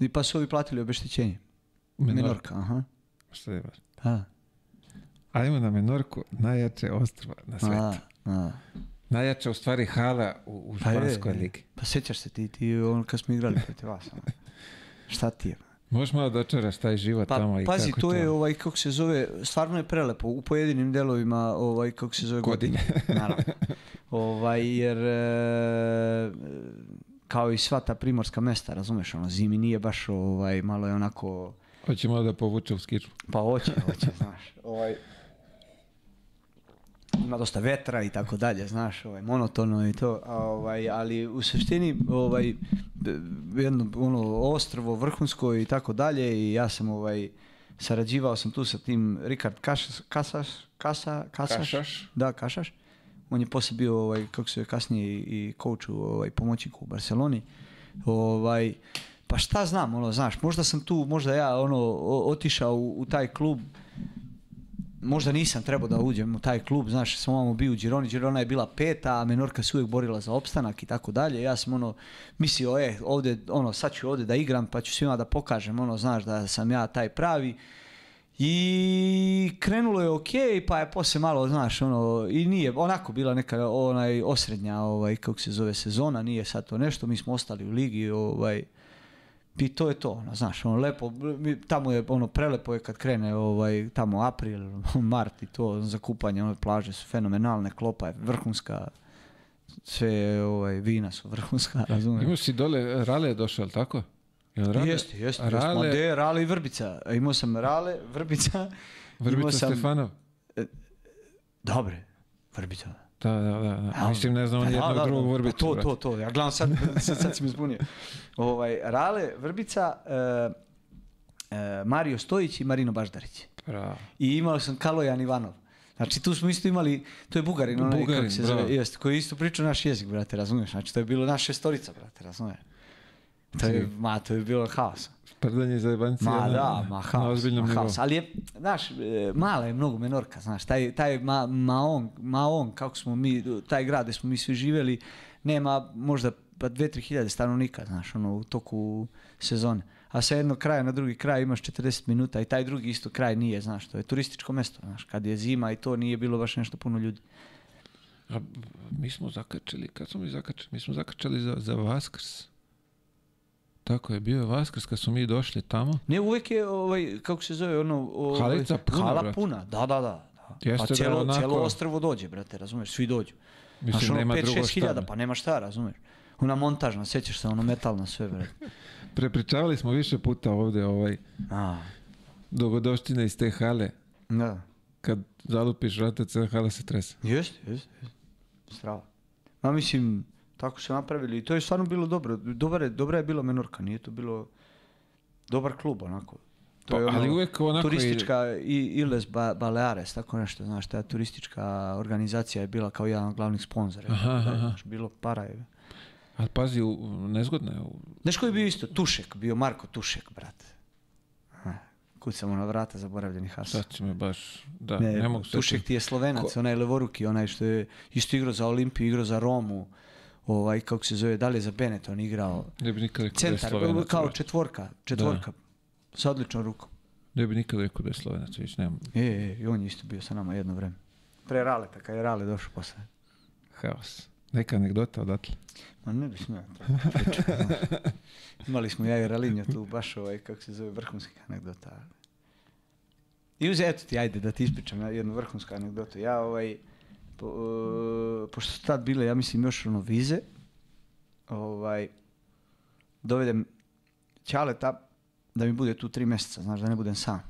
I pa su ovi platili obeštećenje. Menorka. Menorka, aha. Šta je baš? Da. Ajmo na Menorku, najjače ostrva na svetu. A. Najjača u stvari hala u, u Pa španskoj ligi. Pa sjećaš se ti, ti on kad smo igrali protiv vas. ono. Šta ti je? Možeš malo dočaraš taj život Pa tamo i pazi, kako to je ovaj kako se zove, stvarno je prelepo u pojedinim delovima, ovaj kako se zove Godine. naravno. Ovaj jer e, kao i sva ta primorska mesta, razumeš, ono zimi nije baš ovaj malo je onako Hoće malo da povuče u skiču. Pa hoće, hoće, znaš. Ovaj, ima dosta vetra i tako dalje, znaš, ovaj, monotono i to, a, ovaj, ali u suštini ovaj, jedno ono ostrvo vrhunsko i tako dalje i ja sam ovaj, sarađivao sam tu sa tim Rikard Kašas, Kasaš, Kasa, Kasaš, Kašaš? da, Kašaš, on je poslije bio, ovaj, kako se zove, kasnije i, i coach u, ovaj, pomoćniku u Barceloni, ovaj, pa šta znam, ono, znaš, možda sam tu, možda ja, ono, otišao u, u taj klub, možda nisam trebao da uđem u taj klub, znaš, sam ovamo bio u Gironi, Girona je bila peta, a Menorka se uvijek borila za opstanak i tako dalje, ja sam ono, mislio, e, ovdje, ono, sad ću ovdje da igram, pa ću svima da pokažem, ono, znaš, da sam ja taj pravi, i krenulo je ok, pa je poslije malo, znaš, ono, i nije, onako bila neka onaj osrednja, ovaj, kako se zove, sezona, nije sad to nešto, mi smo ostali u ligi, ovaj, i to je to, ono, znaš, ono, lepo, tamo je, ono, prelepo je kad krene, ovaj, tamo april, mart i to, za kupanje, ove plaže su fenomenalne, klopa je vrhunska, sve, ovaj, vina su vrhunska, razumiješ? Imao si dole, Rale je došao, tako? Jel Rale? Jeste, jeste. Rale, de, Rale i Vrbica. Imao sam Rale, Vrbica. imao Vrbica sam, Stefanov. Dobre, Vrbica. Da, da, da. A, Mislim, ne znam da, jednog da, drugog pa Vrbicu. To, to, to. Ja gledam sad, sad, sad si me zbunio. Ovaj, Rale, Vrbica, e, e, Mario Stojić i Marino Baždarić. Bravo. I imao sam Kalojan Ivanov. Znači tu smo isto imali, to je Bugarin, onaj Bugarin, kako se bravo. zove, jest, koji isto priča naš jezik, brate, razumiješ? Znači to je bilo naša šestorica, brate, razumiješ? To je, ma, to je bilo haos. Za. Ma na- da, ma Na haos, ozbiljnom ma haos. Ali je, znaš, e, mala je mnogo Menorka, znaš, taj, taj ma, Maon, Maon, kako smo mi, taj grad gdje smo mi svi živjeli, nema možda pa dve, tri hiljade stanovnika, znaš, ono, u toku sezone. A sa jednog kraja na drugi kraj imaš 40 minuta i taj drugi isto kraj nije, znaš, to je turističko mesto, znaš, kad je zima i to nije bilo baš nešto puno ljudi. A, mi smo zakačili, kad smo mi zakačili? Mi smo zakačili za, za Vaskrs. Tako je, bio je Vaskrs kad smo mi došli tamo. Ne, uvijek je, ovaj, kako se zove, ono... Ovaj, Halica puna, Hala brate. puna, da, da, da. da. Jeste pa da cijelo, onako- cijelo ostrvo dođe, brate, razumeš, svi dođu. Mislim, Znaš, ono, nema 5-6 drugo šta. hiljada, pa nema šta, razumeš. Ona montažna, sjećaš se, ono metalna sve, brate. Prepričavali smo više puta ovdje ovaj, A, dogodoštine iz te hale. da. Kad zalupiš vrata, cijela hala se trese. Jeste, jeste, jeste. Strava. Ma mislim, tako su napravili i to je stvarno bilo dobro. Dobar je, dobra je bila Menorka, nije to bilo dobar klub, onako. To Pa, je ono, ali uvijek onako turistička i Iles ba, Baleares, tako nešto, znaš, ta turistička organizacija je bila kao jedan od glavnih sponzora. Bilo para je. Ali pazi, u, nezgodno je. Znaš koji je bio isto? Tušek, bio Marko Tušek, brate. Kucamo na vrata zaboravljeni Hasa. Sad će me baš, da, Ne, ne, mogu Tušek ti je slovenac, onaj levoruki, onaj što je isto igrao za Olimpiju, igrao za Romu, ovaj, kako se zove, da li je za Benetton igrao. Ne bi nikad rekao da je Centar, kao četvorka, četvorka, sa odličnom rukom. Ne bi nikad rekao da je Slovenac, viš, nemam E, e, i on je isto bio sa nama jedno vreme. Pre Raleta, kad je Rale došao posle. haos. Neka anegdota odatle. Ma ne bi smio. Imali smo ja i Ralinja tu baš ovaj, kako se zove, vrhunskih anegdota. I uz, eto ti, ajde da ti ispričam jednu vrhunsku anegdotu. Ja ovaj, po, e, pošto su tad bile, ja mislim, još ono vize, ovaj, dovedem Ćaleta da mi bude tu tri mjeseca, znaš, da ne budem sam.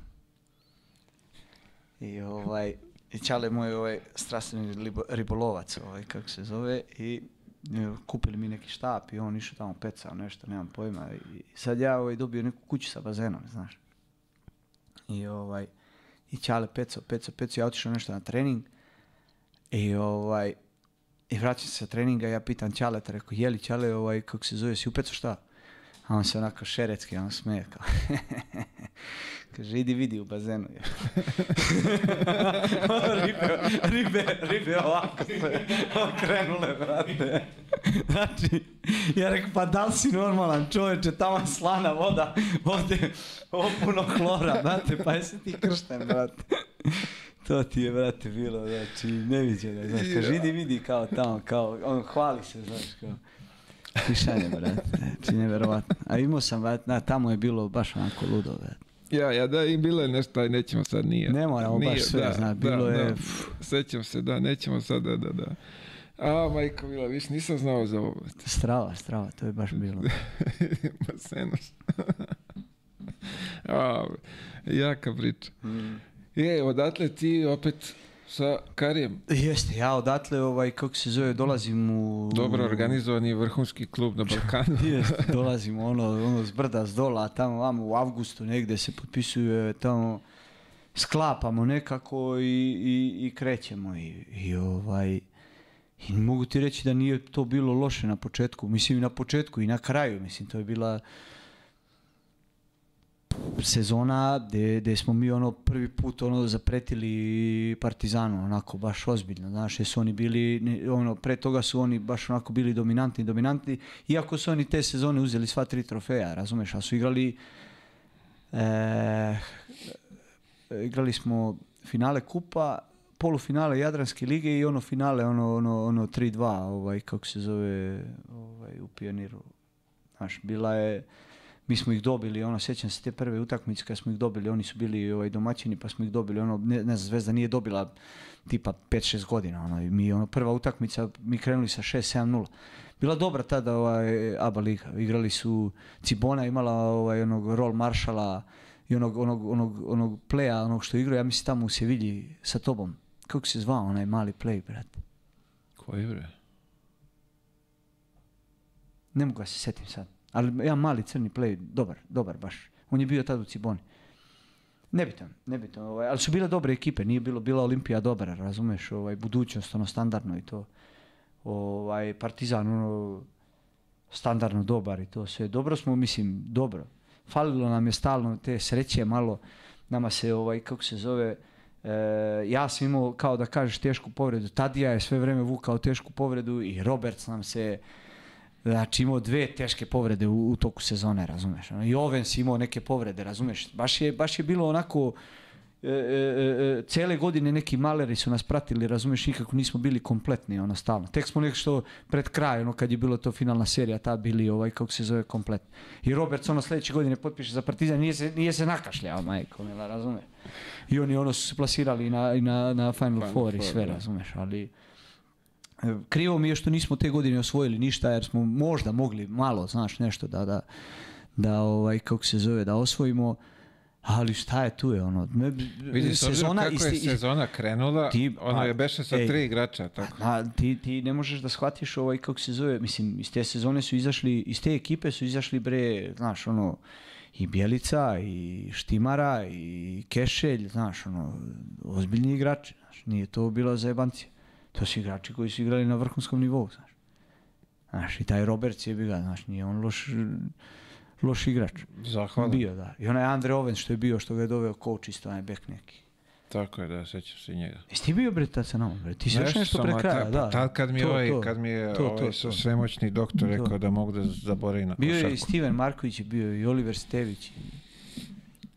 I ovaj, i Ćale moj ovaj strastveni ribolovac, ovaj, kako se zove, i e, kupili mi neki štap i on išao tamo pecao nešto, nemam pojma. I sad ja ovaj, dobio neku kuću sa bazenom, znaš. I ovaj, i Ćale pecao, pecao, pecao, ja otišao nešto na trening i ovaj, i vraćam se sa treninga, ja pitam Ćaleta, rekao, je li Ćale, ovaj, kako se zove, si upecao šta? A on se onako šeretski, on smeje kao. Kaže, idi vidi u bazenu. ribe, ribe, ribe ovako se okrenule, brate. Znači, ja rekao, pa da li si normalan čovječe, tamo slana voda, ovdje ovo puno hlora, brate, pa jesi ti kršten, brate. To ti je, brate, bilo, znači, neviđeno, znaš, kaže, idi vidi kao tamo, kao, on hvali se, znaš, kao. Pišanje, brate, znači, nevjerovatno. A imao sam, brate, na, tamo je bilo baš onako ludo, brate. Ja, ja, da, i bilo je nešto, aj nećemo sad, nije. Ne moramo baš Nije, sve, da, zna, da, bilo da. je, pff. Sećam se, da, nećemo sad, da, da, da. A, majko Mila, viš, nisam znao za ovo. Strava, strava, to je baš bilo. Basenos. A, jaka priča. Mm. Je, odatle ti opet sa Karijem. Jeste, ja odatle, ovaj, kako se zove, dolazim u... Dobro organizovani vrhunski klub na Balkanu. Jeste, dolazim ono, ono s brda, s dola, tamo vamo u avgustu negdje se potpisuje, tamo sklapamo nekako i, i, i krećemo i, i ovaj... I mogu ti reći da nije to bilo loše na početku, mislim i na početku i na kraju, mislim to je bila sezona gdje smo mi ono prvi put ono zapretili Partizanu onako baš ozbiljno, znaš, su oni bili ono pre toga su oni baš onako bili dominantni, dominantni, iako su oni te sezone uzeli sva tri trofeja, razumeš, a su igrali e, igrali smo finale kupa, polufinale Jadranske lige i ono finale ono ono ono 3-2 ovaj kako se zove ovaj u Pioniru. Znaš, bila je mi smo ih dobili, ono, sjećam se te prve utakmice kad smo ih dobili, oni su bili ovaj, domaćini pa smo ih dobili, ono, ne, ne znam, Zvezda nije dobila tipa 5-6 godina, ono, i mi, ono, prva utakmica, mi krenuli sa 6-7-0. Bila dobra tada ovaj, ABA liga, igrali su, Cibona imala ovaj, onog rol maršala i onog, onog, onog, onog playa, onog što igrao, ja mislim tamo u Sevilji sa tobom. Kako se zvao onaj mali play, brate? Koji bre? Ne mogu ga se setim sad. Ali jedan mali crni play, dobar, dobar baš. On je bio tad u Ciboni. Nebitan, nebitan. Ovaj, ali su bile dobre ekipe, nije bilo, bila Olimpija dobra, razumeš, ovaj, budućnost, ono, standardno i to. Ovaj, Partizan, ono, standardno dobar i to sve. Dobro smo, mislim, dobro. Falilo nam je stalno te sreće malo, nama se, ovaj, kako se zove, e, ja sam imao, kao da kažeš, tešku povredu. Tadija je sve vrijeme vukao tešku povredu i Roberts nam se, Znači imao dve teške povrede u, u toku sezone, razumeš? ono. I Ovens imao neke povrede, razumeš? Baš je, baš je bilo onako e, e, e, cele godine neki maleri su nas pratili, razumeš, nikako nismo bili kompletni, ono, stalno. Tek smo nešto pred kraj, ono, kad je bilo to finalna serija, ta bili, ovaj, kako se zove, kompletni. I Roberts, ono, sledeće godine potpiše za Partizan, nije se, nije se nakašljao, majko, mila, razumeš. I oni, ono, su se plasirali na, na, na Final, Final Four i sve, da. razumeš, ali... Krivo mi je što nismo te godine osvojili ništa, jer smo možda mogli malo, znaš, nešto da, da, da ovaj, kako se zove, da osvojimo, ali šta je tu je, ono, me, Vidi, s obzirom kako je isti- sezona krenula, Ti- ono a, je beše sa ej. tri igrača, tako. A, ti, ti ne možeš da shvatiš ovaj, kako se zove, mislim, iz te sezone su izašli, iz te ekipe su izašli bre, znaš, ono, i Bjelica, i Štimara, i Kešelj, znaš, ono, ozbiljni igrači, znaš, nije to bilo za jebancije. To su igrači koji su igrali na vrhunskom nivou, znaš. Znaš, i taj Roberts je ga, znaš, nije on loš, loš igrač. Zahvalan. Bio, da. I onaj Andre Ovens što je bio, što ga je doveo coach isto, onaj bek neki. Tako je, da, sećam se njega. Jesi ti bio bre tad sa nama, bre? Ti si još nešto pre kraja, da. Tad kad mi To, ovaj, to. kad mi je To, ovaj to. svemoćni doktor To. rekao da mogu da zaboravim na Bio je i košarku. Steven Marković bio i Oliver Stević.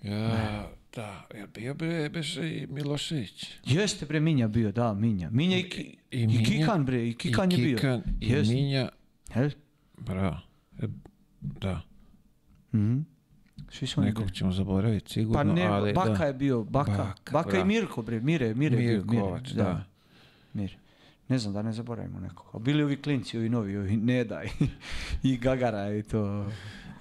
Ja, da, ja bio bre, beše i Milošević. Jeste bre Minja bio, da, Minja. Minja i, Ki- i, Minja, Kikan bre, i Kikan I je bio. Kikan, i Jeste. Minja, Jel? bravo. E, Da, Mhm. Svi su nekog ćemo zaboraviti sigurno, Pa ne, ali Baka da. je bio, Baka. Baka, Baka, i. Mirko bre, Mire, Mire je bio. Mirkovac, da. Mire. Ne znam da ne zaboravimo nekog. A bili ovi klinci, ovi novi, ovi Neda i, i Gagara i to.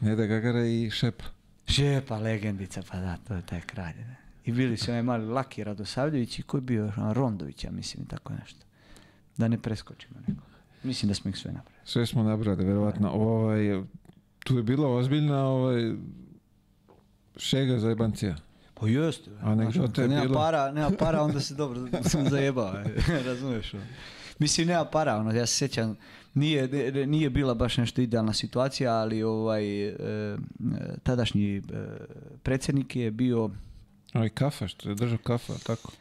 Neda Gagara i Šepa. Šepa, legendica, pa da, to je taj kralj. Ne? I bili su onaj mali Laki Radosavljević i ko je bio ono, Rondović, ja mislim, tako nešto. Da ne preskočimo nekog. Mislim da smo ih sve napravili. Sve smo nabrali, verovatno. Ovaj, tu je bila ozbiljna ovaj, šega za jebancija. Pa jeste. Kad je nema bila. para, nema para, onda se dobro sam zajebao. e, Razumeš? ono. Mislim, nema para, ono, ja se sjećam, nije, nije bila baš nešto idealna situacija, ali ovaj, e, e, tadašnji e, predsjednik je bio, Ovaj kafa, što je držao kafa, tako?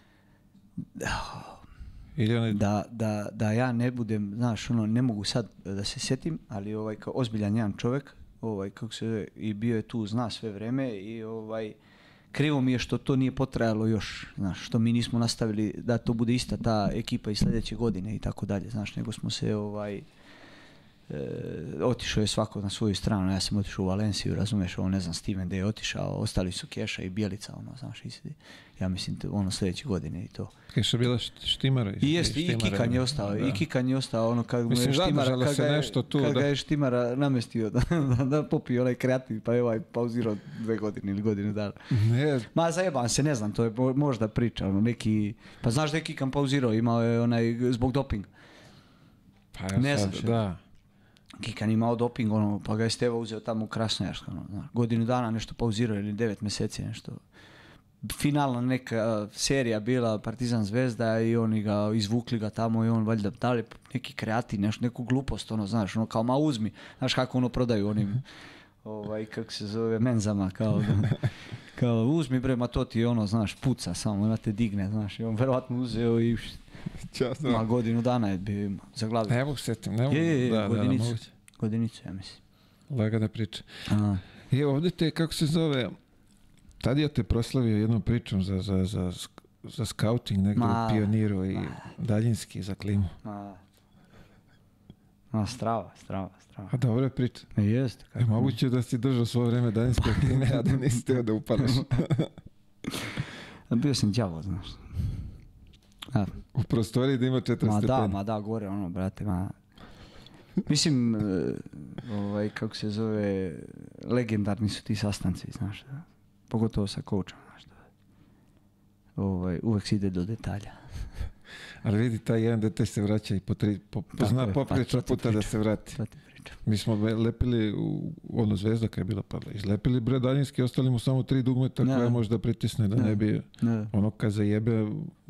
Ili onaj... da, da, da ja ne budem, znaš, ono, ne mogu sad da se sjetim, ali ovaj, kao ozbiljan jedan čovjek, ovaj, kako se i bio je tu, zna sve vreme i ovaj, krivo mi je što to nije potrajalo još, znaš, što mi nismo nastavili da to bude ista ta ekipa i sljedeće godine i tako dalje, znaš, nego smo se, ovaj, e, otišao je svako na svoju stranu, ja sam otišao u Valenciju, razumeš, ovo ne znam, Steven gdje je otišao, ostali su Keša i Bijelica, ono, znaš, ja mislim, to, ono, sljedeće godine i to. Keša bila št- štimara. I jest, i Kikan je ostao, Da. i Kikan je ostao ono kad mu Mislim, je Štimara, kad se ga je, nešto tu, kad da. ga je Štimara namestio da, da, da popije onaj kreativ, pa je ovaj pauzirao dve godine ili godinu dana. Ne, Ma zajebam se, ne znam, to je mo- možda priča, ono, neki, pa znaš da je Kikan pauzirao, imao je onaj, zbog dopinga. pa ja Ne znaš, da. Kikan imao doping, ono, pa ga je Steva uzeo tamo u Krasnojarsko, ono, godinu dana nešto pauzirao ili devet mjeseci nešto. Finalna neka serija bila Partizan Zvezda i oni ga izvukli ga tamo i on valjda dali neki kreativ, nešto, neku glupost, ono, znaš, ono kao ma uzmi, znaš kako ono prodaju onim, ovaj, kako se zove, menzama, kao, kao uzmi bre, ma to ti ono, znaš, puca samo, ima te digne, znaš, i on verovatno uzeo i Časno. ma godinu dana je bio ima, za glavu. Ne mogu se setim, ne mogu. Je, je, je, da, da, da, godinicu. Godinicu, ja mislim. Lagana priča. A, I ovdje te, kako se zove, tad ja te proslavio jednom pričom za, za, za, za scouting negdje Ma, u Pioniru i ma. daljinski za klimu. Ma, ma strava, strava, strava. A dobra je priča. E, jeste. E, moguće da si držao svo vrijeme daljinske klime, a da nisi teo da upadaš. Bio sam đavo, znaš. U prostoriji da ima 40 ma da, ma da, gore ono, brate, ma. Mislim, e, ovaj, kako se zove, legendarni su ti sastanci, znaš. Da. Pogotovo sa coachom, znaš. Da. Ovaj, uvek se ide do detalja. Ali vidi, taj jedan detalj se vraća i po tri, po, po zna je, pa puta da se vrati. Mi smo lepili, u, ono zvezda je bila padla, izlepili bre daljinski, ostali mu samo tri dugmeta Da. koja može da pritisne, da Da. ne bi Da. ono kad zajebe,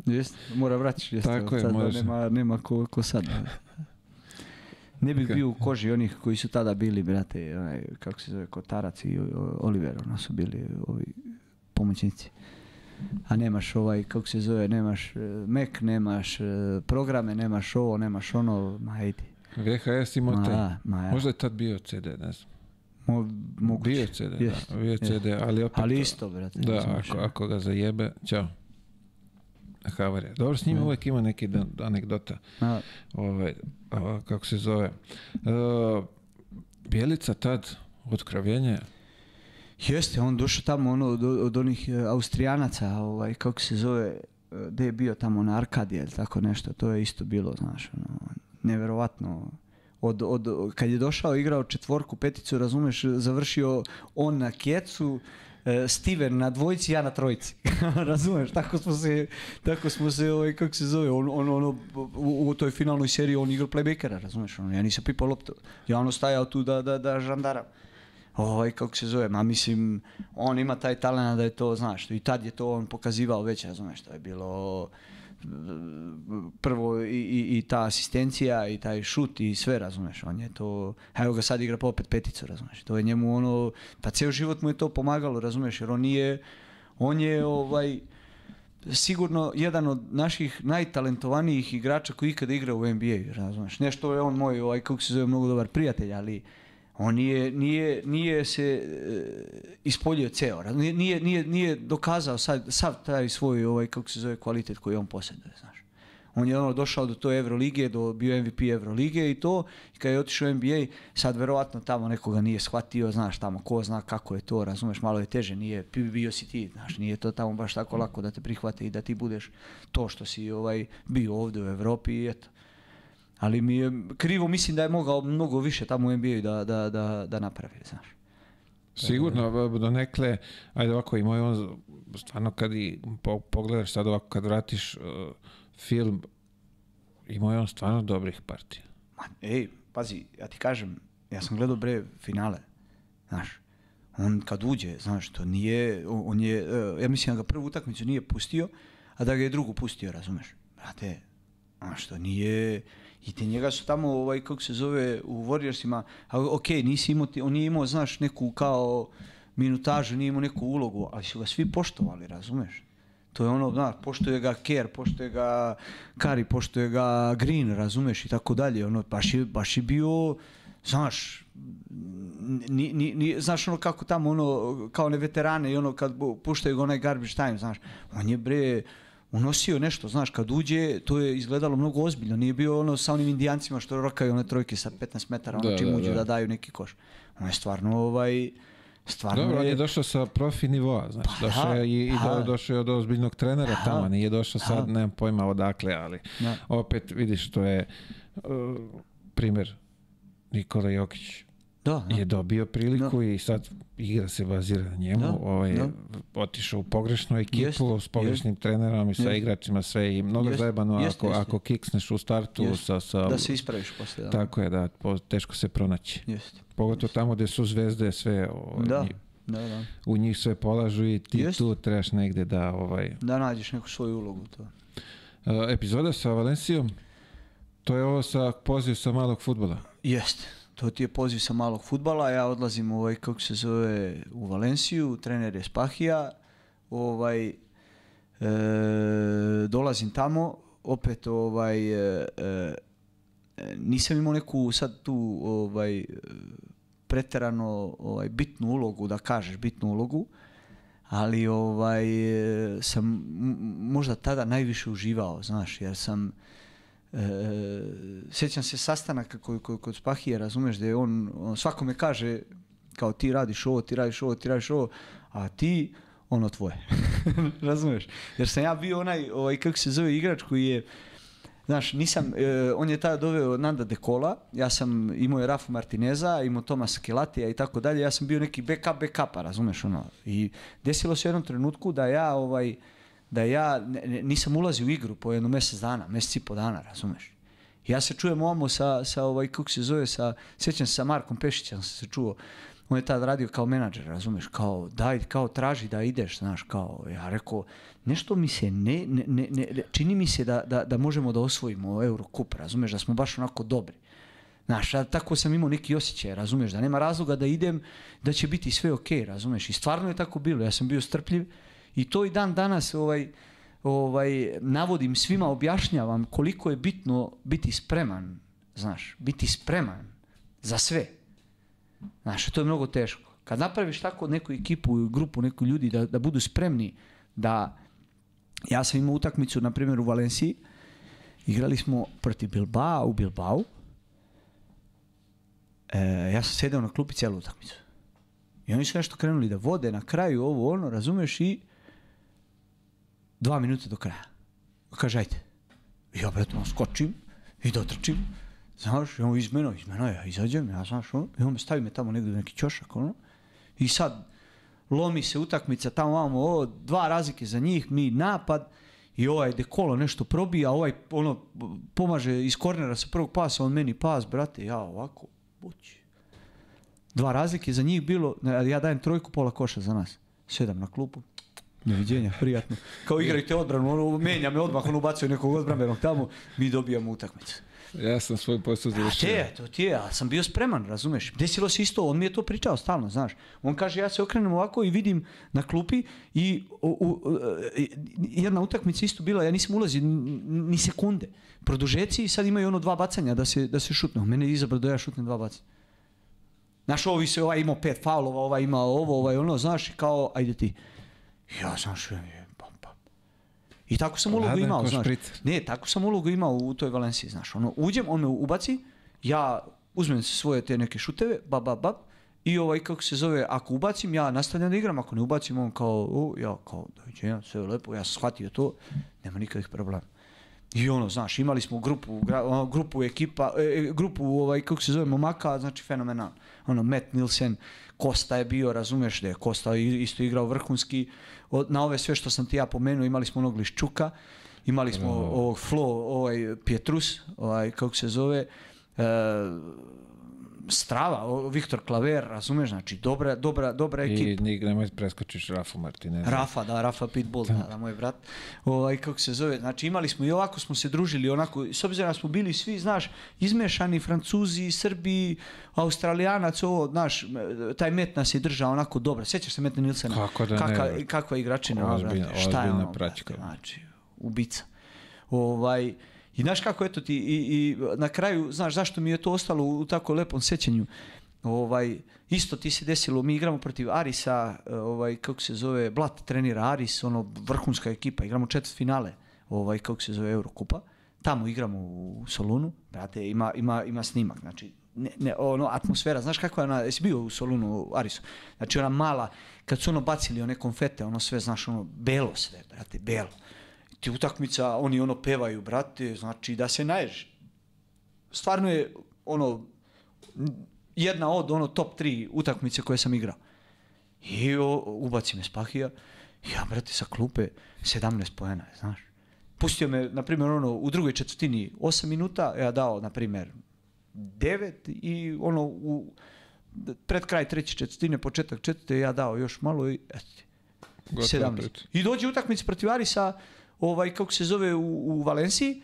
Jeste, mora vraćaš, jeste. Tako je, sad moraš. Nema, nema ko, ko sad. Ne bih bio u koži onih koji su tada bili, brate, onaj, kako se zove, Kotarac i Oliver, ono su bili ovi pomoćnici. A nemaš ovaj, kako se zove, nemaš e, Mac, nemaš e, programe, nemaš ovo, nemaš ono, ma idi. VHS ima Ma, taj. Možda je tad bio CD, ne znam. Mo, moguće. Bio CD, Jest, da, bio. CD, ali opet... Ali isto, brate. Da, ako, ako ga zajebe, ćao. Havarija. Dobro, s njima Da. uvijek ima neki anegdota. A, Ovaj, a, kako se zove. E, Bjelica tad, otkrovljenje, Jeste, on došao tamo ono od, od onih e, Austrijanaca, ovaj, kako se zove, e, gdje je bio tamo na Arkadije ili tako nešto, to je isto bilo, znaš, ono, neverovatno. Od, od, kad je došao, igrao četvorku, peticu, razumeš, završio on na kjecu, e, Steven na dvojci, ja na trojici. razumeš, tako smo se, tako smo se, ovaj, kako se zove, on, on, ono, u, u toj finalnoj seriji on igrao playmakera, razumeš, ono, ja nisam pipao loptu, ja ono stajao tu da, da, da žandaram ovaj, kako se zove, ma mislim, on ima taj talent da je to, znaš, i tad je to on pokazivao već, razumeš, to je bilo prvo i, i, i ta asistencija i taj šut i sve, razumeš, on je to, evo ga sad igra pa opet peticu, razumeš, to je njemu ono, pa cijel život mu je to pomagalo, razumeš, jer on nije, on je ovaj, sigurno jedan od naših najtalentovanijih igrača koji ikada igra u NBA, razumeš, nešto je on moj, ovaj, kako se zove, mnogo dobar prijatelj, ali on nije, nije, nije se e, ispoljio ceo, nije, nije, nije, dokazao sad, sav taj svoj, ovaj, kako se zove, kvalitet koji on posjeduje, znaš. On je ono došao do to Evrolige, do, bio MVP Evrolige i to, i kad je otišao u NBA, sad verovatno tamo nekoga nije shvatio, znaš, tamo ko zna kako je to, razumeš, malo je teže, nije, bio si ti, znaš, nije to tamo baš tako lako da te prihvate i da ti budeš to što si ovaj, bio ovdje u Europi i eto. Ali mi je krivo, mislim da je mogao mnogo više tamo u NBA da, da, da, da napravi, znaš. Sigurno, do nekle, ajde ovako, imao je on, stvarno kad i po- pogledaš sad ovako, kad vratiš uh, film, imao je on stvarno dobrih partija. Ma, ej, pazi, ja ti kažem, ja sam gledao bre finale, znaš. On kad uđe, znaš, to nije, on je, e, ja mislim da ga prvu utakmicu nije pustio, a da ga je drugu pustio, razumeš? Brate, znaš, to nije, i te njega su tamo, ovaj, kako se zove, u Warriorsima, a ok, nisi imao, on nije imao, znaš, neku kao minutažu, nije imao neku ulogu, ali su ga svi poštovali, razumeš? To je ono, znaš, poštuje ga Kerr, poštuje ga Kari, poštuje ga Green, razumeš, i tako dalje. Ono, baš je, baš je bio, znaš, ni, ni, ni, znaš ono kako tamo, ono, kao one veterane i ono kad puštaju ga onaj garbage time, znaš, on je bre, unosio nešto, znaš, kad uđe, to je izgledalo mnogo ozbiljno, nije bio ono sa onim indijancima što rokaju one trojke sa 15 metara, ono Da, čim da, uđu da. da daju neki koš. On je stvarno, ovaj, stvarno Dobro, on je došao sa profi nivoa, znači, Pa došao da, je i, i do- došao je od ozbiljnog trenera Da. tamo, nije došao sad, Da. nemam pojma odakle, ali Da. opet vidiš, to je uh, primjer Nikola Jokić Da, je dobio priliku i sad igra se bazira na njemu, Da, ovaj, otišao u pogrešnu ekipu Jest, s pogrešnim trenerom i sa Jest. igračima sve i mnogo Jest, zajebano jest, ako, jest. ako kiksneš u startu Jest. sa, sa Da se ispraviš poslije. Da. tako je da teško se pronaći. Pogotovo tamo gdje su zvezde sve ovaj, Da, da, da. u njih sve polažu i ti Jest. tu trebaš negdje da ovaj Da nađeš neku svoju ulogu to. Uh, epizoda sa Valencijom to je ovo sa poziv sa malog futbola. Jeste. To ti je poziv sa malog futbala, ja odlazim ovaj, kako se zove, u Valenciju, trener je Spahija, ovaj, e, dolazim tamo, opet ovaj, e, e, nisam imao neku sad tu ovaj, preterano ovaj, bitnu ulogu, da kažeš bitnu ulogu, ali ovaj, e, sam možda tada najviše uživao, znaš, jer sam, E, sjećam se sastanaka koji, koji, kod Spahije, razumeš, da je on, on svakome kaže kao ti radiš ovo, ti radiš ovo, ti radiš ovo, a ti ono tvoje. razumeš? Jer sam ja bio onaj, ovaj, kako se zove, igrač koji je, Znaš, nisam, e, on je tada doveo Nanda Dekola, ja sam imao je Rafa Martineza, imao Tomasa Kelatija i tako dalje, ja sam bio neki backup backupa, razumeš ono. I desilo se u jednom trenutku da ja ovaj, da ja ne- nisam ulazio u igru po jedno mjesec dana, mjesec i po dana, razumeš. Ja se čujem ovamo sa, sa ovaj, kako se zove, sa, sjećam se sa Markom Pešićem sam se čuo, on je tad radio kao menadžer, razumeš, kao daj, kao traži da ideš, znaš, kao, ja rekao, nešto mi se ne, ne, ne, ne čini mi se da, da, da možemo da osvojimo Eurocup, razumeš, da smo baš onako dobri. Znaš, tako sam imao neki osjećaj, razumeš, da nema razloga da idem, da će biti sve ok, razumeš, i stvarno je tako bilo, ja sam bio strpljiv i to i dan danas ovaj, ovaj, navodim svima, objašnjavam koliko je bitno biti spreman, znaš, biti spreman za sve. Znaš, to je mnogo teško. Kad napraviš tako neku ekipu, grupu, neku ljudi da, da budu spremni da... Ja sam imao utakmicu, na primjer, u Valenciji. Igrali smo protiv Bilbao u Bilbao. E, ja sam sedeo na klupi cijelu utakmicu. I oni su nešto krenuli da vode na kraju ovo ono, razumeš, i dva minuta do kraja. Kaže, ajde. I ja, brate, ono, skočim i dotrčim. Znaš, i on izmeno, izmeno, ja izađem, ja znaš, ono, i on me stavi me tamo negdje u neki ćošak, ono. I sad, lomi se utakmica, tamo imamo ovo, dva razlike za njih, mi napad, i ovaj dekolo nešto probija, ovaj ono pomaže iz kornera sa prvog pasa, on meni pas, brate, ja ovako, bući. Dva razlike za njih bilo, ja dajem trojku, pola koša za nas. Sedam na klupu. Neviđenja, prijatno. Kao igrajte odbranu, ono, menja me odmah, on ubacuje nekog odbranbenog tamo, mi dobijamo utakmicu. Ja sam svoj posao A završio. te, to ti je, ja sam bio spreman, razumeš? Desilo se isto, on mi je to pričao stalno, znaš. On kaže, ja se okrenem ovako i vidim na klupi i u, u, e, jedna utakmica isto bila, ja nisam ulazio ni, sekunde. Produžeci i sad imaju ono dva bacanja da se, da se šutne. Mene je izabrao da ja šutnem dva bacanja. Znaš, ovi se, ovaj imao pet faulova, ovaj imao ovo, ovaj ono, znaš, kao, ajde ti. Ja, znaš, je, pam, pam. I tako sam ulogu imao, znaš. špricer. Ne, tako sam ulogu imao u toj Valenciji, znaš. Ono, uđem, on me ubaci, ja uzmem svoje te neke šuteve, bab, bab, bab, i ovaj, kako se zove, ako ubacim, ja nastavljam da igram, ako ne ubacim, on kao, o, ja kao, doviđenja, sve je lepo, ja sam shvatio to, nema nikakvih problema. I ono, znaš, imali smo grupu, ono, grupu ekipa, e, e, grupu, ovaj, kako se zove, momaka, znači fenomenal. Ono, Matt Nielsen, Kosta je bio, razumeš da je Kosta isto igrao vrhunski. Od, na ove sve što sam ti ja pomenuo, imali smo onog Liščuka, imali smo ovog Flo, ovaj Pietrus, ovaj, kako se zove, e, Strava, Viktor Klaver, razumeš, znači dobra, dobra, dobra ekipa. I nemoj preskočiš Rafu Martinez. Rafa, da, Rafa Pitbull, da, da, moj brat. Ovaj, kako se zove, znači imali smo i ovako smo se družili, onako, s obzirom da smo bili svi, znaš, izmešani, Francuzi, Srbi, Australijanac, ovo, znaš, taj met nas je držao onako dobro. Sjećaš se Meta Nilsena? Kako da ne, Kakva, igračina, Ozbiljna- brate, šta je ono, brate, znači, ubica. Ovaj, I znaš kako, eto ti, i, i na kraju, znaš zašto mi je to ostalo u tako lepom sećanju? Ovaj, isto ti se desilo, mi igramo protiv Arisa, ovaj, kako se zove, Blat trenira Aris, ono, vrhunska ekipa, igramo četvrt finale, ovaj, kako se zove, Eurokupa. Tamo igramo u Solunu, brate, ima, ima, ima snimak, znači, ne, ne, ono, atmosfera, znaš kakva je ona, jesi bio u Solunu, u Arisu? Znači, ona mala, kad su ono bacili one konfete, ono sve, znaš, ono, belo sve, brate, belo ti utakmica, oni ono pevaju, brate, znači da se naješ. Stvarno je ono jedna od ono top 3 utakmice koje sam igrao. I o, ubaci me Spahija, ja brate sa klupe 17 poena, znaš. Pustio me, na primjer, ono, u drugoj četvrtini 8 minuta, ja dao, na primjer, 9 i ono, u, pred kraj treće četvrtine, početak četvrte, ja dao još malo i eto ti. Gotova 17. priča. I dođe utakmica protiv Arisa, ovaj, kako se zove, u, u Valenciji.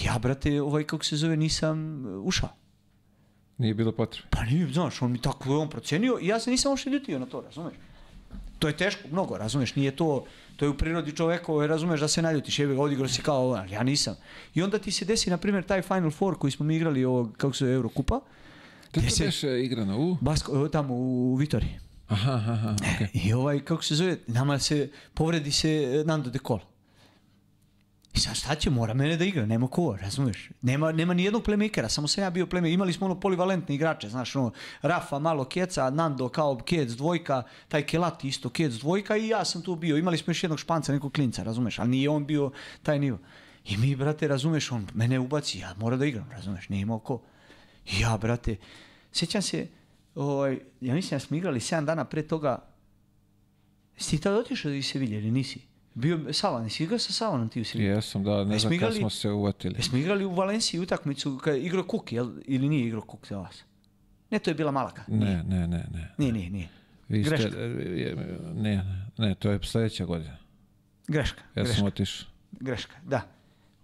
Ja, brate, ovaj, kako se zove, nisam uh, ušao. Nije bilo potrebe. Pa nije, znaš, on mi tako je on procenio i ja se nisam uopšte ljutio na to, razumeš? To je teško, mnogo, razumeš, nije to, to je u prirodi čoveka, ovaj, razumeš, da se naljutiš, jebi ga, odigrao si kao ovo, ali ja nisam. I onda ti se desi, na primjer, taj Final Four koji smo mi igrali, ovog, kako se zove, Eurokupa, to se- beše igrano? U? Basko, tamo u Vitori. Aha, aha, aha, okej. I ovaj, kako se zove, nama se, povredi se eh, Nando De Colo. I sad šta će, mora mene da igra, nema ko, razumeš? Nema, nema ni jednog playmakera, samo sam ja bio playmaker. Imali smo ono polivalentne igrače, znaš, ono, Rafa malo keca, Nando kao kec dvojka, taj Kelati isto kec dvojka i ja sam tu bio. Imali smo još jednog španca, nekog klinca, razumeš? Ali nije on bio taj nivo. I mi, brate, razumeš, on mene ubaci, ja mora da igram, razumeš, nije imao ko. I ja, brate, sjećam se, ovaj, ja mislim da smo igrali 7 dana pre toga, Jesi ti tada otišao iz Sevilje ili nisi? Bio Savan, jesi igrao sa Savanom ti u Sevilji? Jesam, da, ne znam kad smo se uvatili. Jesmo igrali u Valenciji utakmicu kad je igrao Kuk, jel, ili nije igrao Kuk za vas? Ne, to je bila Malaka. Ne, ne, ne, ne. Nije, nije, nije. Vi ste, Greška. e, ne, ne, ne, to je sljedeća godina. Greška, Ja sam greška, otišao. greška, da.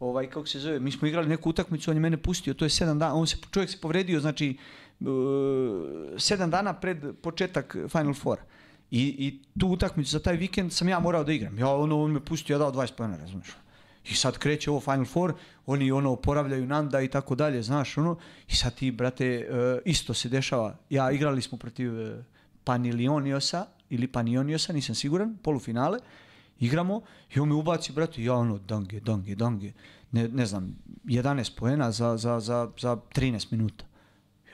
Ovaj, kako se zove, mi smo igrali neku utakmicu, on je mene pustio, to je sedam dana, on se, čovjek se povredio, znači, sedam dana pred početak Final Four. I, I tu utakmicu za taj vikend sam ja morao da igram. Ja, ono, on me pustio, ja dao 20 pojena, razumiješ? I sad kreće ovo Final Four, oni ono oporavljaju Nanda i tako dalje, znaš ono. I sad ti, brate, e, isto se dešava. Ja igrali smo protiv e, Panilioniosa ili Panioniosa, nisam siguran, polufinale. Igramo i on me ubaci, brate, ja ono, dange, dange, dange. Ne, ne znam, 11 poena za, za, za, za 13 minuta.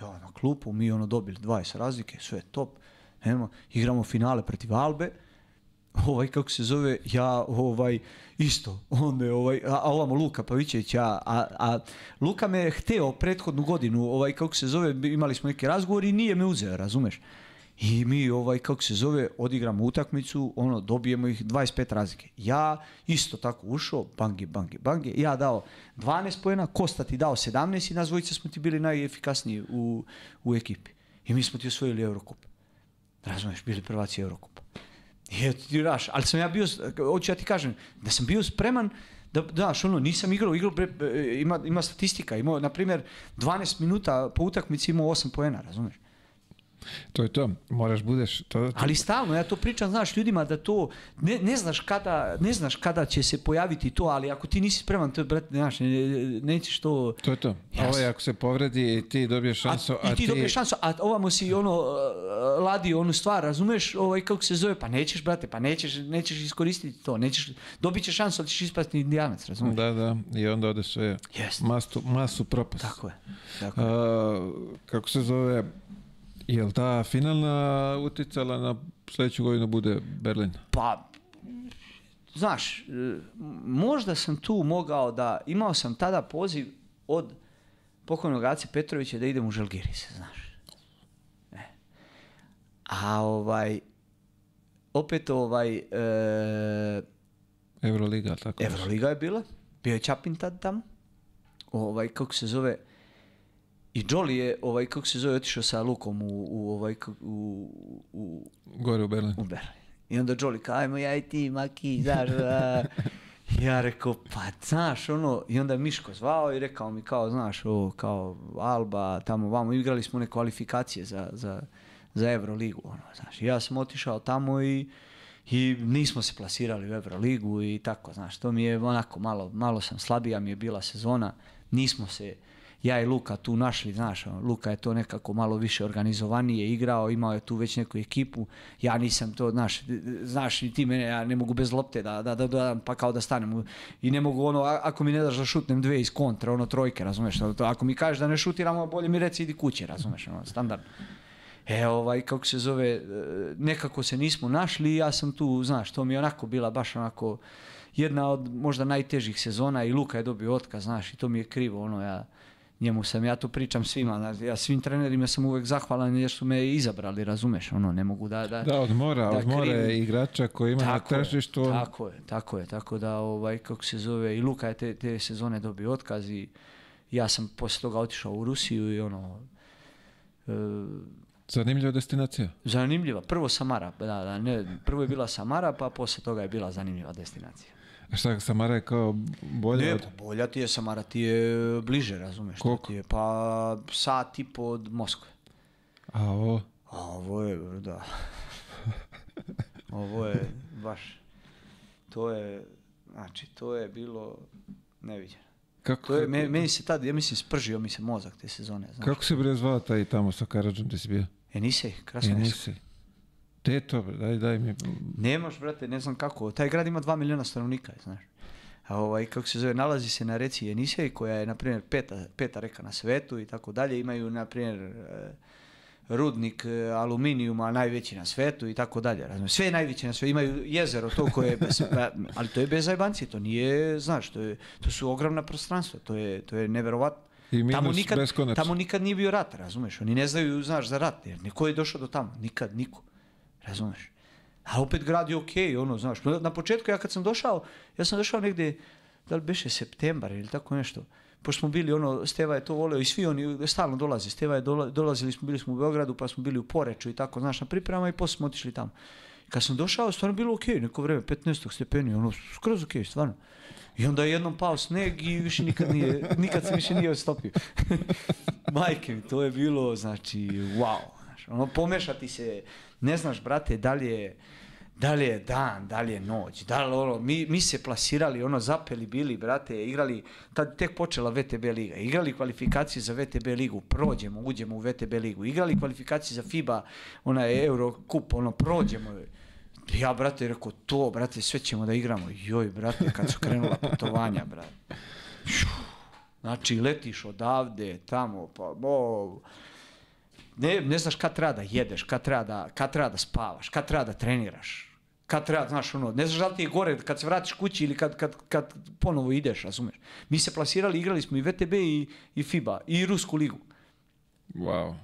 Ja na klupu, mi ono dobili 20 razlike, sve top. Nemo, igramo finale protiv Albe, ovaj kako se zove, ja ovaj isto, on me ovaj, a, a ovamo Luka Pavićević, a, a, a Luka me je hteo prethodnu godinu, ovaj kako se zove, imali smo neki razgovor i nije me uzeo, razumeš? I mi ovaj kako se zove, odigramo utakmicu, ono dobijemo ih 25 razlike. Ja isto tako ušao, bangi, bangi, bangi. Ja dao 12 poena, Kosta ti dao 17 i nas dvojica smo ti bili najefikasniji u, u ekipi. I mi smo ti osvojili Eurokup. Razumeš, bili prvaci Eurokupa. I eto ti raš, ali sam ja bio, hoću ja ti kažem, da sam bio spreman da, znaš, ono, nisam igrao, igrao, pre, e, ima, ima statistika, imao, na primjer, 12 minuta po utakmici imao 8 poena, razumeš? To je to, moraš budeš... To, to... Ali stalno, ja to pričam, znaš, ljudima da to, ne, ne, znaš kada, ne znaš kada će se pojaviti to, ali ako ti nisi spreman, to je, brate, znaš, ne, nećeš to... To je to. Jasno. Ovo je ako se povredi ti dobiješ šansu, a, a I ti, dobiješ šansu, a ovamo si ono, ladi onu stvar, razumeš, ovaj, kako se zove, pa nećeš, brate, pa nećeš, nećeš iskoristiti to, nećeš, dobit ćeš šansu, ali ćeš ispasti indijanac, razumeš? Da, da, i onda ode sve Jeste. masu, masu propast. Tako je. Tako je. A, kako se zove, je li ta finalna uticala na sledeću godinu bude Berlin? Pa, znaš, e, možda sam tu mogao da, imao sam tada poziv od pokojnog Ace Petrovića da idem u Žalgiris, znaš. E. A ovaj, opet ovaj, e, Euroliga, tako? Euroliga je bila, bio je Čapin tad tamo, ovaj, kako se zove, i Jolly je, ovaj, kako se zove, otišao sa Lukom u, u, ovaj, u, u, Gore u Berlin. u Berlin. I onda Jolly kao, ajmo ja i ti, Maki, znaš. Ja rekao, pa znaš, ono, i onda je Miško zvao i rekao mi kao, znaš, ovo, kao Alba, tamo vamo, igrali smo one kvalifikacije za, za, za Euroligu, ono, znaš. I ja sam otišao tamo i, i nismo se plasirali u Euroligu i tako, znaš, to mi je onako, malo, malo sam slabija mi je bila sezona, nismo se, ja i Luka tu našli, znaš, ono, Luka je to nekako malo više organizovanije igrao, imao je tu već neku ekipu, ja nisam to, znaš, znaš ti mene, ja ne mogu bez lopte da, da, da, da pa kao da stanem i ne mogu ono, ako mi ne daš da šutnem dve iz kontra, ono trojke, razumeš, ono, ako mi kažeš da ne šutiramo, bolje mi reci idi kuće, razumeš, ono, standardno. E, ovaj, kako se zove, e, nekako se nismo našli i ja sam tu, znaš, to mi je onako bila baš onako jedna od možda najtežih sezona i Luka je dobio otkaz, znaš, i to mi je krivo, ono, ja, njemu sam, ja to pričam svima, znaš, ja svim trenerima sam uvek zahvalan jer su me izabrali, razumeš, ono, ne mogu da... Da, Da, od mora, da od mora krivim. je igrača koji ima na Tako je, tržištu. on- Tako je, tako je, tako da, ovaj, kako se zove, i Luka je te, te sezone dobio otkaz i ja sam posle toga otišao u Rusiju i ono, e, Zanimljiva destinacija. Zanimljiva. Prvo Samara, da, da, ne, prvo je bila Samara, pa posle toga je bila zanimljiva destinacija. Šta, Samara je kao bolja Ne, od... pa bolja ti je Samara, ti je bliže, razumeš? Koliko? Ti je, pa sat i po od Moskve. A ovo? A ovo je, da. ovo je baš, to je, znači, to je bilo neviđeno. Kako, To je, me- meni se tad, ja mislim, spržio mi se mozak te sezone, znaš. kako se bre zvao taj tamo sa Karadžom gde si bio? Enisej, Ja Krasnojarsko. Nisi. Gde je to bre? Daj, daj mi. Nemaš, brate, ne znam kako. Taj grad ima 2 miliona stanovnika, znaš. A ovaj, kako se zove, nalazi se na reci Jenisej, koja je, na primjer, peta, peta reka na svetu i tako dalje. Imaju, na primjer, e, rudnik e, aluminijuma najveći na svetu i tako dalje. Sve je najveće na svetu. Imaju jezero to koje, pa, ali to je bez zajbanci, to nije, znaš, to, je, to su ogromna prostranstva, to je, to je neverovatno. I minus tamo nikad, beskonačno. tamo nikad nije bio rat, razumeš? Oni ne znaju, znaš, za rat, jer niko je došao do tamo, nikad, niko. Razumeš? A opet grad je okej, ono, znaš. Na početku, ja kad sam došao, ja sam došao negde, da li beše septembar ili tako nešto. Pošto smo bili, ono, Steva je to voleo i svi oni stalno dolaze. Steva je dola, dolazili smo, bili smo u Beogradu, pa smo bili u Poreču i tako, znaš, na pripremama i posle smo otišli tamo. Kad sam došao, stvarno bilo okej, neko vreme, 15 stepeni, ono, skroz okej, stvarno. I onda je jednom pao sneg i više nikad nije, nikad se više nije ostopio. Majke mi, to je bilo, znači, wow. Znaš, ono, pomešati se, ne znaš, brate, da li je, Da li je dan, da li je noć, da li ono, mi, mi se plasirali, ono, zapeli bili, brate, igrali, tad tek počela VTB liga, igrali kvalifikacije za VTB ligu, prođemo, uđemo u VTB ligu, igrali kvalifikacije za FIBA, onaj Euro kup, ono, prođemo. Ja, brate, rekao, to, brate, sve ćemo da igramo. Joj, brate, kad su krenula putovanja, brate. Znači, letiš odavde, tamo, pa, ne, ne znaš kad treba da jedeš, kad treba da, kad treba da spavaš, kad treba da treniraš. Kad treba, znaš, ono, ne znaš da li ti je gore kad se vratiš kući ili kad, kad, kad ponovo ideš, razumeš. Mi se plasirali, igrali smo i VTB i, i FIBA i Rusku ligu. Wow.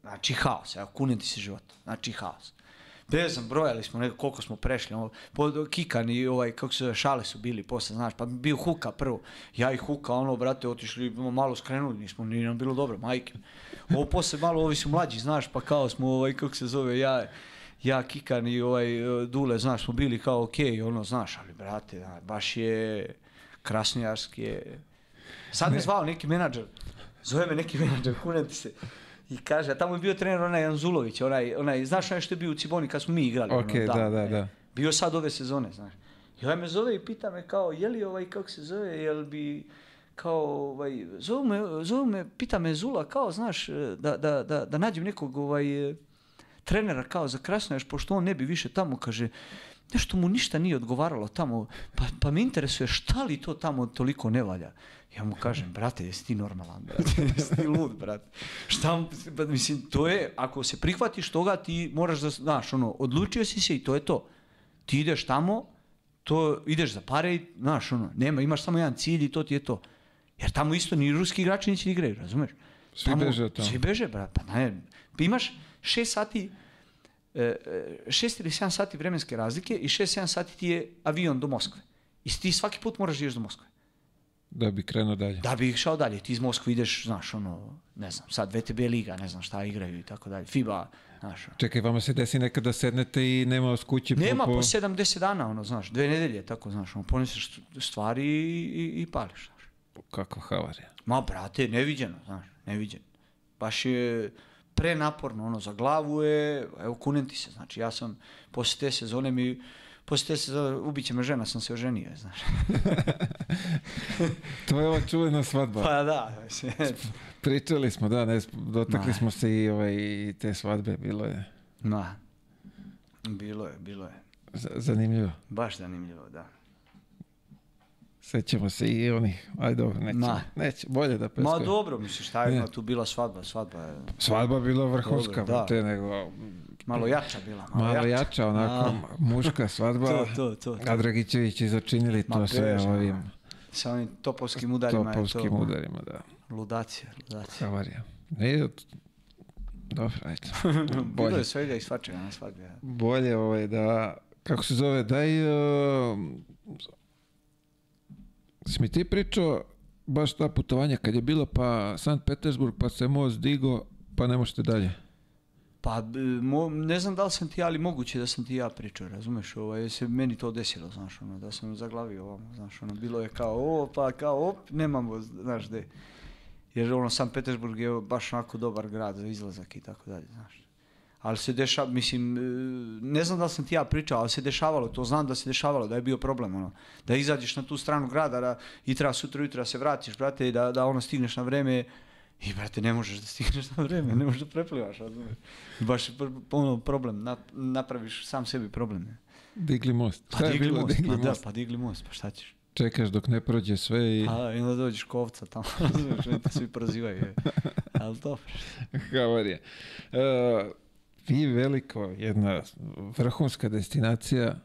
Znači haos, evo, kunem ti se život. Znači haos. Ne znam, brojali smo neko koliko smo prešli, ono, pod Kikan i ovaj, kako se šale su bili posle, znaš, pa bio Huka prvo. Ja i Huka, ono, brate, otišli, malo skrenuli, nismo, nije nam bilo dobro, majke. Ovo posle malo, ovi su mlađi, znaš, pa kao smo, ovaj, kako se zove, ja, ja Kikan i ovaj Dule, znaš, smo bili kao okej, okay, ono, znaš, ali brate, da, baš je krasnojarski je. Sad me zvao neki menadžer, zove me neki menadžer, kunem ti se. I kaže, tamo je bio trener onaj Anzulović, onaj, onaj, znaš onaj što je bio u Ciboni kad smo mi igrali? Ok, ono, da, da, da. Bio sad ove sezone, znaš. I ovaj me zove i pita me kao, je li ovaj, kako se zove, jel bi, kao, ovaj, zovu me, zovu me, pita me Zula, kao, znaš, da, da, da, da nađem nekog, ovaj, trenera kao za Krasnojaš, pošto on ne bi više tamo, kaže, nešto mu ništa nije odgovaralo tamo, pa, pa me interesuje šta li to tamo toliko ne valja. Ja mu kažem, brate, jesi ti normalan, brate, jesi ti lud, brate. Šta, pa, mislim, to je, ako se prihvatiš toga, ti moraš da, znaš, ono, odlučio si se i to je to. Ti ideš tamo, to ideš za pare i, znaš, ono, nema, imaš samo jedan cilj i to ti je to. Jer tamo isto ni ruski igrači neće igraju, razumeš? Svi beže od tamo. Svi beže, brate, pa ne, pa imaš šest sati, e, šest ili sedam sati vremenske razlike i šest, sedam sati ti je avion do Moskve. I ti svaki put moraš da do Moskve. Da bi krenuo dalje. Da bi išao dalje. Ti iz Moskve ideš, znaš, ono, ne znam, sad VTB liga, ne znam šta igraju i tako dalje. FIBA, znaš. ono. Čekaj, vama se desi nekad da sednete i nema vas kući Nema po... po 70 dana, ono, znaš, dve nedelje, tako, znaš, ono, poneseš stvari i, i, pališ, znaš. Kakva havarija. Ma, brate, neviđeno, znaš, neviđeno. Baš je prenaporno, ono, za glavu je, evo, kunem ti se, znači, ja sam, posle te sezone mi, posle te sezone, ubiće me žena, sam se oženio, znaš. To je ova čuvena svadba. Pa da, Pričali smo, da, ne, dotakli Ma. smo se i, ovaj, te svadbe, bilo je ma, bilo je, bilo je. z- zanimljivo. Baš zanimljivo, da. Sećamo se i onih, aj dobro, nećemo, Ma. neće, bolje da Ma preskočimo. dobro, misliš, šta je tu bila svadba, svadba je Svadba bila vrhunska, Dobro, te nego malo jača bila, malo, malo jača, onako A. muška svadba. To, to, to, to. A Dragićević začinili to Ma, sve beže, ovim Sa onim topovskim udarima topovskim je to. udarima, da. Ludacija, ludacija. Havarija. Ne, dobro, ajde. Bilo Bolje, je svega i svačega na svadbi. bolje ovaj da, kako se zove, daj, uh, si mi ti pričao baš ta putovanja kad je bilo pa Sankt Petersburg, pa se most digo, pa ne možete dalje. Pa, b- mo, ne znam da li sam ti ja, ali moguće da sam ti ja pričao, razumeš, ovaj, se meni to desilo, znaš, ono, da sam zaglavio ovamo, znaš, ono, bilo je kao, o, pa kao, op, nemamo, znaš, gde. Jer, ono, San Petersburg je baš onako dobar grad za izlazak i tako dalje, znaš. Ali se dešava, mislim, e, ne znam da li sam ti ja pričao, ali se dešavalo, to znam da se dešavalo, da je bio problem, ono, da izađeš na tu stranu grada da, i treba sutra ujutro da se vratiš, brate, i da, da ono stigneš na vreme, i brate, ne možeš da stigneš na vreme, ne možeš da preplivaš, razumiješ. Baš ono problem, na, napraviš sam sebi problem. Ne? Digli most. Pa Šta je digli bilo? most, Digli pa da, most. pa digli most, pa šta ćeš? Čekaš dok ne prođe sve i A da, i onda dođeš kovca tamo, razumiješ, te svi prozivaju. je. Ali dobro. havarija. Uh, vi veliko, jedna vrhunska destinacija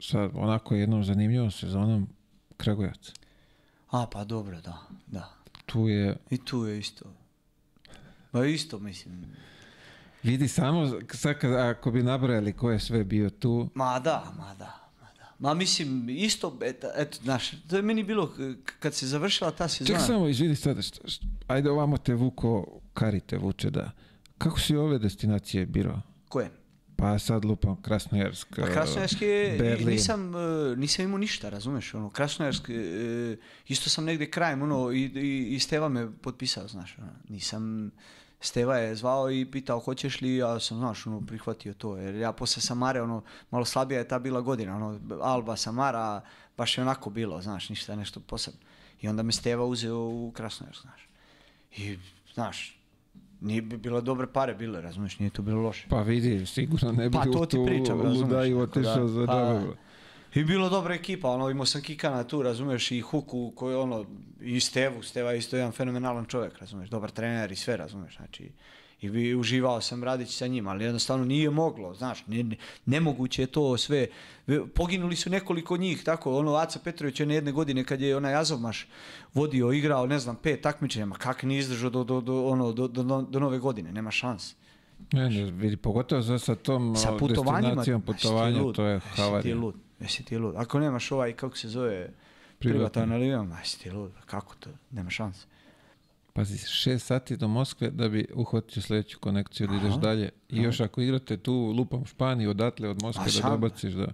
sa onako jednom zanimljivom sezonom Kragujevac. A, pa dobro, da, da. Tu je, I tu je isto. Pa isto, mislim. vidi samo, sad kad, ako bi nabrajali ko je sve bio tu, Ma da, ma da, ma da. Ma mislim, isto, eto, eto znaš, to je meni bilo, kad se završila ta sezona. Ček samo, izvini sad, šta, šta, ajde ovamo te vuko, kari te vuče da. Kako si ove destinacije birao? Koje? Pa sad lupam Krasnojarsk, Pa Krasnojarski je, nisam, e, nisam imao ništa, razumeš, ono, Krasnojarski, e, isto sam negdje krajem, ono, i, i, i Steva me potpisao, znaš, ono, nisam, Steva je zvao i pitao hoćeš li, ja sam, znaš, ono, prihvatio to, jer ja posle Samare, ono, malo slabija je ta bila godina, ono, Alba, Samara, baš je onako bilo, znaš, ništa nešto posebno. I onda me Steva uzeo u Krasnojar, znaš. I, znaš, nije bi bilo dobre pare bile, razumiješ, nije to bilo loše. Pa vidi, sigurno ne bi Pa, to ti pričam, razumeš, ludaju otišao za pa. I bilo dobra ekipa, ono, imao sam Kikana tu, razumiješ, i Huku, koji ono, i Stevu, Steva isto jedan fenomenalan čovjek, razumiješ, dobar trener i sve, razumiješ, znači, i bi uživao sam radići sa njim, ali jednostavno nije moglo, znaš, ne, ne- nemoguće je to sve, poginuli su nekoliko njih, tako, ono, Aca Petrović je jedne godine kad je onaj Azovmaš vodio, igrao, ne znam, pet takmičenja, ma kak nije izdržao do, do, do, ono, do, do, do nove godine, nema šans. Ne, ne, vidi, pogotovo sa tom Sa destinacijom putovanja, lud, to je jesi ti havarija. lud, jesi ti lud. Ako nemaš ovaj, kako se zove, privatan avion, ma jesi ti lud, kako to, nema šanse. Pazi, šest sati do Moskve da bi uhvatio sljedeću konekciju da ideš dalje. I još ako igrate tu lupom Španiju, odatle od Moskve da dobaciš da...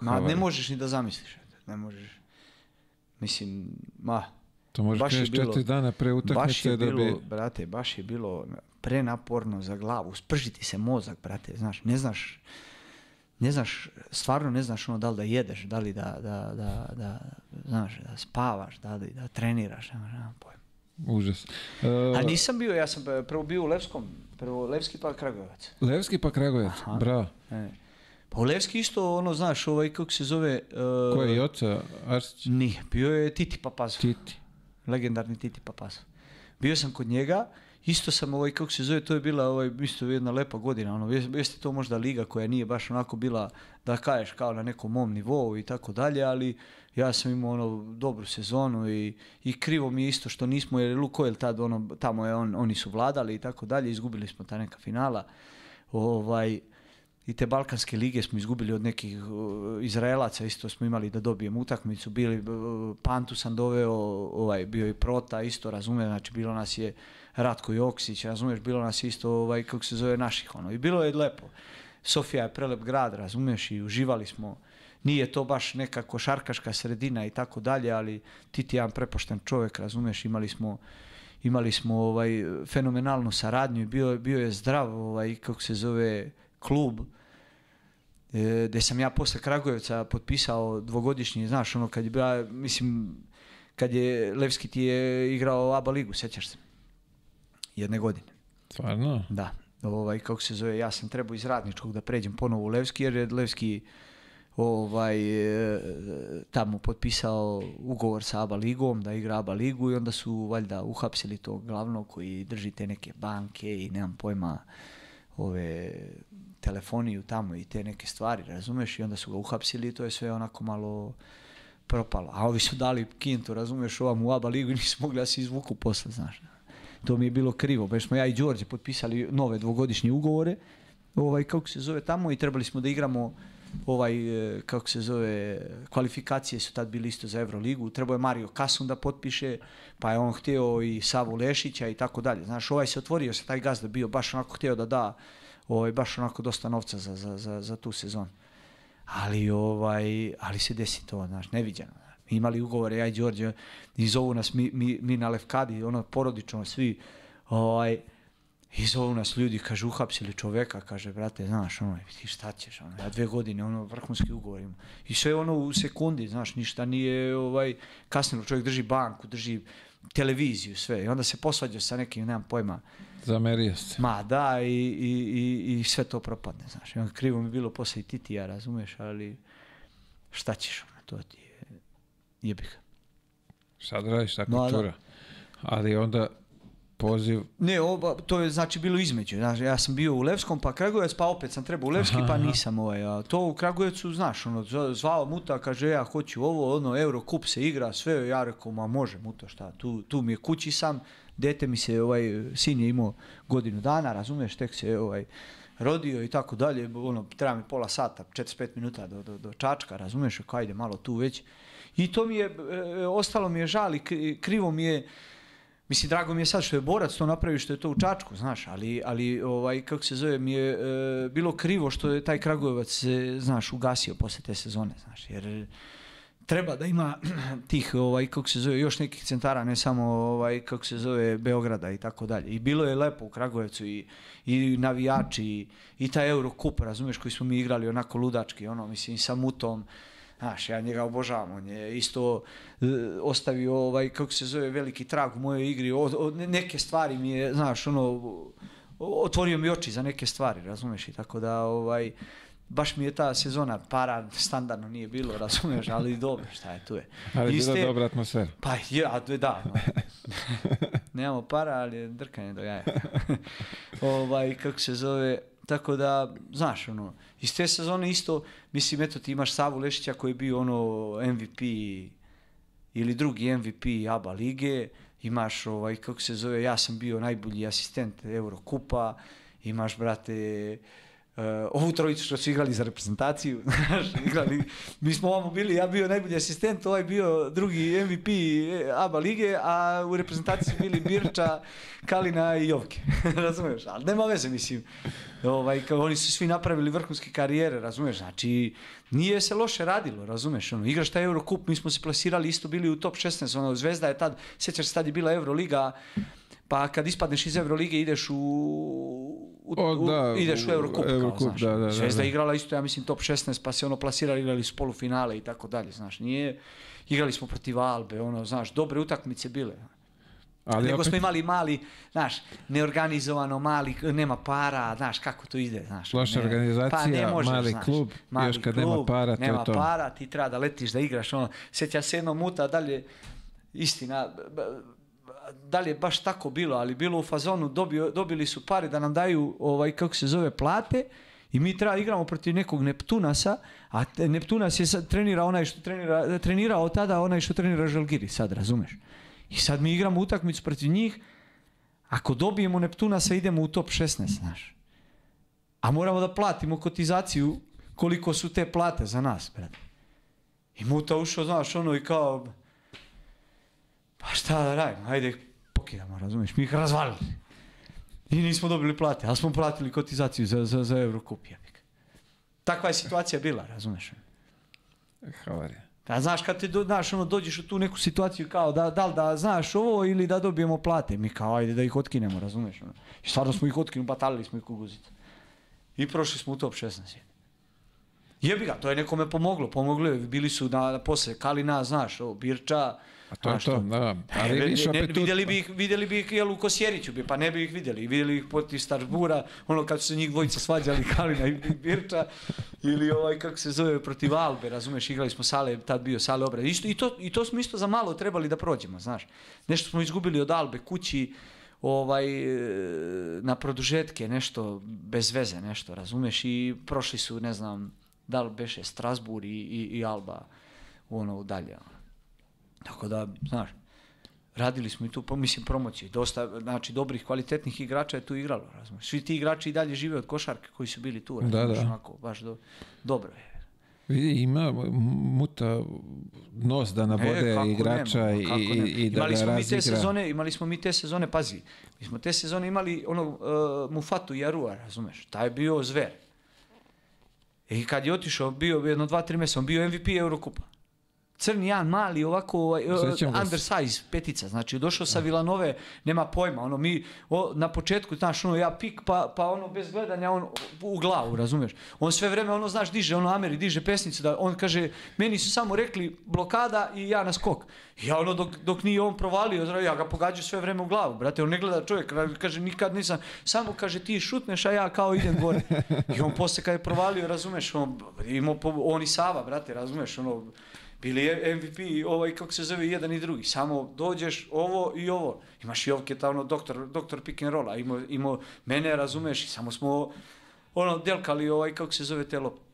Ma, ne možeš ni da zamisliš, ne možeš. Mislim, ma, To možeš Baš bilo- četiri dana pre utakmice da bilo, bi... brate, baš je bilo prenaporno za glavu, spržiti se mozak, brate, znaš, ne znaš, ne znaš, stvarno ne znaš ono da li da jedeš, da li da, da, da, da znaš, da spavaš, da li da treniraš, nemaš, pojma. Užas. E, A nisam bio, ja sam prvo bio u Levskom, prvo Levski pa Kragujevac. Levski pa Kragujevac, Aha. bravo. E. Pa u Levski isto, ono, znaš, ovaj, kako se zove... Ko uh, je Joca Arsić? Nije, bio je Titi Papazov. Titi. legendarni Titi Papazov. Bio sam kod njega, isto sam ovaj, kako se zove, to je bila ovaj, isto jedna lepa godina, ono, jes- jeste to možda liga koja nije baš onako bila, da kažeš, kao na nekom mom nivou i tako dalje, ali ja sam imao ono dobru sezonu i, i krivo mi je isto što nismo, jer Lukoil tad, ono, tamo je on, oni su vladali i tako dalje, izgubili smo ta neka finala, ovaj, i te Balkanske lige smo izgubili od nekih uh, Izraelaca, isto smo imali da dobijemo utakmicu, bili, uh, Pantu sam doveo, ovaj, bio i Prota, isto razume, znači bilo nas je Ratko Joksić, razumiješ, bilo nas isto, ovaj, kako se zove, naših, ono, i bilo je lepo. Sofija je prelep grad, razumiješ, i uživali smo, nije to baš neka košarkaška sredina i tako dalje, ali ti ti jedan prepošten čovjek, razumiješ, imali smo imali smo ovaj fenomenalnu saradnju bio, je- bio je zdrav ovaj kako se zove klub e, gdje sam ja posle Kragujevca potpisao dvogodišnji, znaš, ono kad je bila, mislim, kad je Levski ti je igrao ABA ligu, sjećaš se? Jedne godine. Stvarno? Da. Ovaj, kako se zove, ja sam trebao iz radničkog da pređem ponovo u Levski, jer je Levski ovaj, e, tamo potpisao ugovor sa ABA ligom, da igra ABA ligu i onda su valjda uhapsili tog glavnog koji drži te neke banke i nemam pojma ove telefoniju tamo i te neke stvari, razumeš? I onda su ga uhapsili i to je sve onako malo propalo. A ovi su dali kintu, razumeš, ovam u ABA ligu i nisu mogli da se izvuku posle, znaš. To mi je bilo krivo, baš smo ja i Đorđe potpisali nove dvogodišnje ugovore, ovaj, kako se zove tamo i trebali smo da igramo ovaj, e, kako se zove, kvalifikacije su tad bili isto za Euroligu, trebao je Mario Kasun da potpiše, pa je on htio i Savu Lešića i tako dalje. Znaš, ovaj se otvorio se, taj gazda bio baš onako htio da da ovaj, baš onako dosta novca za, za, za, za tu sezonu. Ali, ovaj, ali se desi to, znaš, neviđeno. Imali ugovore, ja i Đorđe, i zovu nas mi, mi, mi na Levkadi, ono, porodično, svi, ovaj, i zovu nas ljudi, kaže, uhapsili čoveka, kaže, brate, znaš, ono, ti šta ćeš, ono, ja dve godine, ono, vrhunski ugovor imam. I sve ono u sekundi, znaš, ništa nije, ovaj, kasnije čovjek drži banku, drži televiziju, sve, i onda se posvađa sa nekim, nemam pojma, Zamerio se. Ma da, i, i, i, i sve to propadne, znaš. I krivo mi bilo posle i Titija, razumeš, ali šta ćeš, ono, to ti je jebih. Da radiš, tako čura. Ali onda poziv... Ne, oba, to je znači bilo između. Znaš, ja sam bio u Levskom, pa Kragujevac, pa opet sam trebao u Levski, Aha, pa nisam ovaj. A to u Kragujevcu, znaš, ono, zva- zvao Muta, kaže, ja hoću ovo, ono, Eurocup se igra, sve, ja rekao, ma može Muta, šta, tu, tu mi je kući sam, dete mi se, ovaj, sin je imao godinu dana, razumiješ, tek se, ovaj, rodio i tako dalje, ono, treba mi pola sata, 45 minuta do, do, do Čačka, razumiješ, ajde malo tu već. I to mi je, e, ostalo mi je žal i kri- krivo mi je, Mislim, drago mi je sad što je borac to napravio, što je to u Čačku, znaš, ali, ali ovaj, kako se zove, mi je e, bilo krivo što je taj Kragujevac se, znaš, ugasio posle te sezone, znaš, jer treba da ima tih, ovaj, kako se zove, još nekih centara, ne samo, ovaj, kako se zove, Beograda i tako dalje. I bilo je lepo u Kragujevcu i, i navijači i, i taj Eurocup, razumiješ, koji smo mi igrali onako ludački, ono, mislim, sa mutom, Znaš, ja njega obožavam, on je isto e, ostavio, ovaj, kako se zove, veliki trag u mojoj igri, o, o, neke stvari mi je, znaš, ono, otvorio mi oči za neke stvari, razumeš, i tako da, ovaj, baš mi je ta sezona para standardno nije bilo, razumeš, ali dobro, šta je tu je. Ali je bila dobra atmosfera. Pa je, a to je da. no. Nemamo para, ali je drkanje do jaja. ovaj, kako se zove, Така да, знаеш, оно, из те сезоне исто, мислим, ето ти имаш Саву Лешиća кој би оно MVP или други MVP АБА лиге, имаш овај, како се зове, јас сум био најбољи асистент Еврокупа, имаш, брате, Uh, ovu trojicu što su igrali za reprezentaciju, igrali, mi smo ovamo bili, ja bio najbolji asistent, ovaj bio drugi MVP ABA lige, a u reprezentaciji bili Birča, Kalina i Jovke, razumeš, ali nema veze, mislim, ovaj, kao oni su svi napravili vrhunske karijere, razumeš, znači, nije se loše radilo, razumeš, ono, igraš taj Eurocup, mi smo se plasirali, isto bili u top 16, ono, Zvezda je tad, sjećaš se tad je bila Euroliga, pa kad ispadneš iz Eurolige ideš u, u, O, u- da, ideš u u Eurocup, kao, Eurocup, znaš. da, da, da, Zvezda da. igrala isto, ja mislim, top 16, pa se ono plasirali, igrali su polufinale i tako dalje, znaš, nije, igrali smo protiv Albe, ono, znaš, dobre utakmice bile. Ali Nego opet, smo imali mali, znaš, neorganizovano, mali, nema para, znaš, kako to ide, znaš. Loša ne- organizacija, mali klub, još kad nema para, to nema to. para, ti treba da letiš, da igraš, ono, sjeća se jednom muta, dalje, istina, da li je baš tako bilo, ali bilo u fazonu, dobio, dobili su pare da nam daju, ovaj, kako se zove, plate, i mi treba igramo protiv nekog Neptunasa, a Neptunas je sad trenira onaj što trenira, trenirao tada onaj što trenira Žalgiri, sad razumeš. I sad mi igramo utakmicu protiv njih, ako dobijemo Neptunasa idemo u top 16, znaš. A moramo da platimo kotizaciju koliko su te plate za nas, brate. I Muta ušao, znaš, ono i kao, pa šta da radimo, ajde pokidamo, razumiješ, mi ih razvalili. I nismo dobili plate, ali smo platili kotizaciju za, za, za Eurocup. Takva je situacija bila, razumiješ. havarija. A znaš kad ti do, znaš, ono, dođeš u tu neku situaciju kao da, da li da znaš ovo ili da dobijemo plate. Mi kao ajde da ih otkinemo, razumiješ. Ono. I stvarno smo ih otkinuli, batalili smo ih kuguzicu. I prošli smo u top 16. Jebi ga, to je nekome pomoglo. Je, bili su na, na posle Kalina, znaš, ovo, Birča. A to je to, da. Ali Ne, ne, opet vidjeli bi ih, vidjeli bi ih jel, u Kosjeriću bi, pa ne bi ih vidjeli. Vidjeli ih poti Starbura, ono kad su se njih dvojica svađali, Kalina i Birča, ili ovaj, kako se zove, protiv Albe, razumeš, igrali smo Sale, tad bio Sale obrade. Isto, i, to, I to smo isto za malo trebali da prođemo, znaš. Nešto smo izgubili od Albe kući, ovaj, e, na produžetke, nešto bez veze, nešto, razumeš, i prošli su, ne znam, da li beše Strasbourg i, i, i Alba, ono, dalje. Tako da, znaš, radili smo i tu, mislim, promociju. Dosta, znači, dobrih, kvalitetnih igrača je tu igralo, razumiješ. Svi ti igrači i dalje žive od košarke koji su bili tu, Da, razumiješ, da. onako, baš do, dobro je. Vidi, ima muta nos da nabode E, igrača nema, i, i, i da imali ga smo mi te sezone, imali smo mi te sezone, pazi, mi smo te sezone imali ono uh, Mufatu Jarua, razumeš, taj je bio zver. I kad je otišao, bio jedno dva, tri mjeseca, on bio MVP Eurokupa. Crni Jan, mali, ovako, ovaj, se. undersize, petica, znači došao sa Vilanove, nema pojma, ono mi, o, na početku, znaš, ono ja pik, pa, pa ono bez gledanja, on u glavu, razumiješ. On sve vreme, ono, znaš, diže, ono Ameri, diže pesnicu, da on kaže, meni su samo rekli blokada i ja na skok. Ja ono, dok, dok nije on provalio, ja ga pogađam sve vreme u glavu, brate, on ne gleda čovjek, kaže, nikad nisam, samo kaže, ti šutneš, a ja kao idem gore. I on posle kad je provalio, razumeš, on, imao, on i Sava, brate, razumeš, ono, bili je MVP, ovaj, kako se zove, jedan i drugi. Samo dođeš ovo i ovo. Imaš Jovketa, ono, doktor, doktor pick and rolla. Imao, imao mene, razumeš, i samo smo, ono, delkali, ovaj, kako se zove, te lopte.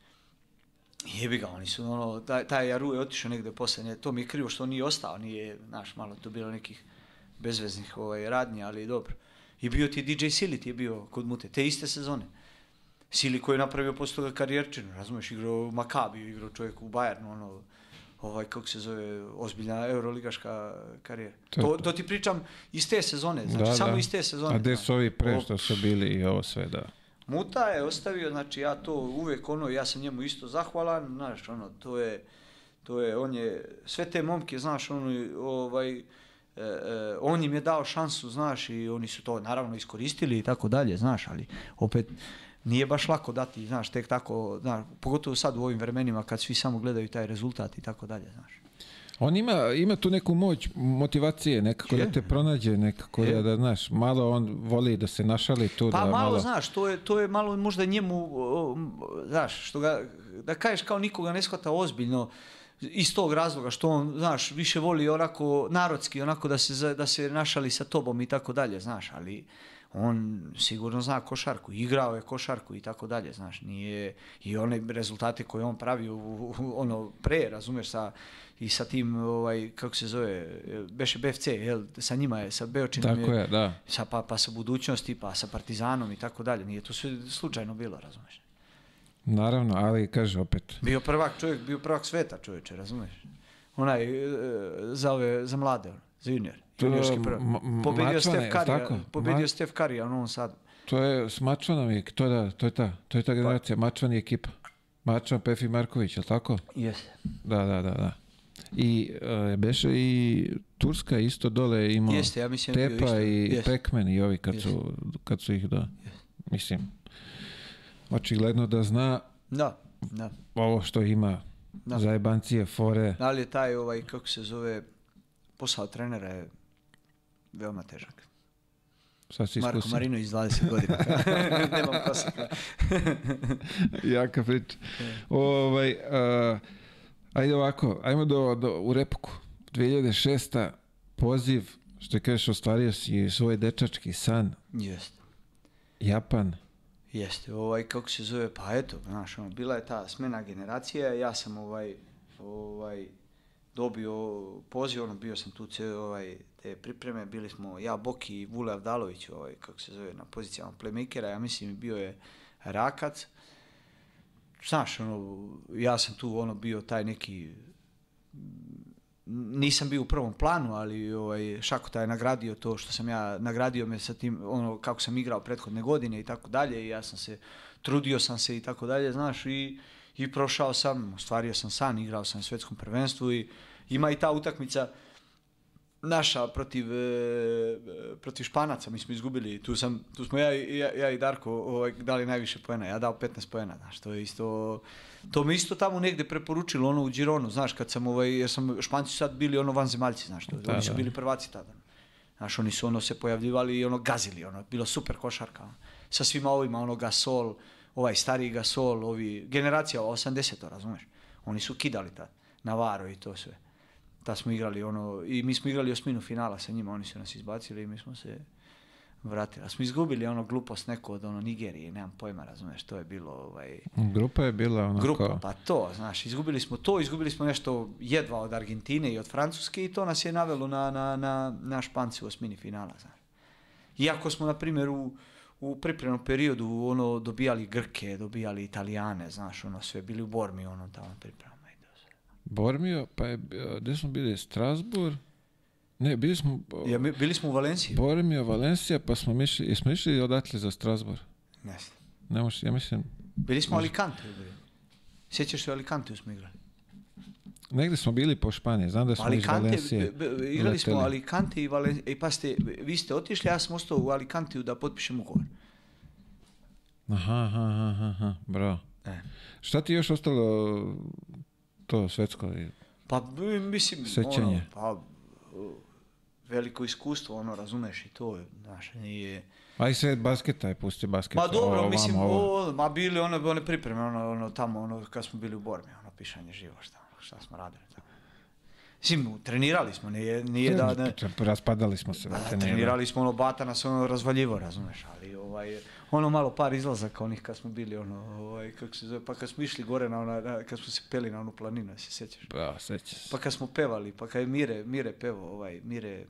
Jebi ga, oni su, ono, taj, taj Jaru je otišao negde posle, ne, to mi je krivo što nije ostao, nije, znaš, malo to bilo nekih bezveznih ovaj, radnji, ali dobro. I bio ti DJ Sili, ti je bio kod Mute, te iste sezone. Sili koji je napravio posle toga karijerčinu, razumeš, igrao Makabiju, igrao čovjek u Bayernu, ono, ovaj, kako se zove, ozbiljna euroligaška karijera. To To, to, ti pričam iz te sezone, znači Da, samo da. iz te sezone. A gde su ovi pre što su bili i ovo sve, da. Muta je ostavio, znači ja to uvek ono, ja sam njemu isto zahvalan, znaš, ono, to je, to je, on je, sve te momke, znaš, on, ovaj, e, e, on im je dao šansu, znaš, i oni su to naravno iskoristili i tako dalje, znaš, ali opet nije baš lako dati, znaš, tek tako, znaš, pogotovo sad u ovim vremenima kad svi samo gledaju taj rezultat i tako dalje, znaš. On ima, ima tu neku moć motivacije, nekako Je. da te pronađe, nekako Je. da, da, znaš, malo on voli da se našali tu, Pa da malo, malo... znaš, to je, to je malo možda njemu, znaš, što ga, da kažeš kao nikoga ne shvata ozbiljno, iz tog razloga što on, znaš, više voli onako narodski, onako da se, da se našali sa tobom i tako dalje, znaš, ali on sigurno zna košarku, igrao je košarku i tako dalje, znaš, nije, i one rezultate koje on pravi u, u- ono pre, razumeš, sa, i sa tim, ovaj, kako se zove, beše BFC, jel, sa njima je, sa Beočinom Tako je, da. sa, pa, pa sa budućnosti, pa sa Partizanom i tako dalje. Nije to sve slučajno bilo, razumeš? Naravno, ali kaže opet, Bio prvak čovjek, bio prvak sveta čovječe, razumeš? Onaj, e, za ove, za mlade, ono, za junior. Juniorski prvak. Pobedio Stef Karija, pobedio Stef Karija u Novom Sadu. to je s Mačvanom, je, to, je da, to je ta, to je ta generacija, Mačvan je ekipa. Mačvan, Pefi Marković, je li tako? Jeste. Da, da, da, da. I e, beše i Turska isto dole imao Jeste, ja mislim Tepa isto. i Jeste. Pekmen i ovi kad Jeste. su, kad su ih da, mislim, očigledno da zna Da, da. ovo što ima Da. zajebancije, fore. Da li je taj, ovaj, kako se zove, posao trenera je veoma težak. Sad si Marko. Marino iz 20 godina. Nemam kosika. Jaka priča. Ovaj, a, ajde ovako, ajmo do, do, u repuku. 2006. poziv, što kažeš, ostvario si svoj dečački san. Jeste. Japan. Jeste, ovaj, kako se zove, pa eto, znaš, ono, bila je ta smena generacija, ja sam ovaj, ovaj, dobio poziv, ono, bio sam tu cijel, ovaj, te pripreme, bili smo ja, Boki i Vule Avdalović, ovaj, kako se zove, na pozicijama playmakera, ja mislim bio je Rakac, znaš, ono, ja sam tu, ono, bio taj neki, nisam bio u prvom planu, ali ovaj, Šakota je nagradio to što sam ja, nagradio me sa tim, ono, kako sam igrao prethodne godine i tako dalje i ja sam se, trudio sam se i tako dalje, znaš, i, i prošao sam, ostvario sam san, igrao sam na svjetskom prvenstvu i ima i ta utakmica naša protiv, e, protiv Španaca, mi smo izgubili, tu, sam, tu smo ja, ja, ja i Darko ovaj, dali najviše poena, ja dao 15 poena, znaš, to je isto, to mi isto tamo negdje preporučilo, ono u Gironu, znaš, kad sam, ovaj, jer sam, Španci sad bili ono vanzemaljci, znaš, to, Da, oni su bili prvaci tada. Znaš, oni su ono se pojavljivali i ono gazili, ono, bilo super košarka. ono. Sa svima ovima, ono Gasol, ovaj stariji Gasol, ovi, generacija 80 razumeš? Oni su kidali tad, Navaro i to sve. Tad smo igrali ono, i mi smo igrali osminu finala sa njima, oni su nas izbacili i mi smo se vratili. A smo izgubili ono glupost neko od ono Nigerije, nemam pojma, razumeš, to je bilo ovaj, Grupa je bila onako... grupa, pa to, znaš, izgubili smo to, izgubili smo nešto jedva od Argentine i od Francuske i to nas je navelo na, na, na, na Španci u osmini finala, znaš. Iako smo, na primjer, u, u pripremnom periodu ono, dobijali Grke, dobijali Italijane, znaš, ono, sve bili u Bormi, ono, tamo sve. Bormio, pa je, gdje smo bili? Strasbourg? Ne, bili smo Ja, bili smo u Valenciji? Bormio, Valencija, pa smo išli, jesmo išli odatle za Strasbourg? Ne znam. Ne možeš, ja mislim, Bili smo u Alicante. bili. Sjećaš se u Alicante smo igrali? negdje smo bili po Španiji, znam da smo iz Alicante, Valencije b- b- igrali smo leteli. Alicante i Valenciji. I pa ste, vi ste otišli, ja sam ostao u Alicanteu da potpišem ugovor. Aha, aha, aha, aha, bravo. E. Šta ti još ostalo to svetsko? Pa mislim, Sećanje. ono, pa veliko iskustvo, ono, razumeš i to, znaš, nije... Aj svet basketa je, pusti basket. Pa dobro, ovo, mislim, ovo. o, ma bili one, one pripreme, ono, ono, tamo, ono, kad smo bili u Bormi, ono, pišanje živo, šta, šta smo radili tamo. Mislim, trenirali smo, nije, nije da, ne, Raspadali smo se. Nije trenirali smo ono bata nas ono razvaljivo, razumeš, ali ovaj ono malo par izlazaka onih kad smo bili ono ovaj kako se zove, pa kad smo išli gore na ona na- kad smo se peli na onu planinu, se sjećaš? da. Bravo, seća se. Pa kad smo pevali, pa kad je Mire, Mire pevo, ovaj Mire.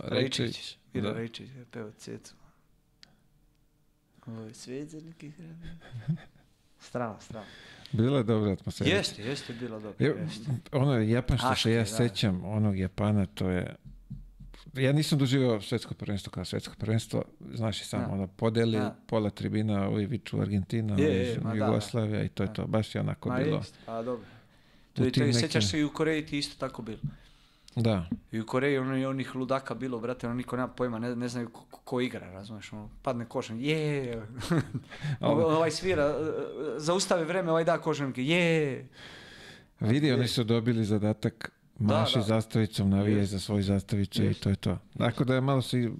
Rajčević, Mire je pevao cecu. Ovo je svijet za neki hrana. Strava, strava. Bila je dobra atmosfera. Jeste, jeste bilo dobro, Je, ono Japan što se ja da. sećam, onog Japana, to je... Ja nisam doživio svetsko prvenstvo kao svetsko prvenstvo, znaš i sam, Da. ono, podeli Da. pola tribina, ovi viču Argentina, Je, je, iz ma da, Jugoslavija i to je to, baš je onako Ma bilo. jest, a dobro. To u je, to tim je, nekim- sjećaš se i u Koreji ti isto tako bilo. Da. I u Koreji ono, onih ludaka bilo, brate, ono niko nema pojma, ne, ne znaju ko, ko igra, razumiješ, ono, padne košan, je, ovaj svira, e, zaustavi vreme, ovaj da košanke, je, Vidi, oni su dobili zadatak maši da. zastavicom, navije za svoj zastavicu i to je to. Tako da je malo si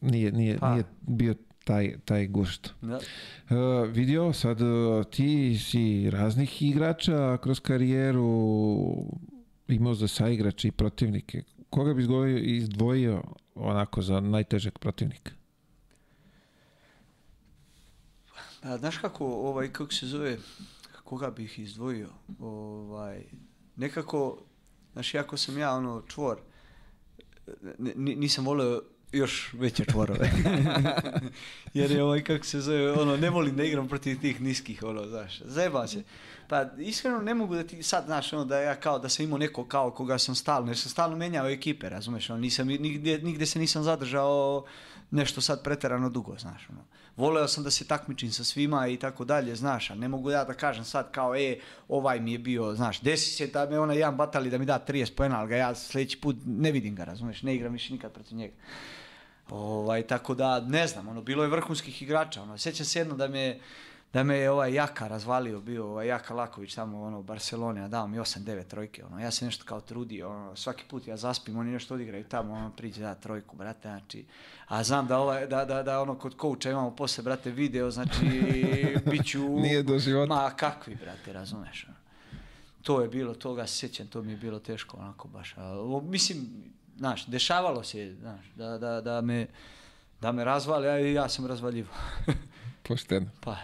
nije, nije, Pa. nije bio taj, taj gušt. da. Uh, vidio sad uh, ti si raznih igrača kroz karijeru imao za saigrače i protivnike. Koga bi izdvojio, izdvojio onako za najtežeg protivnika? A, znaš kako, ovaj, kako se zove, koga bih izdvojio, ovaj, nekako, znaš, jako sam ja, ono, čvor, nisam volio još veće čvorove. Jer je ovaj, kako se zove, ono, ne volim da igram protiv tih niskih, ono, znaš, zajeba se. Pa iskreno ne mogu da ti sad, znaš, ono, da ja kao da sam imao neko kao koga sam stalno, jer sam stalno menjao ekipe, razumeš, ono, nisam, nigdje, nigdje se nisam zadržao nešto sad pretjerano dugo, znaš, ono. Voleo sam da se takmičim sa svima i tako dalje, znaš, a ne mogu ja da kažem sad kao, e, ovaj mi je bio, znaš, desi se da me onaj jedan batali da mi da 30 pojena, ali ga ja sljedeći put ne vidim ga, razumeš, ne igram više nikad protiv njega. Ovaj, tako da, ne znam, ono, bilo je vrhunskih igrača, ono, sjećam se jedno da me, da me je ovaj Jaka razvalio, bio ovaj Jaka Laković tamo ono, u Barceloni, a dao mi 8-9 trojke, ono, ja se nešto kao trudio, ono, svaki put ja zaspim, oni nešto odigraju tamo, ono, priđe da trojku, brate, znači, a znam da, ovaj, da, da, da ono, kod kouča imamo posle, brate, video, znači, bit ću... Nije do života. Ma, kakvi, brate, razumeš, ono. To je bilo, toga se sjećam, to mi je bilo teško, onako baš, a, mislim, znaš, dešavalo se, znaš, da, da, da me, da me razvali, a ja sam razvaljivo. Pošteno. pa,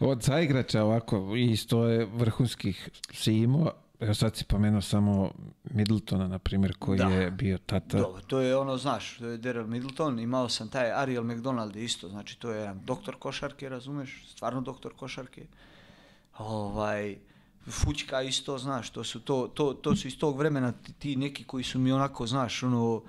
Od saigrača ovako, isto je vrhunskih si imao, evo sad si pomenuo samo Middletona, na primjer, koji Da. je bio tata. Dobro, to je ono, znaš, to je Daryl Middleton, imao sam taj Ariel McDonald isto, znači to je jedan doktor košarke, razumeš, stvarno doktor košarke. Ovaj, Fućka isto, znaš, to su, to, to, to su iz tog vremena ti, ti neki koji su mi onako, znaš, ono,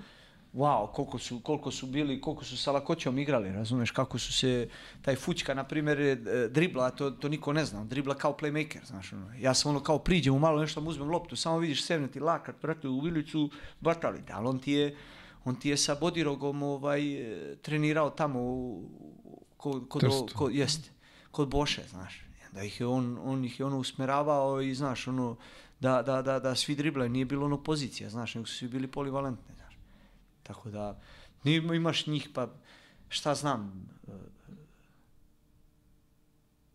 wow, koliko su, koliko su bili, koliko su sa lakoćom igrali, razumeš, kako su se, taj Fućka, na primjer, e, dribla, to, to niko ne zna, dribla kao playmaker, znaš, ono, ja sam ono kao priđem u malo nešto mu uzmem loptu, samo vidiš sevneti lakat, brate, u vilicu, batali, ali on ti je, on ti je sa bodirogom ovaj, e, trenirao tamo kod, kod, kod, jeste, kod Boše, znaš. Da ih je on, on ih je ono usmeravao i znaš, ono, da, da, da, da svi driblaju, nije bilo ono pozicija, znaš, nego su svi bili polivalentni, znaš. Tako da, imaš njih, pa šta znam, e,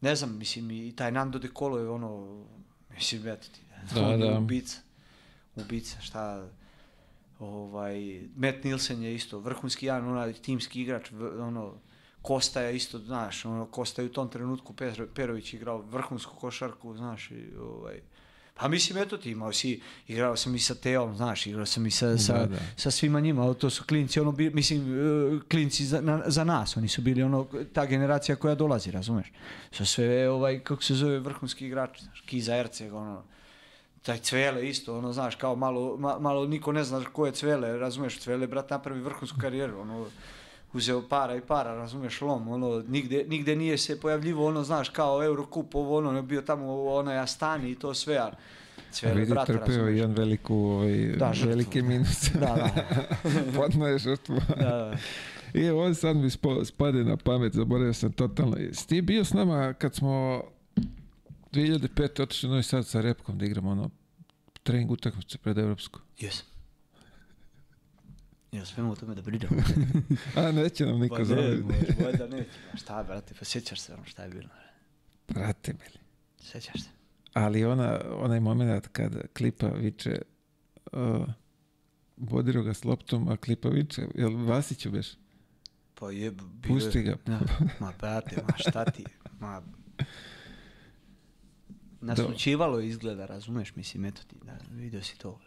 ne znam, mislim, i taj Nando De Colo je ono, mislim, eto ti, Da, da. ubica, ubica, šta, ovaj, Matt Nielsen je isto vrhunski jedan onaj timski igrač, ono, Kosta je isto, znaš, ono, Kosta je u tom trenutku Petro- Perović igrao vrhunsku košarku, znaš, i, ovaj, pa mislim, eto ti imao si, igrao sam i sa Teom, znaš, igrao sam i sa, sa, Da, da. sa svima njima, to su klinci, ono, mislim, e, klinci za, na- za nas, oni su bili ono, ta generacija koja dolazi, razumeš? Su sve, ovaj, kako se zove, vrhunski igrači, znaš, Kiza Erceg, ono, taj Cvele isto, ono, znaš, kao malo, ma- malo niko ne zna ko je Cvele, razumeš, Cvele, brat, napravi vrhunsku karijeru, ono, uzeo para i para, razumeš, lom, ono, nigde, nigde nije se pojavljivo, ono, znaš, kao Eurocup, ovo, ono, bio tamo u onaj Astani i to sve, a A Cvele, vidi, brat, razumeš. je jedan veliku, ovaj, Da, velike minuse. Da, da. Podno je žrtvu. Da, da. I on sad mi spade na pamet, zaboravio sam totalno. Jesi ti bio s nama kad smo 2005. otišli Novi Sad sa Repkom da igramo ono trening utakmice pred Evropsku? Jesam. Ja svemu o tome da pričam. A neće nam niko Pa ne, valjda neće. Šta, brate, pa sjećaš se ono šta je bilo. Brate mili. Sjećaš se. Ali ona, onaj moment kad Klipa viče uh, Bodiro ga s loptom, a Klipa viče, jel Vasiću beš? Pa je, bilo je- Pusti ga. Da. Ma brate, ma šta ti, ma... Naslučivalo izgleda, razumeš, mislim, eto ti, da, vidio si to.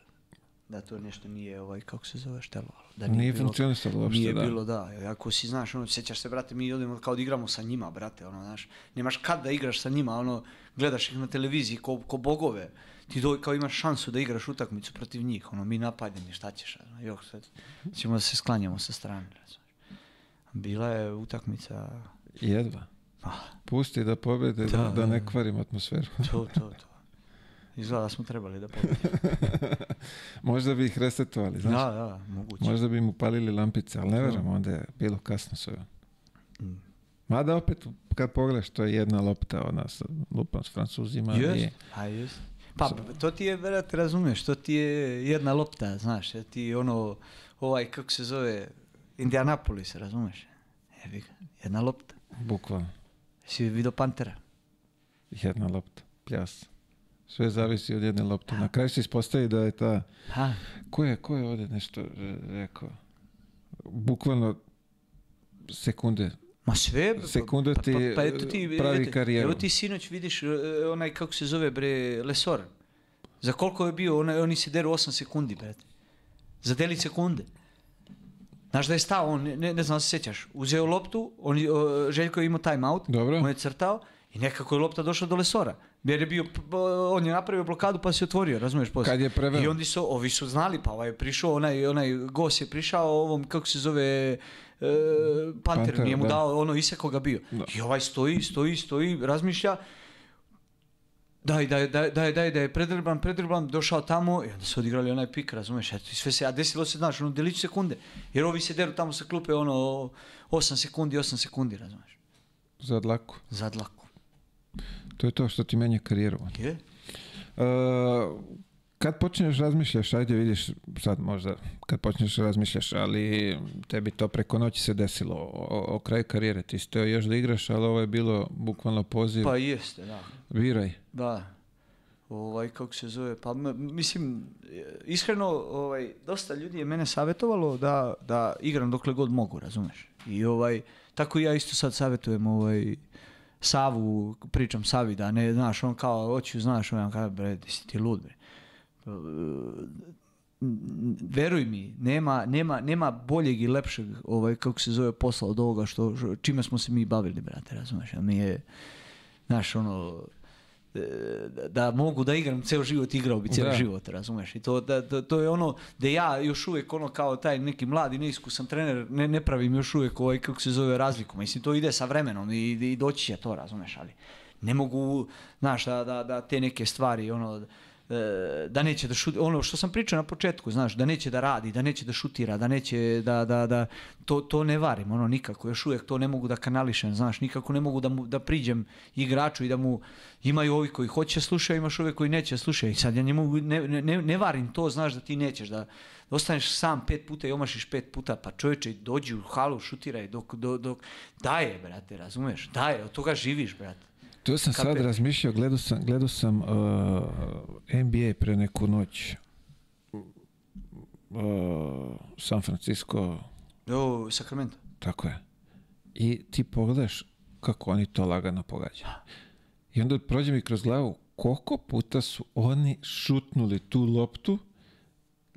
Da to nešto nije, ovaj, kako se zove, štelovalo. Da Nije bilo- funkcionisalo uopšte, Nije da. bilo, da. Ako si, znaš, ono, sjećaš se, brate, mi odemo kao da igramo sa njima, brate, ono, znaš. Nemaš kad da igraš sa njima, ono, gledaš ih na televiziji ko, ko bogove. Ti do, kao imaš šansu da igraš utakmicu protiv njih, ono, mi napadeni, šta ćeš, ono, jok, sad ćemo da se sklanjamo sa strane, razumeš. Bila je utakmica, Jedva. ah, Pusti da pobede, da, Da, da ne kvarim atmosferu. to, to, to. Izgleda da smo trebali da. Možda bi ih resetovali, znaš. da, da, moguće. Možda bi mu palili lampice, ali ne onda je bilo kasno sve. Mm. Mada opet, kad pogledaš, to je jedna lopta, ona sa lupom s Francuzima. i- Jest, a. Pa to ti je, brate, razumiješ, to ti je jedna lopta, znaš, to ti ono, ovaj, kako se zove, Indianapolis, razumiješ? Jedna lopta. Bukvalno. Si vidio Pantera? Jedna lopta. Pljas. Sve zavisi od jedne lopte. Na kraju se ispostavi da je ta... Ha, Ko je, ko je ovdje nešto rekao? Bukvalno sekunde. ma sve, pa- Sekunde pa, ti, pa, pa eto ti, pravi eto, karijeru. Evo ti sinoć vidiš e, onaj, kako se zove, bre, Lesor. Za koliko je bio, onaj, oni se deru 8 sekundi, brate. Za delić sekunde. Znaš da je stao, on, ne, ne znam da se sjećaš, uzeo loptu, on, Željko je imao time out, Dobro. on je crtao i nekako je lopta došla do Lesora. Jer je bio, on je napravio blokadu pa se otvorio, razumiješ poslije. Kad je preveo. I onda su, ovi su znali, pa ovaj je prišao, onaj, onaj gos je prišao ovom, kako se zove, e, Panter, nije mu da. dao ono iseko ga bio. Da. I ovaj stoji, stoji, stoji, razmišlja, daj, daj, daj, daj, daj, da je predrban, predrban, došao tamo i onda su odigrali onaj pik, razumeš, eto, i sve se, a desilo se, znaš, ono, delić sekunde, jer ovi se deru tamo sa klupe, ono, 8 sekundi, 8 sekundi, razumeš, Za dlaku. za dlaku. To je to što ti menja karijeru. Je? E, kad počneš razmišljaš, ajde vidiš, sad možda, kad počneš razmišljaš, ali tebi to preko noći se desilo, o, o kraju karijere, ti si teo još da igraš, ali ovo je bilo bukvalno poziv, Pa jeste, da. biraj. Da. Ovaj, kako se zove, pa mislim, iskreno, ovaj, dosta ljudi je mene savjetovalo da, da igram dokle god mogu, razumeš? I ovaj, tako ja isto sad savjetujem ovaj, Savu, pričam Savi da ne, znaš, on kao, hoću, znaš, on kaže, bre, si ti lud, bre. Veruj mi, nema, nema, nema boljeg i lepšeg, ovaj, kako se zove, posla od ovoga što, čime smo se mi bavili, brate, razumeš? A mi je, znaš, ono, da- da mogu da igram ceo život, igrao bi Da. život, razumeš? I to, da, da- to je ono da ja još uvijek ono kao taj neki mladi, neiskusan trener, ne, ne pravim još uvijek ovaj, kako se zove, razliku. Mislim, to ide sa vremenom i, i doći će to, razumeš, ali ne mogu, znaš, da, da, da te neke stvari, ono, e, da neće da šuti, ono što sam pričao na početku, znaš, da neće da radi, da neće da šutira, da neće da, da, da to, to ne varim, ono, nikako, još uvijek to ne mogu da kanališem, znaš, nikako ne mogu da, mu, da priđem igraču i da mu, imaju ovi koji hoće slušaju, imaš ovi koji neće slušaju i sad ja ne, ne, ne, ne varim to, znaš da ti nećeš, da, da ostaneš sam pet puta i omašiš pet puta, pa čovječe, dođi u halu, šutiraj, dok, dok, dok, daje, brate, razumeš, daje, od toga živiš, brate. To sam sad razmišljao, gledao sam, gledao sam uh, NBA pre neku noć. Uh, San Francisco, O, Sacramento. tako je. I ti pogledaš kako oni to lagano pogađaju. I onda prođe mi kroz glavu koliko puta su oni šutnuli tu loptu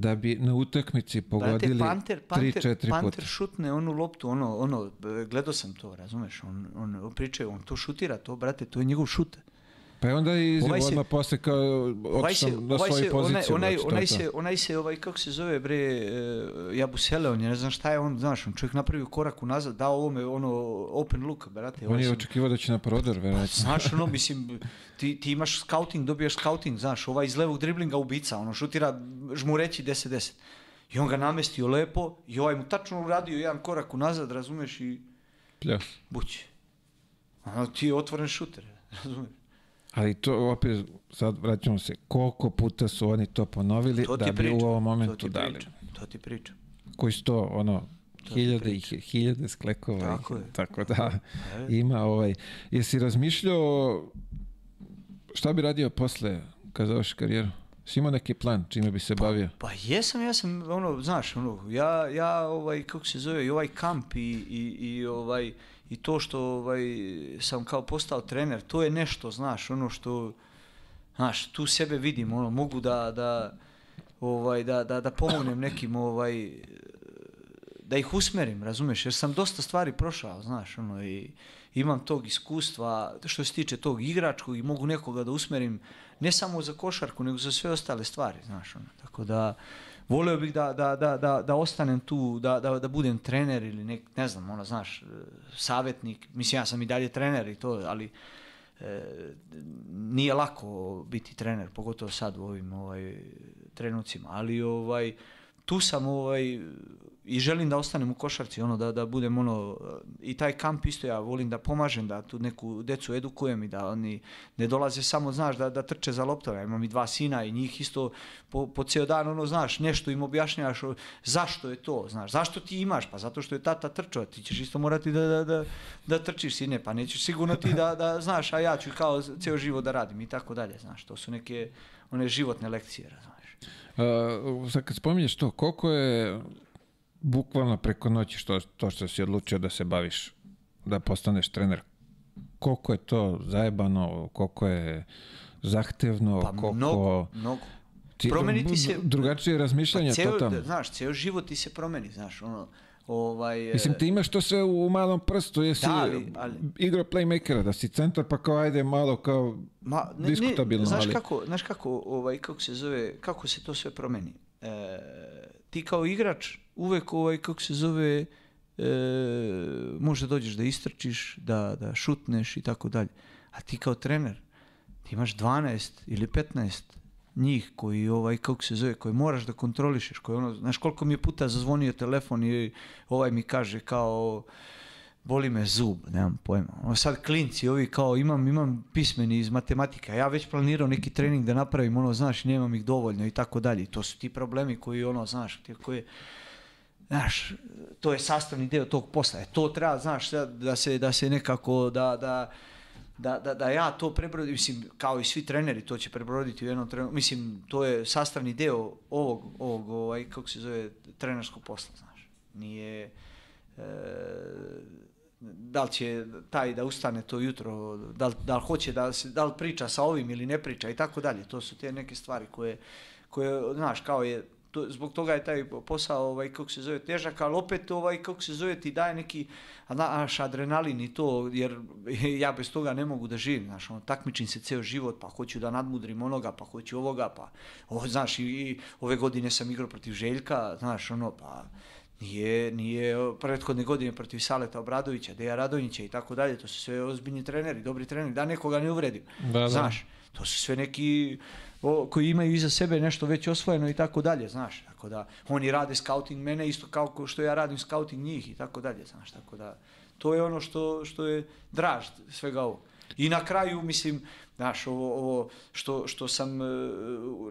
da bi na utakmici pogodili Brate, Panter, Panter, 3-4 puta. Šutne onu loptu, ono, ono, gledao sam to, razumeš, on, on, on priča, on to šutira, to, brate, to je njegov šut. Pa je onda i Ovaj se- odmah posle kao Ovaj otišao na ovaj svoju se, onaj, poziciju. onaj, znači, onaj, to. se, onaj se, ovaj, kako se zove, bre, e, Jabusele, on je, ne znam šta je on, znaš, on čovjek napravio korak unazad, dao ovome, ono, open look, brate. On ovaj je sam- očekivao da će na prodor, verovatno. Znaš, ono, mislim, ti, ti imaš scouting, dobijaš scouting, znaš, ovaj iz levog driblinga ubica, ono, šutira žmureći 10-10. I on ga namestio lepo i ovaj mu tačno uradio jedan korak unazad, razumeš, i Pljas. bući. Ono, ti je otvoren šuter, razumeš. Ali to opet, sad vraćamo se, koliko puta su oni to ponovili To da bi pričam, u ovom to momentu ti dali. pričam, to ti pričam. Koji su to, ono, hiljade i hi- hiljade sklekova. Tako je. Tako da, E. ima ovaj... Jesi razmišljao šta bi radio posle kad završi karijeru? Si imao neki plan čime bi se bavio? Pa jesam, ja sam, ono, znaš, ono, ja, ja, ovaj, kako se zove, i ovaj kamp i, i, i ovaj, i to što, ovaj, sam kao postao trener, to je nešto, znaš, ono što, znaš, tu sebe vidim, ono, mogu da, da, ovaj, da, da, da pomognem nekim, ovaj, da ih usmerim, razumeš, jer sam dosta stvari prošao, znaš, ono, i imam tog iskustva što se tiče tog igračkog i mogu nekoga da usmerim, ne samo za košarku, nego za sve ostale stvari, znaš, ono, tako da, volio bih da, da, da, da, ostanem tu, da budem trener ili nek, ne znam, ono, znaš, e, savjetnik, mislim, ja sam i dalje trener i to, ali e, nije lako biti trener, pogotovo sad u ovim ovaj, trenucima, ali ovaj, tu sam ovaj, i želim da ostanem u košarci, ono, da, da budem ono, i taj kamp isto ja volim da pomažem, da tu neku decu edukujem i da oni ne dolaze samo, znaš, da, da trče za loptove. Ja imam i dva sina i njih isto po, po dan, ono, znaš, nešto im objašnjavaš zašto je to, znaš, zašto ti imaš, pa zato što je tata trčao, ti ćeš isto morati da, da, da, da trčiš sine, pa nećeš sigurno ti da, da, znaš, a ja ću kao cijel život da radim i tako dalje, znaš, to su neke one životne lekcije, razumiješ. Uh, sad kad spominješ to, koliko je bukvalno preko noći što, to što si odlučio da se baviš, da postaneš trener, koliko je to zajebano, koliko je zahtevno, Pa koliko... mnogo, mnogo. Ti- Promeni ti se- Drugačije razmišljanje, Pa cijel- totalno. Znaš, cijel život ti se promeni, znaš, ono, ovaj... e, Mislim, ti imaš to sve u, u malom prstu, jesi Da, ali- ali- igro playmakera, da si centar, pa kao ajde malo kao Ma, ne, diskutabilno, ne, znaš ali... kako, znaš kako, ovaj, kako se zove, kako se to sve promeni. E, ti kao igrač uvek, ovaj, kako se zove, e, možda dođeš da istrčiš, da, da šutneš i tako dalje. A ti kao trener, ti imaš 12 ili 15 njih koji ovaj kako se zove koji moraš da kontrolišeš koji ono znaš koliko mi je puta zazvonio telefon i ovaj mi kaže kao boli me zub, nemam pojma. Ono sad klinci, ovi kao imam, imam pismeni iz matematika, ja već planirao neki trening da napravim, ono, znaš, nemam ih dovoljno i tako dalje. To su ti problemi koji, ono, znaš, ti koji, znaš, to je sastavni dio tog posla. E, to treba, znaš, da se, da se nekako, da, da, da, da, da ja to prebrodim, mislim, kao i svi treneri, to će prebroditi u jednom trenutku, mislim, to je sastavni deo ovog, ovog, ovaj, kako se zove, trenerskog posla, znaš. Nije, e, da li će taj da ustane to jutro, da li, da li hoće da, da li priča sa ovim ili ne priča i tako dalje. To su te neke stvari koje, koje znaš, kao je, to, zbog toga je taj posao, ovaj, kako se zove, težak, ali opet, ovaj, kako se zove, ti daje neki, naš adrenalin i to, jer ja bez toga ne mogu da živim, znaš, ono, takmičim se ceo život, pa hoću da nadmudrim onoga, pa hoću ovoga, pa, ovo, znaš, i, i ove godine sam igrao protiv Željka, znaš, ono, pa, nije, nije prethodne godine protiv Saleta Obradovića, Deja Radonjića i tako dalje, to su sve ozbiljni treneri, dobri treneri, da nekoga ne uvredim. Da, da. Znaš, to su sve neki o, koji imaju iza sebe nešto već osvojeno i tako dalje, znaš, tako da oni rade scouting mene isto kao što ja radim scouting njih i tako dalje, znaš, tako da to je ono što, što je draž svega. I na kraju, mislim, znaš, ovo, ovo što, što sam e,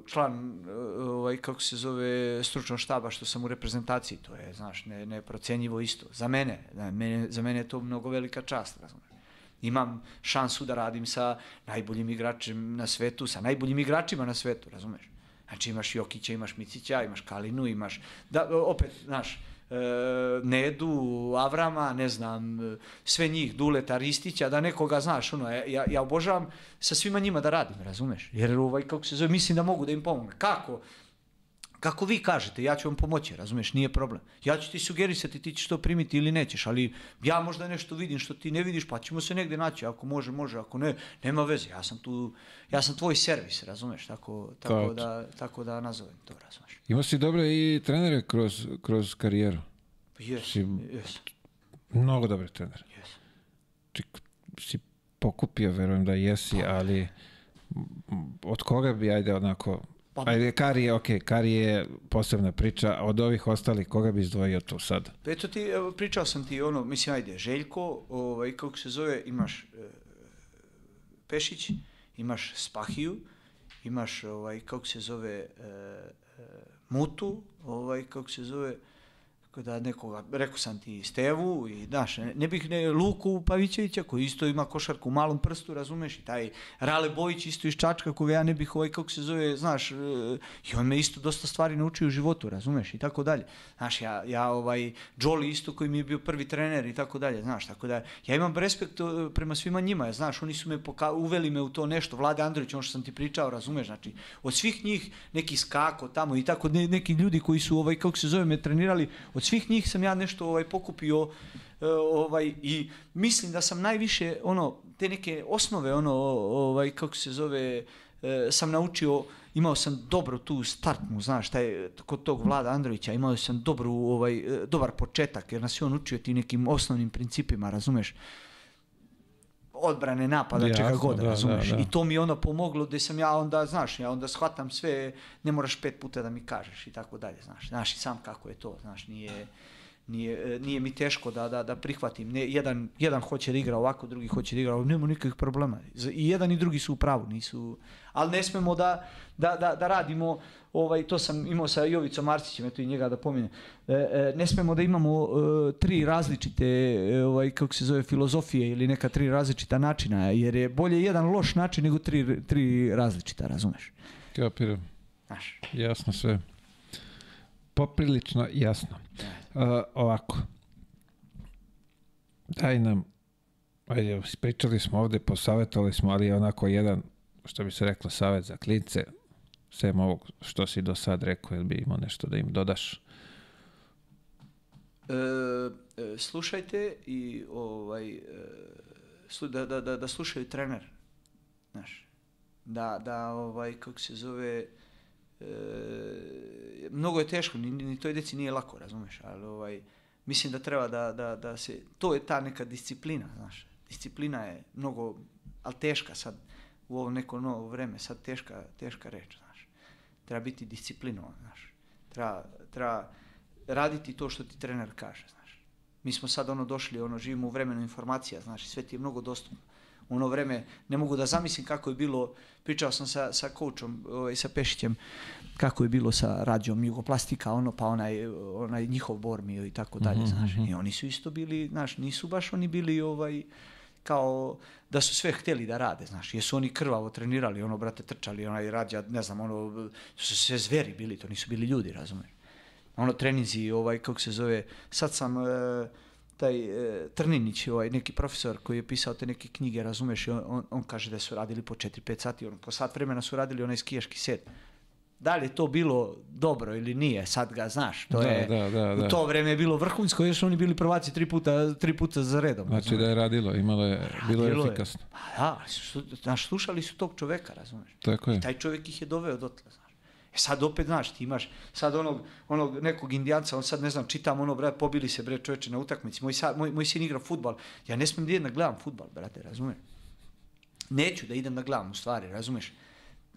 član, e, ovaj, kako se zove, stručnog štaba, što sam u reprezentaciji, to je, znaš, ne, neprocenjivo isto. Za mene, da, mene, za mene je to mnogo velika čast, razumiješ. Imam šansu da radim sa najboljim igračem na svetu, sa najboljim igračima na svetu, razumeš? Znači imaš Jokića, imaš Micića, imaš Kalinu, imaš, da, opet, znaš, Nedu, Avrama, ne znam, e, sve njih, Duleta, Ristića, da nekoga, znaš, ono, ja, ja obožavam sa svima njima da radim, razumeš? Jer, ovaj, kako se zove, mislim da mogu da im pomognem. Kako? Kako vi kažete, ja ću vam pomoći, razumeš, nije problem. Ja ću ti sugerisati, ti ćeš to primiti ili nećeš, ali ja možda nešto vidim što ti ne vidiš, pa ćemo se negde naći, ako može, može, ako ne, nema veze, ja sam tu, ja sam tvoj servis, razumeš, tako, tako, Tako. da, tako da nazovem to, razumeš. Imao si dobre i trenere kroz, kroz karijeru. Jes, jes, Mnogo dobre trenere. jes. Ti si pokupio, verujem da jesi, ali m, od koga bi, ajde, onako... Pa- Ajde, Kari je, okej, Kari je posebna priča, od ovih ostalih, koga bi izdvojio tu sad? Pa eto ti, evo, pričao sam ti ono, mislim, ajde, Željko, ovaj, kako se zove, imaš e, Pešić, imaš Spahiju, imaš, ovaj, kako se zove, e, e, Mutu, ovaj, kako se zove, kako da nekoga, rekao sam ti Stevu i daš, ne, ne bih ne, Luku Pavićevića koji isto ima košarku u malom prstu, razumeš, i taj Rale Bojić isto iz Čačka koga ja ne bih ovaj, kako se zove, znaš, e, i on me isto dosta stvari naučio u životu, razumeš, i tako dalje. Znaš, ja, ja ovaj, Jolly isto koji mi je bio prvi trener i tako dalje, znaš, tako da ja imam respekt e, prema svima njima, znaš, oni su me poka- uveli me u to nešto, Vlade Andrović, ono što sam ti pričao, razumeš, znači, od svih njih neki skako tamo i tako ne, neki ljudi koji su, ovaj, kako se zove, me trenirali, od svih njih sam ja nešto ovaj, pokupio e, ovaj, i mislim da sam najviše, ono, te neke osnove, ono, ovaj, kako se zove, e, sam naučio, imao sam dobro tu startnu, znaš, taj, kod tog Vlada Androvića, imao sam dobru, ovaj, e, dobar početak, jer nas je on učio ti nekim osnovnim principima, razumeš? Odbrane, napada, Jasno, čega god, da, razumeš. da, da. I to mi je ono pomoglo gdje sam ja onda, znaš, ja onda shvatam sve, ne moraš pet puta da mi kažeš i tako dalje, znaš. Znaš i sam kako je to, znaš, nije, nije, e, nije mi teško da, da, da prihvatim. Ne, jedan, jedan hoće da igra ovako, drugi hoće da igra ovako, nema nikakvih problema. I jedan i drugi su u pravu, nisu... Ali ne smemo da, da, da, da radimo, ovaj, to sam imao sa Jovicom Arcićem, eto i njega da pominjem, e, e, ne smemo da imamo e, tri različite, ovaj, kako se zove, filozofije ili neka tri različita načina, jer je bolje jedan loš način nego tri, tri različita, razumeš? Kapiram. Znaš, Jasno sve. Poprilično jasno. Uh, ovako. Daj nam, ajde, pričali smo ovde, posavjetovali smo, ali je onako jedan, što bi se reklo, savjet za klince, sem ovog što si do sad rekao, jel bi imao nešto da im dodaš? E, slušajte i ovaj, da, da, da, da slušaju trener. Znaš, da, da ovaj, kako se zove, e, mnogo je teško, ni, ni toj deci nije lako, razumeš, ali ovaj, mislim da treba da, da, da se, to je ta neka disciplina, znaš, disciplina je mnogo, ali teška sad, u ovo neko novo vreme, sad teška, teška reč, znaš, treba biti disciplinovan, znaš, treba, treba raditi to što ti trener kaže, znaš. Mi smo sad ono došli, ono, živimo u vremenu informacija, znaš, sve ti je mnogo dostupno. Ono vreme, ne mogu da zamislim kako je bilo, pričao sam sa, sa coachom, ovaj, sa Pešićem, kako je bilo sa rađom Jugoplastika, ono, pa onaj, onaj njihov Bormio i tako dalje, znaš. I oni su isto bili, znaš, nisu baš oni bili, ovaj, kao da su sve htjeli da rade, znaš, jesu oni krvavo trenirali, ono, brate, trčali, onaj rađa, ne znam, ono, su sve zveri bili, to nisu bili ljudi, razumiješ ono treninzi, ovaj, kako se zove, sad sam e, taj e, Trninić, ovaj, neki profesor koji je pisao te neke knjige, razumeš, i on, on, on kaže da su radili po 4-5 sati, on, po sat vremena su radili onaj skijaški set. Da li je to bilo dobro ili nije, sad ga znaš, to Da, je, da, da, u to vreme je bilo vrhunsko, jer su oni bili prvaci tri puta, tri puta za redom. Znači razumeš. da je radilo, imalo je, bilo je efikasno. Pa da, su, znaš, slušali su tog čoveka, razumeš. Tako je. I taj čovjek ih je doveo dotle, E sad opet, znaš, ti imaš sad onog, onog nekog indijanca, on sad, ne znam, čitam ono, brate, pobili se, bre, čoveče na utakmici, moj, sad, moj, moj sin igra futbal, ja ne smijem da idem da gledam futbal, brate, razumeš? Neću da idem da gledam, u stvari, razumeš?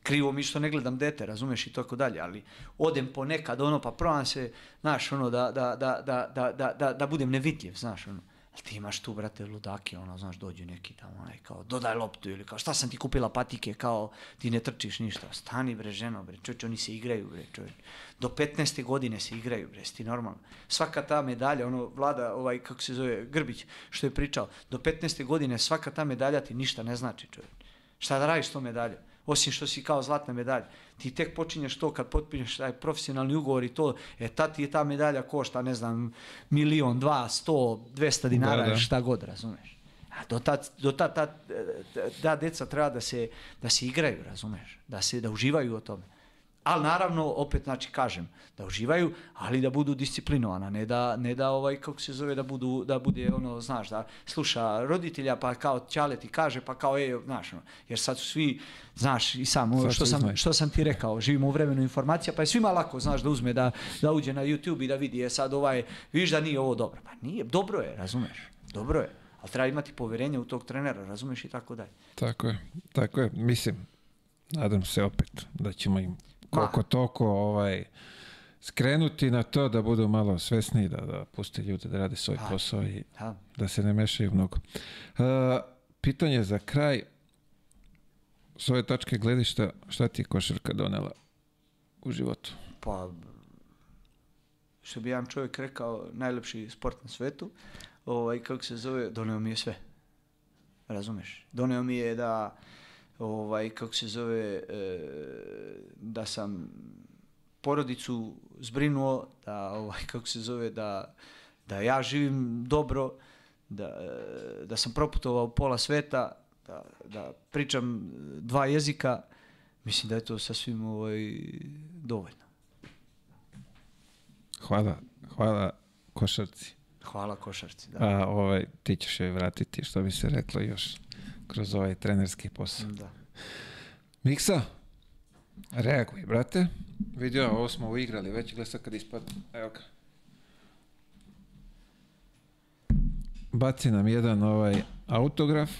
krivo mi što ne gledam dete, razumeš i tako dalje, ali odem ponekad ono pa provam se, znaš, ono, da, da, da, da budem nevidljiv, znaš, ono. Ali ti imaš tu, brate, ludake, ono, znaš, dođu neki tamo, onaj, kao, dodaj loptu ili kao, šta sam ti kupila patike, kao, ti ne trčiš ništa. Stani, bre, ženo, bre, čovječ, oni se igraju, bre, čovječ. Do 15. godine se igraju, bre, si ti normalno. Svaka ta medalja, ono, vlada, ovaj, kako se zove, Grbić, što je pričao, do 15. godine svaka ta medalja ti ništa ne znači, čovječ. Šta da radiš s tom medaljom? Osim što si kao zlatna medalja. Ti tek počinješ to kad potpinješ taj profesionalni ugovor i to, e tad ti je ta medalja košta, ne znam, milion, dva, sto, dvesta dinara, Da, da. šta god, razumeš? A do tad, do tad, tad, ta deca treba da se, da se igraju, razumeš? Da se, da uživaju o tome. Ali naravno, opet znači kažem, da uživaju, ali da budu disciplinovana, ne da, ne da ovaj, kako se zove, da budu, da bude ono, znaš, da sluša roditelja, pa kao ćale ti kaže, pa kao, ej, znaš, ono, jer sad su svi, znaš, i sam, ono, što sam, što sam ti rekao, živimo u vremenu informacija, pa je svima lako, znaš, da uzme, da, da uđe na YouTube i da vidi, je sad ovaj, vidiš da nije ovo dobro. Pa nije, dobro je, razumeš, dobro je, ali treba imati povjerenje u tog trenera, razumeš i tako dalje. Tako je, tako je. Mislim, nadam se opet da ćemo im koliko toliko ovaj, skrenuti na to da budu malo svesni, da, da puste ljude da rade svoj posao i Da. se ne mešaju mnogo. Uh, pitanje za kraj. S ove tačke gledišta, šta ti je košarka donela u životu? pa što bi jedan čovjek rekao najlepši sport na svetu ovaj kako se zove doneo mi je sve razumeš doneo mi je da ovaj kako se zove e, da sam porodicu zbrinuo da ovaj kako se zove da da ja živim dobro da, e, da sam proputovao pola sveta da, da pričam dva jezika mislim da je to sasvim ovaj dovoljno Hvala, hvala košarci. Hvala košarci, da. A ovaj, ti ćeš joj vratiti, što bi se reklo još kroz ovaj trenerski posao. Da. Miksa, reaguj, brate. Vidio, ovo smo uigrali, već gleda sad kad ispadne. Evo ga. Baci nam jedan ovaj autograf.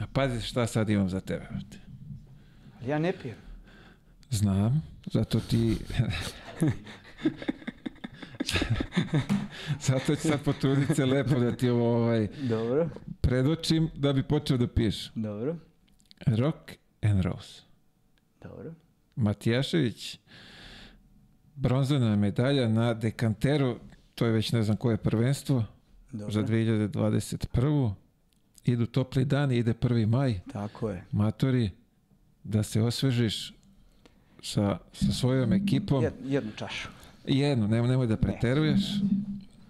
A pazi šta sad imam za tebe, brate. Ja ne pijem. Znam, zato ti... zato ću sad potruditi se lepo da ti ovo ovaj, Dobro, predočim da bi počeo da piješ. dobro, Rock and Rose. dobro. Matijašević, bronzana medalja na dekanteru, to je već ne znam koje prvenstvo, dobro. za 2021. Idu topli dani, ide 1. maj, Tako je. matori, da se osvežiš sa, sa svojom ekipom. Jed, jednu čašu. Jedno, nemoj, nemoj da preteruješ.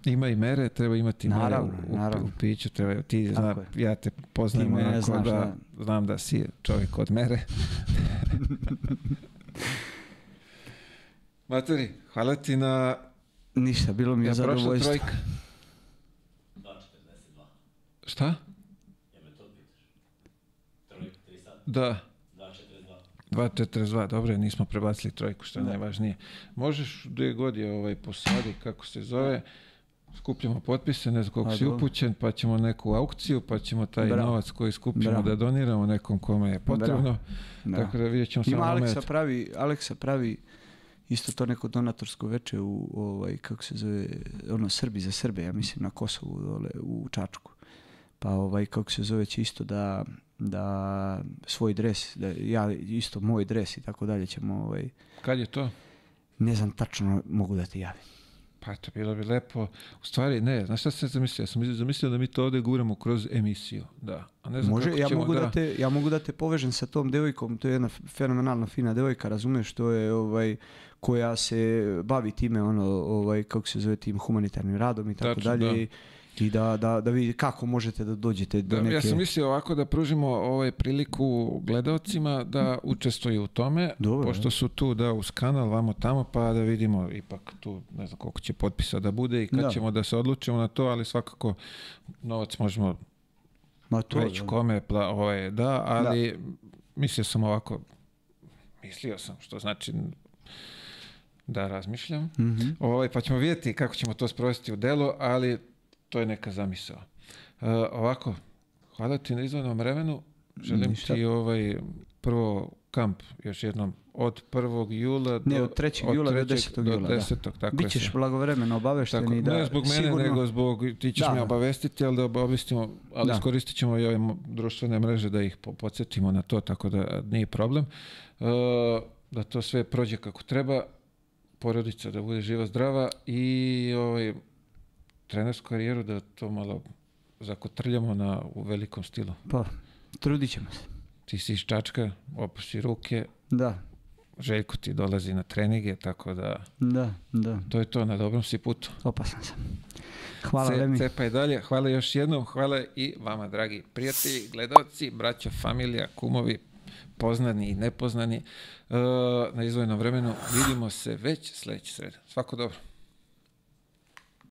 Ima i mere, treba imati Naravno, mere u, naravno. u piću. Treba, ti zna, ja te poznajem onako znaš, da, da. znam da si čovjek od mere. Matori, hvala ti na... Ništa, bilo mi je Ja prošla zadovoljstvo. trojka. Šta? Da. 2.42, dobro, nismo prebacili trojku, što je najvažnije. Možeš gdje god je ovaj posadi, kako se zove, skupljamo potpise, ne znam koliko si upućen, pa ćemo neku aukciju, pa ćemo taj Bravo. novac koji skupimo Bravo. da doniramo nekom kome je potrebno. Da. Tako da vidjet ćemo Ima samo Aleksa moment. pravi, Aleksa pravi isto to neko donatorsko veče u ovaj kako se zove ono Srbi za Srbe, ja mislim na Kosovu dole u Čačku. Pa ovaj kako se zove će isto da da svoj dres, da ja isto moj dres i tako dalje ćemo ovaj Kad je to? ne znam tačno mogu da ti javim. Pa to bilo bi lepo. U stvari, ne, znaš šta sam zamislio? Ja sam zamislio da mi to ovdje guramo kroz emisiju. Da. A ne znam Može, kako ja ćemo mogu da. te ja mogu da te povežem sa tom devojkom, to je jedna fenomenalno fina devojka, razumeš, to je ovaj koja se bavi time ono ovaj kako se zove tim humanitarnim radom i tako dalje da. I- da, da, da vidi kako možete da dođete do neke... Ja sam mislio ovako da pružimo ovaj priliku gledalcima da učestvuju u tome, pošto su tu da uz kanal, vamo tamo, pa da vidimo ipak tu, ne znam koliko će potpisa da bude i kad Da. ćemo da se odlučimo na to, ali svakako novac možemo Ma to, već da. kome pla, ovaj, da, ali mislio sam ovako, mislio sam, što znači da razmišljam. Mhm. Ovaj, pa ćemo vidjeti kako ćemo to sprovesti u delo, ali to je neka zamisao. E, ovako, hvala ti na izvanom vremenu. Želim Ništa. ti ovaj prvo kamp još jednom od 1. jula do, Ne, od 3. jula do 10. do jula, da. 10. Tako je Bićeš sve. blagovremeno Tako, obavešteni da ne zbog mene, sigurno... nego zbog, ti ćeš Da, me da. obavestiti, ali da obavestimo, ali Da. iskoristit ćemo i ove društvene mreže da ih po- podsjetimo na to, tako da nije problem. E, da to sve prođe kako treba, porodica da bude živa, zdrava i ovaj, trenersku karijeru da to malo zakotrljamo na, u velikom stilu. Pa, trudit ćemo se. Ti si iz Čačka, opusti ruke, Da, Željko ti dolazi na treninge, tako da da, da. to je to, na dobrom si putu. Opasan sam. Hvala, Ce- Remi. Cepaj dalje. Hvala još jednom. Hvala i vama, dragi prijatelji, gledalci, braća, familija, kumovi, poznani i nepoznani. E, na izvojenom vremenu vidimo se već sljedeće srede. Svako dobro.